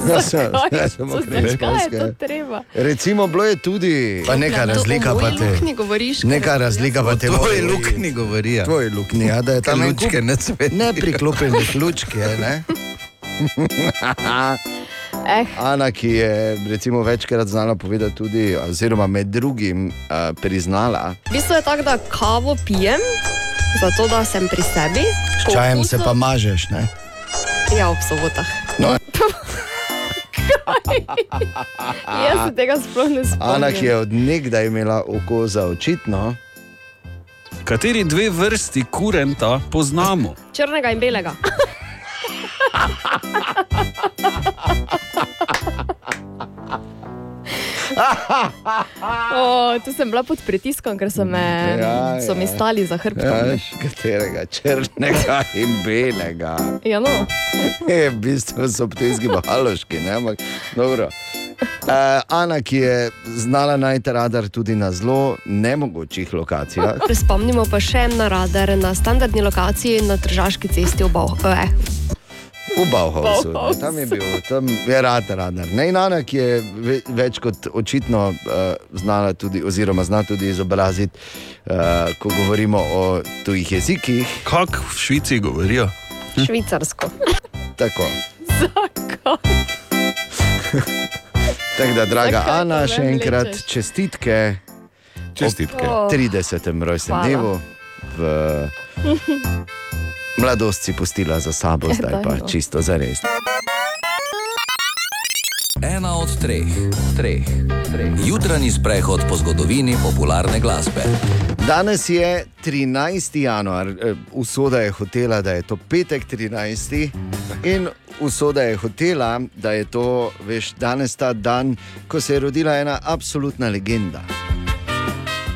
Da so- spavske. to treba? Recimo, bilo je tudi, pa neka Ja, razlika pa te. govoriš, Neka razlika pa te. Tvoji luknji govori, ja. Tvoji luknji, ja, da je tam lučke ne svetijo. Ne priklopljenih lučk je, ne? Eh. Ana, ki je recimo večkrat znala povedati tudi, oziroma med drugim uh, priznala, V bistvu je tako, da kavo pijem, zato da sem pri sebi. s čajem se pa mažeš, ne? Ja, ob sobotah. No. Jaz se tega sploh ne spomnim. Ana, ki je od nekdaj imela oko za očitno. Kateri dve vrsti kurenta poznamo? Črnega in belega. o, tu sem bila pod pritiskom, ker so, me, ja, so mi stali za hrbtom. Ja, katerega črnega in belega. Ja, no. Je, v bistvu so ptujski bahaloški, ne, ampak dobro. Uh, Ana, ki je znala najti radar tudi na zelo nemogočih lokacijah. Spomnimo pa še na radar na standardni lokaciji na Tržaški cesti v Bau. Eh, V Bauhausu, ne, Bauhausu. tam je bil, tam je rad radar. Ne, in Ana, ki je ve, več kot očitno uh, znala tudi, oziroma zna tudi izobraziti, uh, ko govorimo o tujih jezikih. Kako v Švici govorijo? švicarsko. Tako. Zakaj? Tako da, draga Zakaj Ana, še enkrat vlečeš? čestitke. Čestitke. ob 30. rojstnem dnevu. V mladosti si pustila za sabo, zdaj pa čisto za res. Ena od treh, treh, treh. Jutranji sprehod po zgodovini popularne glasbe. Danes je 13. januar, eh, usoda je hotela, da je to petek 13. In usoda je hotela, da je to veš, danes ta dan, ko se je rodila ena absolutna legenda.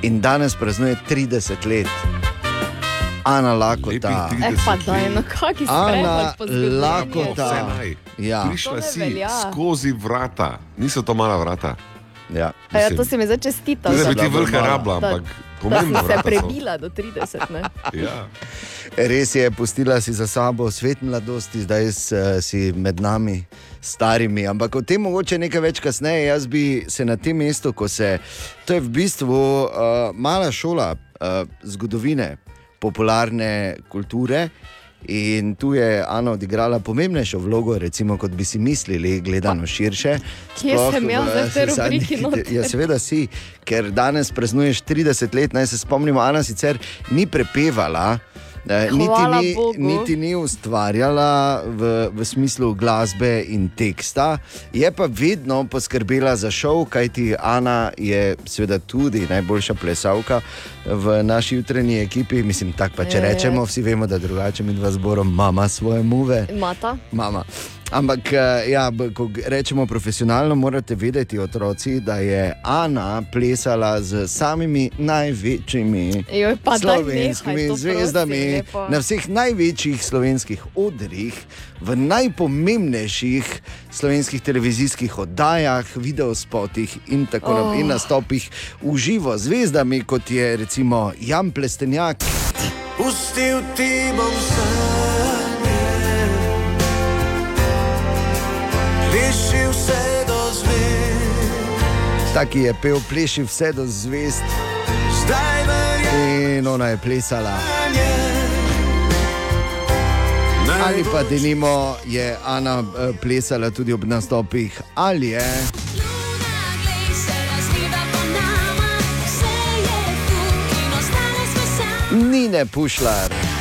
In danes praznuje 30 let. Ana Lakota. Eh, pa daj, no kaki Ana. Lakota. Ja. Prišla si skozi vrata, niso to mala vrata. Ja. A Ja, to si mi zdaj čestital. Ne da bi ti da- vrha rabla, da- ampak Da pomembna si se prebila do 30. Ne? Ja. Res je, pustila si za sabo svet mladosti, zdaj s, si med nami, starimi. Ampak o tem mogoče nekaj več kasneje. Jaz bi se na tem mestu, ko se. To je v bistvu uh, mala šola. uh, zgodovine popularne kulture. In tu je Ana odigrala pomembnejšo vlogo, recimo, kot bi si mislili, gledano širše. Kje Sploh sem jaz zadnjih- rubriki noter? Ja, seveda si, ker danes praznuješ 30 let. Naj se spomnimo, Ana sicer ni prepevala. Eh, Niti ni, Bogu. niti ni ustvarjala v, v smislu glasbe in teksta, je pa vedno poskrbela za šov, kajti Ana je seveda tudi najboljša plesalka v naši jutranji ekipi. Mislim, tako pa če Ja, ja. rečemo, vsi vemo, da drugače mi dva zborom mama svoje muve. Mata. Mama. Ampak, eh, ja, ko rečemo profesionalno, morate vedeti, otroci, da je Ana plesala z samimi največjimi Joj, slovenskimi nehaj zvezdami prosim, lepo. na vseh največjih slovenskih odrih, v najpomembnejših slovenskih televizijskih oddajah, videospotih in tako Oh. naprej, in nastopih v živo z zvezdami, kot je recimo Jan Plestenjak. Pustil ti bom sanje, Taki je pel, pleši vse do zvest. In ona je plesala. Ali pa denimo je Ana eh, plesala tudi ob nastopih ali je. Nine Pušlar.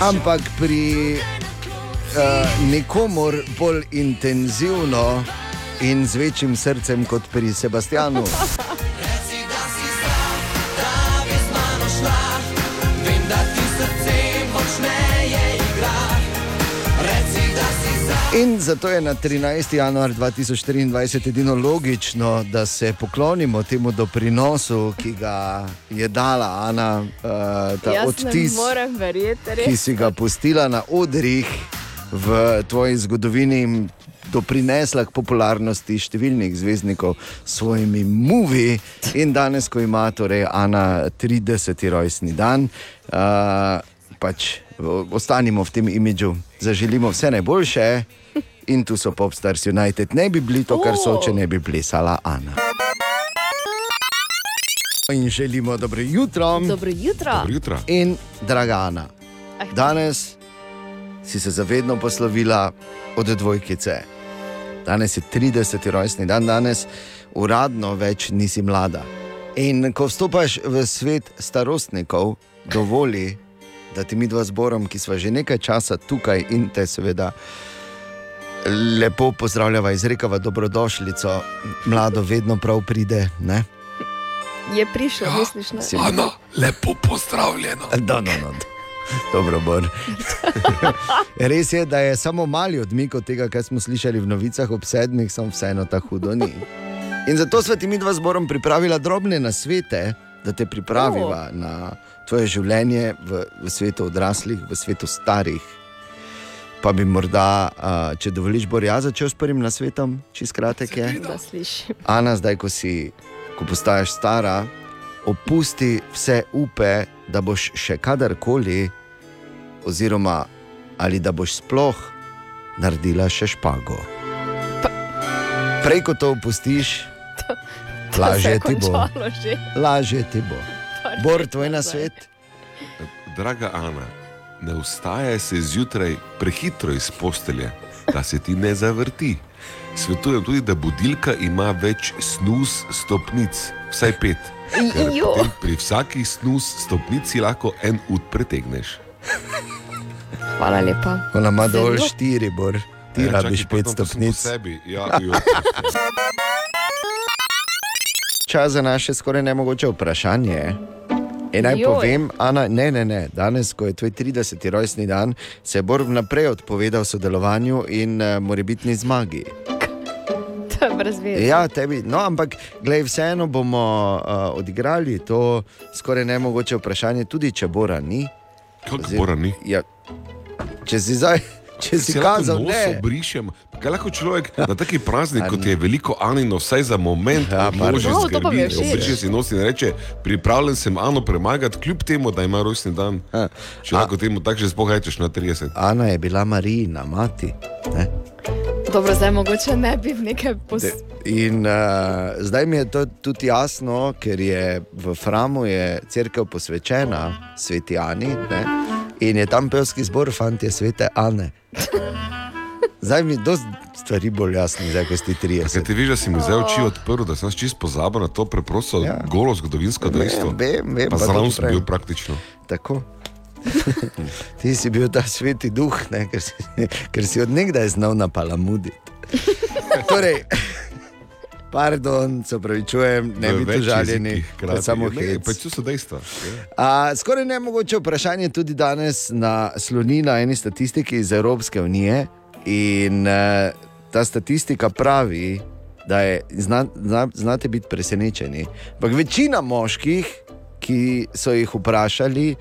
Ampak pri uh, nikomor bolj intenzivno in z večjim srcem kot pri Sebastianu. In zato je na 13. januar 2024 edino logično, da se poklonimo temu doprinosu, ki ga je dala Ana, uh, ta Jaz odtis, verjeti, ki si ga pustila na odrih v tvoji zgodovini. in Doprinesla k popularnosti številnih zvezdnikov s svojimi muvi, in danes, ko ima torej Ana 30. rojstni dan, uh, pač ostanimo v tem imidžu, zaželimo vse najboljše, in tu so Popstars United. Ne bi bili to, kar so, če ne bi plesala Ana. In želimo dobro jutro. Dobro jutro. Dobro jutro. In draga Ana, Ah. danes si se zavedno poslovila od dvojkice. Danes je 30. rojstni dan, danes uradno več nisi mlada. In ko vstopaš v svet starostnikov, dovoli, da ti mi dva zborom, ki smo že nekaj časa tukaj in te seveda lepo pozdravljava, izrekava dobrodošlico, mlado vedno prav pride. Ne? Je prišel, misliš? Ne? Si- Ana, lepo pozdravljeno. Da, no, no. Dobro, Bor. Res je, da je samo mali odmik od tega, kar smo slišali v novicah ob sedmih, samo vseeno tako hudo ni. In zato smo ti mi dva zborom pripravila drobne nasvete, da te pripraviva O. na tvoje življenje v, v svetu odraslih, v svetu starih. Pa bi morda, a, če dovoliš, Bor, jaz začel s prvim nasvetom, čist kratek je. Da slišim. Ana, zdaj, ko si, ko postaješ stara, opusti vse upe, da boš še kadarkoli, oziroma ali da boš sploh naredila še špago. Prej ko to opustiš, To lažje se je ti bo. že. Lažje ti bo. Pardon, Bor, tvoj nasvet. Draga Ana, ne vstajaj se zjutraj prehitro iz postelje, da se ti ne zavrti. Svetujem tudi, da budilka ima več snus stopnic, vsaj pet. Pri vsaki snus stopnici lahko en ud pretegneš. Hvala lepa. Ona ima dol štiri, bor. Ti Ja, rabiš čakaj, pet stopnic. sebi. Ja, jo. Čas za naše skoraj nemogoče vprašanje. In naj povem, Ana, ne, ne, ne, danes, ko je tvoj 30. rojstni dan, se je Bor vnaprej odpovedal sodelovanju in uh, morebitni zmagi. To je brez veze. Ja, tebi, no, ampak glej, vseeno bomo uh, odigrali to skoraj nemogoče vprašanje, tudi če Bora ni. Kako Ozir- Bora ni? Ja, če si zdaj če si lahko kazal, nos ne. obrišem. Kaj lahko človek na taki praznik, kot je veliko Anino, vsaj za moment, ja, pardon. O, to pa mi je všeč. Obriše si nos in reče, pripravljen sem Ano premagati, kljub temu, da ima rojstni dan. Če lahko temu tako že spohajčeš na 30. Ana je bila Marijina, mati. Ne? Dobro, zdaj mogoče ne bi v neke pos... In uh, zdaj mi je to tudi jasno, ker je v Framu je crkva posvečena sveti Ani ne? In je tam pevski zbor, fanti svete Ane. Zdaj mi je dosti stvari bolj jasno, zdaj ko si 30. Ker ti veš, da si mi zdaj oči odprl, da sem čist pozabil na to preprosto ja. golo zgodovinsko dejstvo. vem, vem, pa zraven sem bil praktično. Tako. Ti si bil ta sveti duh, ne, ker, si, ker si odnegdaj znal napalamuditi. torej, pardon, se upravičujem, ne V bi tu žaljeni, kot samo Ne, hec. Pač so dejstva. Ja. A, skoraj ne mogoče vprašanje tudi danes na sloni na eni statistiki iz Evropske unije. In uh, ta statistika pravi, da je, zna, zna, znate biti presenečeni. Ampak večina moških, ki so jih vprašali,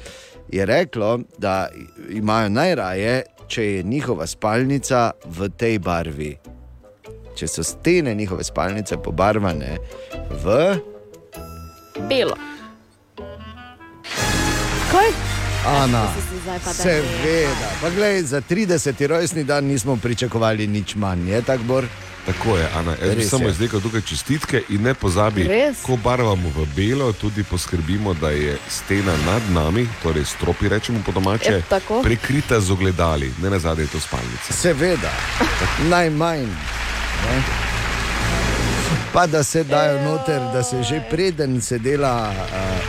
je reklo, da imajo najraje, če je njihova spalnica v tej barvi. Če so stene njihove spalnice pobarvane v Belo. Kaj? Ana. Seveda, pa gledaj, za 30. rojstni dan nismo pričakovali nič manj, je tako bor. Tako je, Ana. Jaz bi samo je. izrekel tukaj čestitke in ne pozabi, Res? ko barvamo v belo, tudi poskrbimo, da je stena nad nami, torej stropi, rečemo po domače, Je prekrita z ogledali, ne na zadnje je to spalnica. Seveda, najmanj. Ne? Pa da se dajo noter, da se že preden se dela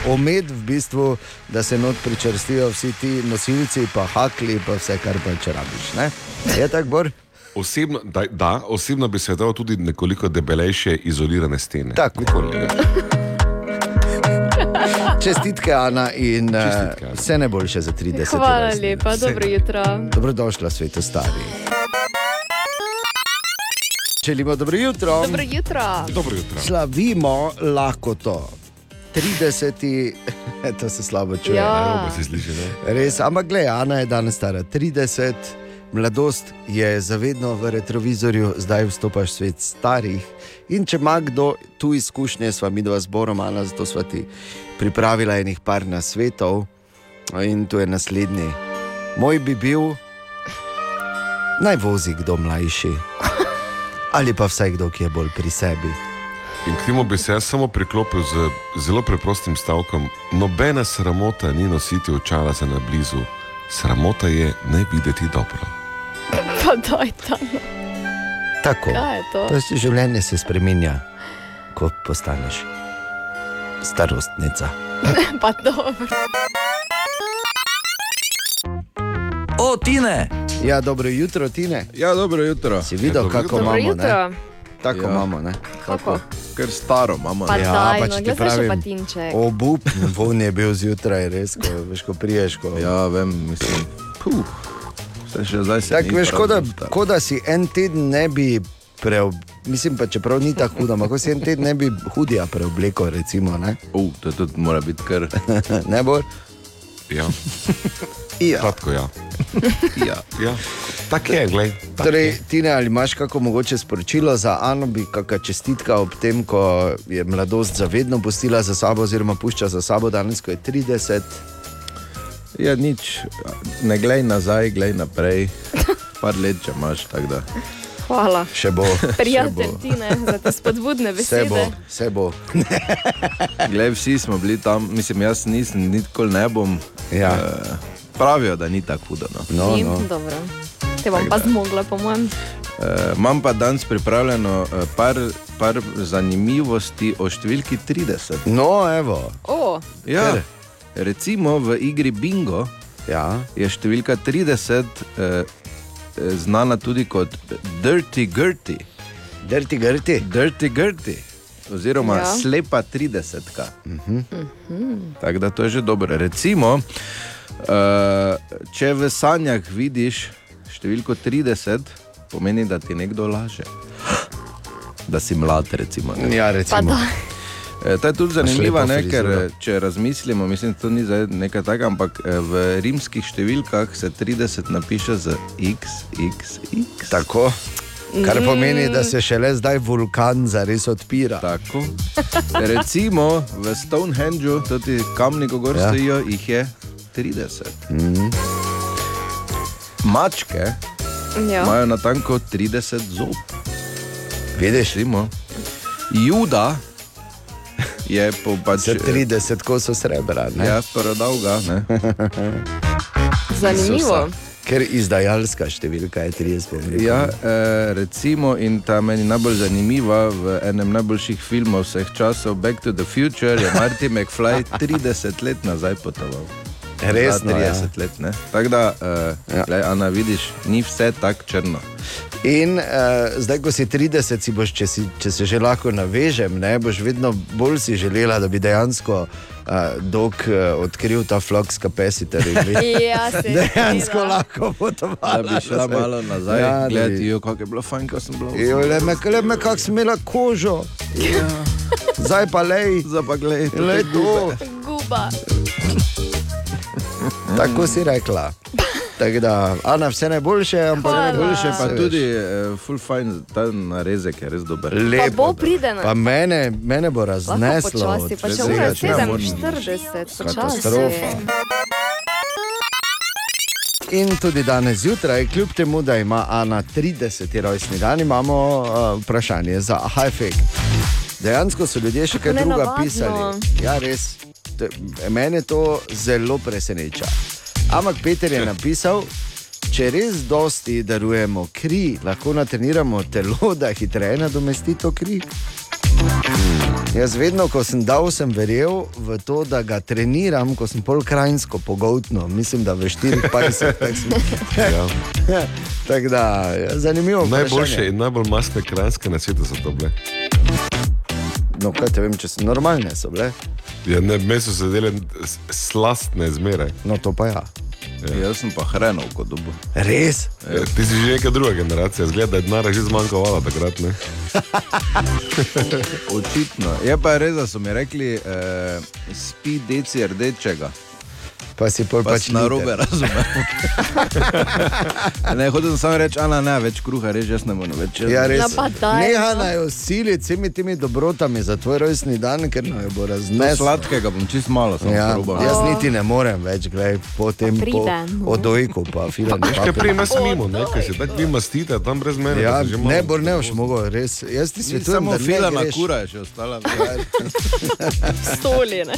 uh, omed, v bistvu, da se not pričrstijo vsi ti nosilci, pa hakli, pa vse, kar pač rabiš. Ne? Je tako, Bor? Osebno, da, da, osebno bi se dal tudi nekoliko debelejše izolirane stene. Tako. Čestitke, Ana, in uh, Čestitke, Ana. vse najboljše za 30. Hvala rojstni dan. lepa, dobro jutro. Dobrodošla, svetu stari. Želimo dobro jutro. Dobro jutro. Dobro jutro. Slavimo lahko to. 30. to se slabo čuje. Ja. Narobe se sliši, ne? Res, ampak gledaj, Ana je danes stara 30, mladost je zavedno v retrovizorju, zdaj vstopaš v svet starih. In če ima kdo tu izkušnje, sva mi dva zborom, Ana, zato sva ti pripravila enih par na svetov. In tu je naslednji. Moj bi bil, naj vozi kdo mlajši. Ali pa vsaj kdo, ki je bolj pri sebi. In k temu bi se jaz samo priklopil z zelo preprostim stavkom: Nobena sramota ni nositi očala za na blizu, sramota je ne videti dobro. Pa daj tam. Tako. Kaj je to? življenje se spremenja, ko postaneš starostnica. pa dobro. O, Tine! Ja, dobro jutro, Tine. Ja, dobro jutro. Si videl, Ja, kako imamo? Jutro. Ne? Tako Ja. imamo, ne? Kako? Ker staro imamo. Pa ne. daj, pač no, ti pravim, patinček. Obup, von je bil zjutraj, res, ko, veš, ko priješ. Ko... Ja, vem, mislim. Puh. Tako veš, kot da, ko da si en teden ne bi preob... Mislim pa, čeprav ni tako hudo, ampak ko si en teden ne bi hudija preobleko, recimo, ne? Uh, to tudi mora biti kar. ne bo? Ja. Ja. Kratko, ja. ja. ja. Tako je, glej. tak Torej, je. Tine, ali imaš kako mogoče sporočilo za Ano, bi kakšna čestitka ob tem, ko je mladost zavedno pustila za sabo, oziroma pušča za sabo danes, ko je 30. Ja, nič, ne glej nazaj, glej naprej. Par let, če imaš, tako da. Hvala. Še bo. Prijatelj Tine, za te spodbudne Vse bo, besede. vse bo. Glej, vsi smo bili tam, mislim, jaz nisem, nikoli ne bom. Ja. Eh, pravijo, da ni tako hudo. No. No, Ni? no. Dobro. Te bom pa zmogla, po mojem. Uh, imam pa danes pripravljeno uh, par, par zanimivosti o številki 30. No, evo. O, Ja, Ker? recimo v igri Bingo Ja. je številka 30 uh, znana tudi kot Dirty Gerty. Dirty Gerty. Dirty Gerty. Oziroma Ja. slepa 30. Mhm. Tako da to je že dobro. Recimo, uh, če v sanjah vidiš številko 30, pomeni, da ti nekdo laže. Da si mlad, recimo. ne. Ja, recimo. Da. E, ta je tudi zanimiva, ne, ker eh, če razmislimo, mislim, to ni zdaj nekaj takega, ampak eh, v rimskih številkah se 30 napiše z XXX. Tako. Kar Mm. pomeni, da se šele zdaj vulkan zares odpira. Tako. Recimo v Stonehengeu, tudi kamni, ko gor Ja. stojijo, jih je 30. Mm. Mačke Ja. imajo na tanko 30 zob. Vidiš, Recimo. Juda je po pač. Za 30 kosov srebra. Ne? Ja, prodolga. Zanimivo. Ker izdajalska številka je 30. Ja, eh, recimo, in ta meni najbolj zanimiva v enem najboljših filmov vseh časov, Back to the Future, je Martin McFly 30 let nazaj potoval. Resno, ja. 30 let, ne? Tako da, uh, ja. lej, Ana, vidiš, ni vse tako črno. In uh, zdaj, ko si 30, si boš, če, si, če se že lahko navežem, ne, boš vedno bolj si želela, da bi dejansko uh, dok uh, odkril ta flux capacitor. Ja, dejansko seveda. lahko potovala. Da bi šla nazaj. malo nazaj, Ja, ja, da gledati, jo, kako je bilo fajn, ko sem bila Jo, le me, le me kako sem imela kožo. Ja. Zdaj pa lej. Zdaj pa glej, Lej to. Guba. Tako si rekla. Tako da, Ana, vse najboljše, ampak Hvala. Najboljše pa Saj tudi, uh, full fine, ta narezek je res dober. Lepo. Pa bo pride na- Pa mene, mene bo razneslo. počasi, pa od če vsega ura tega. 47, počasi. Katastrofa. In tudi danes zjutraj, kljub temu, da ima Ana 30. rojstni dan, imamo uh, vprašanje za Hajfek. Dejansko so ljudje še kaj druga nenavadno. pisali. Ja, res. Mene to zelo preseneča. Ampak Peter je napisal, če res dosti darujemo kri, lahko natreniramo telo, da hitreje nadomesti to kri. Jaz vedno, ko sem dal, sem verjel v to, da ga treniram, ko sem pol krajinsko pogotno, mislim, da v 54 tak sem. Ja. Tako da, zanimivo. Najboljše vprašanje. in najbolj masne kranske na svetu so to bile. No, kaj te vem, če so normalne, so bile. Ja, ne, meso so dele s- slastne zmeraj. No, to pa ja. Ja. Jaz sem pa hrenov kot dobo. Res? Ja, ti si že neka druga generacija, zgleda, da je denarja že zmanjkovalo takrat. Ne? Očitno. Je pa res, da so mi rekli, eh, spi deci rdečega. Pa si pol pa pač na robe razumel. ne, hotel sem samo reči, Ana, ne, več kruha, res jaz ne morem več. Ja, res. No, pa daj, Neha no. naj usiliti vsemi temi dobrotami za tvoj rojstni dan, ker naj bo Ne, razneslo. sladkega bom čist malo, samo Ja, probal. jaz niti ne morem več, gledaj, po tem po odojku, pa filan. Veš, kaj prej nas mimo, ne? ker se tako vi mastite, tam brez mene. Ja, da se že malo- ne, bo ne boš mogel, res. Jaz ti svetujem, samo ne greš. kura je še ostala. Stoli, ne.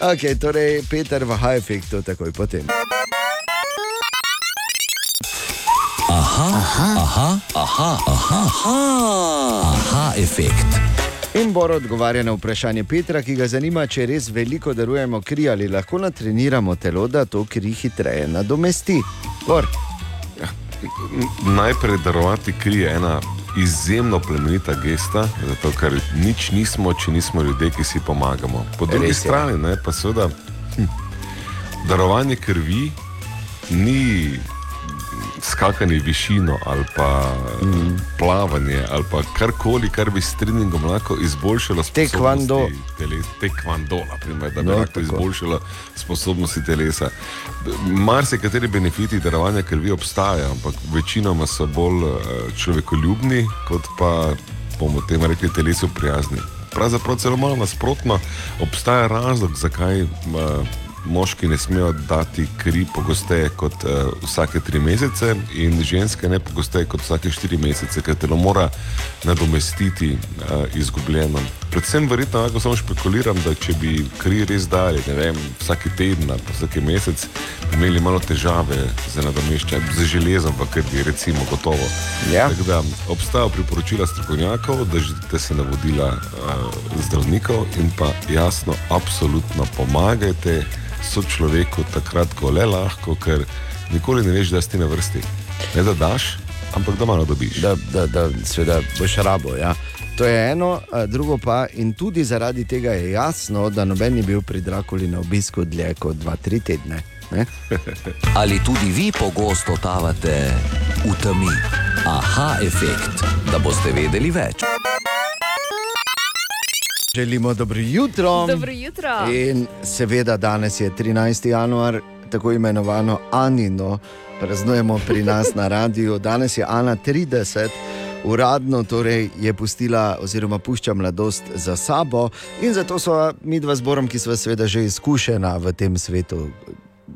Okay, torej, Peter v high-efektu takoj potem. Aha, aha, aha, aha, aha, aha, efekt. In Bor odgovarja na vprašanje Petra, ki ga zanima, če res veliko darujemo kri ali lahko natreniramo telo, da to kri hitreje nadomesti. Bor. Najprej darovati kri je ena izjemno plemenita gesta, zato ker nič nismo, če nismo ljudje, ki si pomagamo. Po drugi strani ne, pa seveda hm, darovanje krvi ni skakanje v višino ali pa mm. plavanje ali pa karkoli, kar bi s treningom lahko izboljšalo sposobnosti telesa. Tekvando, naprimer, da bi No, lahko tako. izboljšalo sposobnosti telesa. Marsikateri benefiti darovanja krvi obstajajo, ampak večinoma so bolj eh, človekoljubni, kot pa bomo temu rekli telesu prijazni. Pravzaprav celo malo nasprotno, obstaja razlog, zakaj uh, moški ne smejo dati kri pogosteje kot uh, vsake tri mesece in ženske ne pogosteje kot vsake štiri mesece, ker telo mora nadomestiti uh, izgubljeno. Predvsem verjetno lahko samo špekuliram, da če bi kri res dali, ne vem, vsak teden ali pa vsak mesec, bi imeli malo težave z nadomeščanjem, z železom, pa krvi, recimo, gotovo. Ja. Tako da obstajajo priporočila strokovnjakov, držite se navodila uh, zdravnikov in pa jasno, absolutno pomagajte sočloveku takrat, ko le lahko, ker nikoli ne veš, da si na vrsti. Ne da daš, ampak da malo dobiš. Da, da, da seveda boš rabo. Ja. To je eno, a drugo pa, in tudi zaradi tega je jasno, da noben ni bil pri Drakuli na obisku dlje kot 2-3 tedne. Ne? Ali tudi vi pogosto totavate v temi? Aha, efekt, da boste vedeli več. Želimo dobro jutro. Dobro jutro. In seveda danes je 13. januar, tako imenovano Anino, praznujemo pri nas na radiju. Danes je Ana 30. Uradno torej je pustila, oziroma pušča mladosti za sabo, in zato smo mi dva zborom, ki smo seveda že izkušena v tem svetu,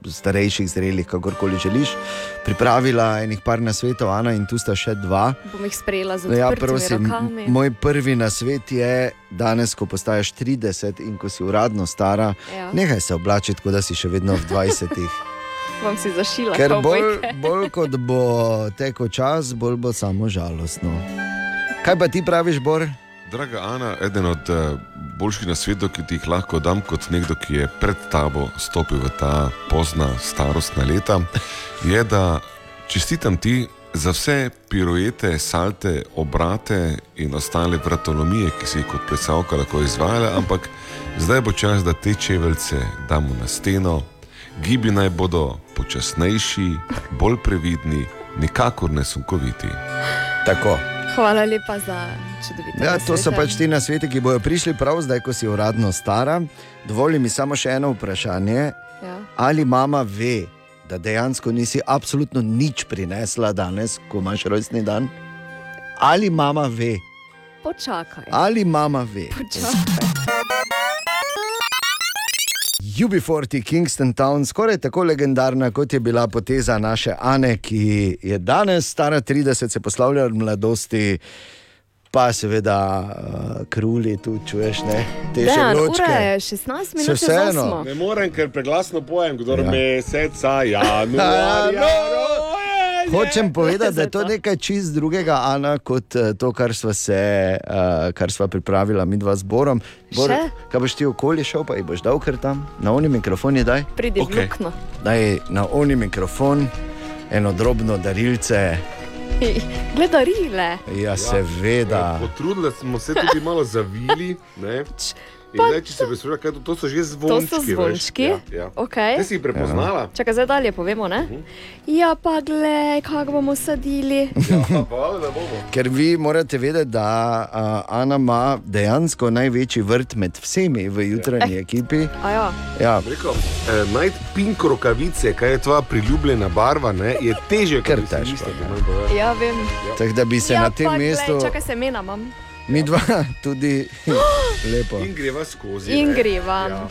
starejših, zrelih, kakorkoli želiš, pripravila enih par na svetu, Ana in tu sta še dva. Bom jih sprejela z Ja, odprtimi prosim, rokami. moj prvi nasvet je, danes, ko postaješ 30 in ko si uradno stara, Ja. nehaj se oblačiti, kot da si še vedno v 20. Bom si zašila. Ker bolj, bolj kot bo tekel čas, bolj bo samo žalostno. Kaj pa ti praviš, Bor? Draga Ana, eden od eh, boljših nasvetov, ki ti jih lahko dam, kot nekdo, ki je pred tabo stopil v ta pozna starostna leta, je, da čestitam ti za vse piruete, salte, obrate in ostale vratolomije, ki si jih kot plesalka lahko izvajala, ampak zdaj bo čas, da te čeveljce damo na steno. Gibi naj bodo počasnejši, bolj previdni, nikakor ne sunkoviti. Tako. Hvala lepa za čudovito. Ja, to so pač ti nasveti, ki bodo prišli prav zdaj, ko si uradno stara. Dovoli mi samo še eno vprašanje. Ja. Ali mama ve, da dejansko nisi absolutno nič prinesla danes, ko imaš rojstni dan? Ali mama ve? Počakaj. Ali mama ve? Počakaj. UB40 Kingston Town, skoraj tako legendarna, kot je bila poteza naše Ane, ki je danes stara 30, se poslavlja od mladosti, pa seveda uh, kruli tu čuješ, ne? te še Dejan, ura ločke. je 16 minut. Se vseeno. osmo. Ne morem, ker preglasno pojem, kdo Ja. meseca januarja. Hočem povedati, da je to nekaj čist drugega, Ana, kot eh, to, kar smo se, uh, kar sva pripravila mi dva zborom. Bor, Še? kaj boš ti okoli šel, pa jih boš dal kar tam, na oni mikrofon je daj. Pridi v luknjo. Daj na oni mikrofon, eno drobno darilce. Gledarile. Ja, seveda. Potrudili smo se tudi malo zavili. Ne? Pa zdaj, če se bi sprašvali, kaj to, to so že To zvončki. so zvončki. Veš? Ja, ja. Okay. Te si jih prepoznala? Čakaj, zdaj dalje povemo. Ne? Ja, pa glej, kako bomo sadili. Ja, pa, bomo. Ker vi morate vedeti, da uh, Ana ima dejansko največji vrt med vsemi v jutranji ekipi. A ja. Ja. Rekel, eh, najti pink rokavice, kaj je tvoja priljubljena barva, ne, je teže, Ker kot si težko, mislite. Ja, vem. Tako da bi se ja, na tem pa, mestu, Glej, čakaj, se mena imam. Mi dva tudi lepo. In greva skozi. In ne. greva. Ja.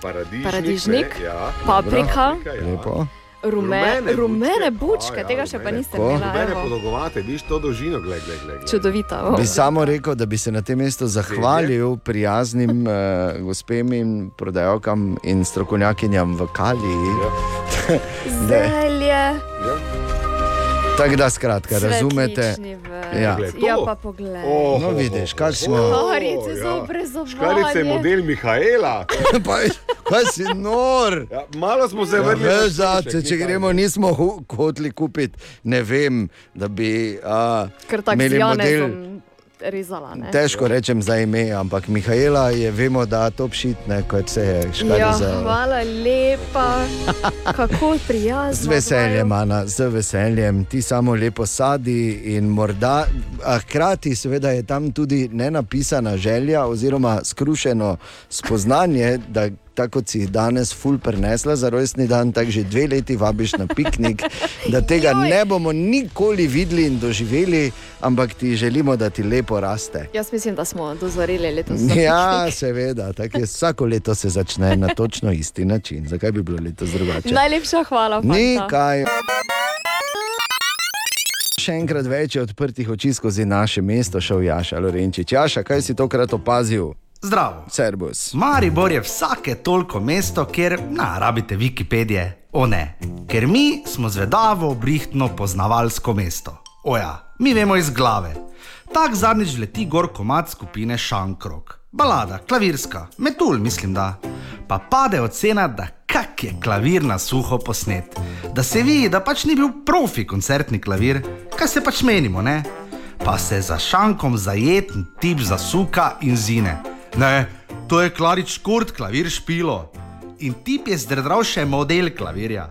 Paradižnik. Paradižnik, ne, ja. paprika, ja. Lepo. rume, Rumene rumene bučke. bučke, A, ja, tega še pa rumene. niste Ko? imeli. Mene podolgovate, vidiš to dolžino, gled, gled, gled. Čudovita. Bi Oh. samo rekel, da bi se na tem mestu zahvalil prijaznim uh, gospem in prodajalkam in strokovnjakinjam v Kaliji. Zelje, Tako da, skratka, razumete. cvetlični vrt. Ja. ja, pa poglej. Oh, No, vidiš, kaj smo. Škarice ja. za obrezovanje. Škarice je model Mihajla. Pa, kaj si nor? Ja, malo smo se Ja, vrnili. Zace, strošek, če gremo, nismo hoteli kupiti, ne vem, da bi z imeli model. Janezom rezala. Ne? Težko rečem za ime, ampak Mihajla je, vemo, da to pšitne, kot se je škali Ja, za. hvala lepa, kako prijazno. Z veseljem, Ana, z veseljem, ti samo lepo sadi in morda, a hkrati seveda je tam tudi nenapisana želja oziroma skrušeno spoznanje, da tako kot si danes ful prenesla za rojstni dan, tako že dve leti vabiš na piknik, da tega ne bomo nikoli videli in doživeli, ampak ti želimo, da ti lepo raste. Jaz mislim, da smo dozoreli letos. za Ja, seveda, tako je vsako leto se začne na točno isti način. Zakaj bi bilo letos drugače? Najlepša hvala. fanta. Nikaj. Še enkrat več je odprtih oči skozi naše mesto, šel Jaša Lorenčič. Jaša, kaj si tokrat opazil? Zdravo. Servus. Maribor je vsake toliko mesto, kjer na, rabite Wikipedije. O ne, ker mi smo zvedavo, brihtno, poznavalsko mesto. Oja, mi vemo iz glave. Tak zadnjič leti gor komat skupine Šankrok. Balada, klavirska, metul, mislim da. Pa pade ocena, da kak je klavir na suho posnet. Da se vidi, da pač ni bil profi koncertni klavir, kaj se pač menimo, ne? Pa se za šankom zajeten tip zasuka in zine. Ne, to je klarič kurt, klavir špilo. In tip je zdrdral še model klavirja.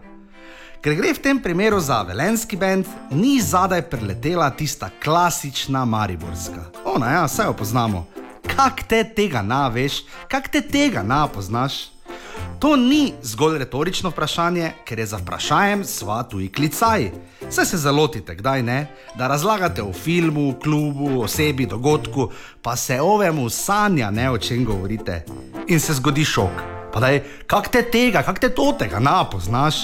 Ker gre v tem primeru za velenski bend, ni zadaj preletela tista klasična mariborska. Ona, ja, vse jo poznamo. kak te tega na veš, kak te tega na poznaš. To ni zgolj retorično vprašanje, ker je za vprašanjem sva tuji klicaj. Saj se zalotite, kdaj ne, da razlagate o filmu, klubu, osebi, dogodku, pa se ovemu sanja ne o čem govorite. In se zgodi šok. Pa daj, kak te tega, kak te to tega na poznaš.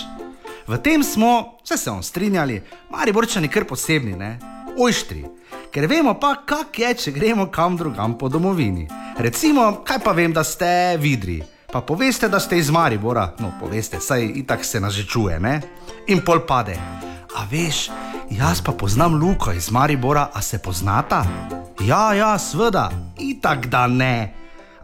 V tem smo, vse se bomo strinjali, mari borčani kar posebni, ne? Ojštri. Ker vemo pa, kak je, če gremo kam drugam po domovini. Recimo, kaj pa vem, da ste vidri. Pa poveste, da ste iz Maribora, no poveste, saj itak se nas že čuje, ne? In pol pade. A veš, jaz pa poznam Luko iz Maribora, a se poznata? Ja, ja, sveda, itak da ne.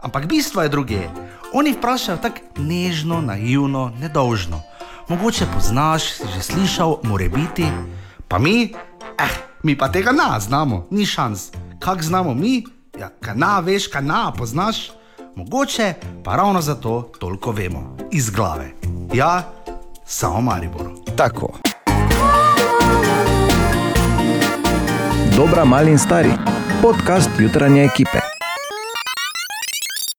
Ampak bistvo je druge. Oni vprašajo tako nežno, naivno, nedolžno. Mogoče poznaš, si že slišal, more biti. Pa mi, eh, mi pa tega ne znamo, ni šans. Kak znamo mi? Ja, kana veš, kana poznaš? Mogoče pa ravno zato toliko vemo, iz glave. Ja, samo Maribor. Tako. Dobra, mali in stari. Podcast jutranje ekipe.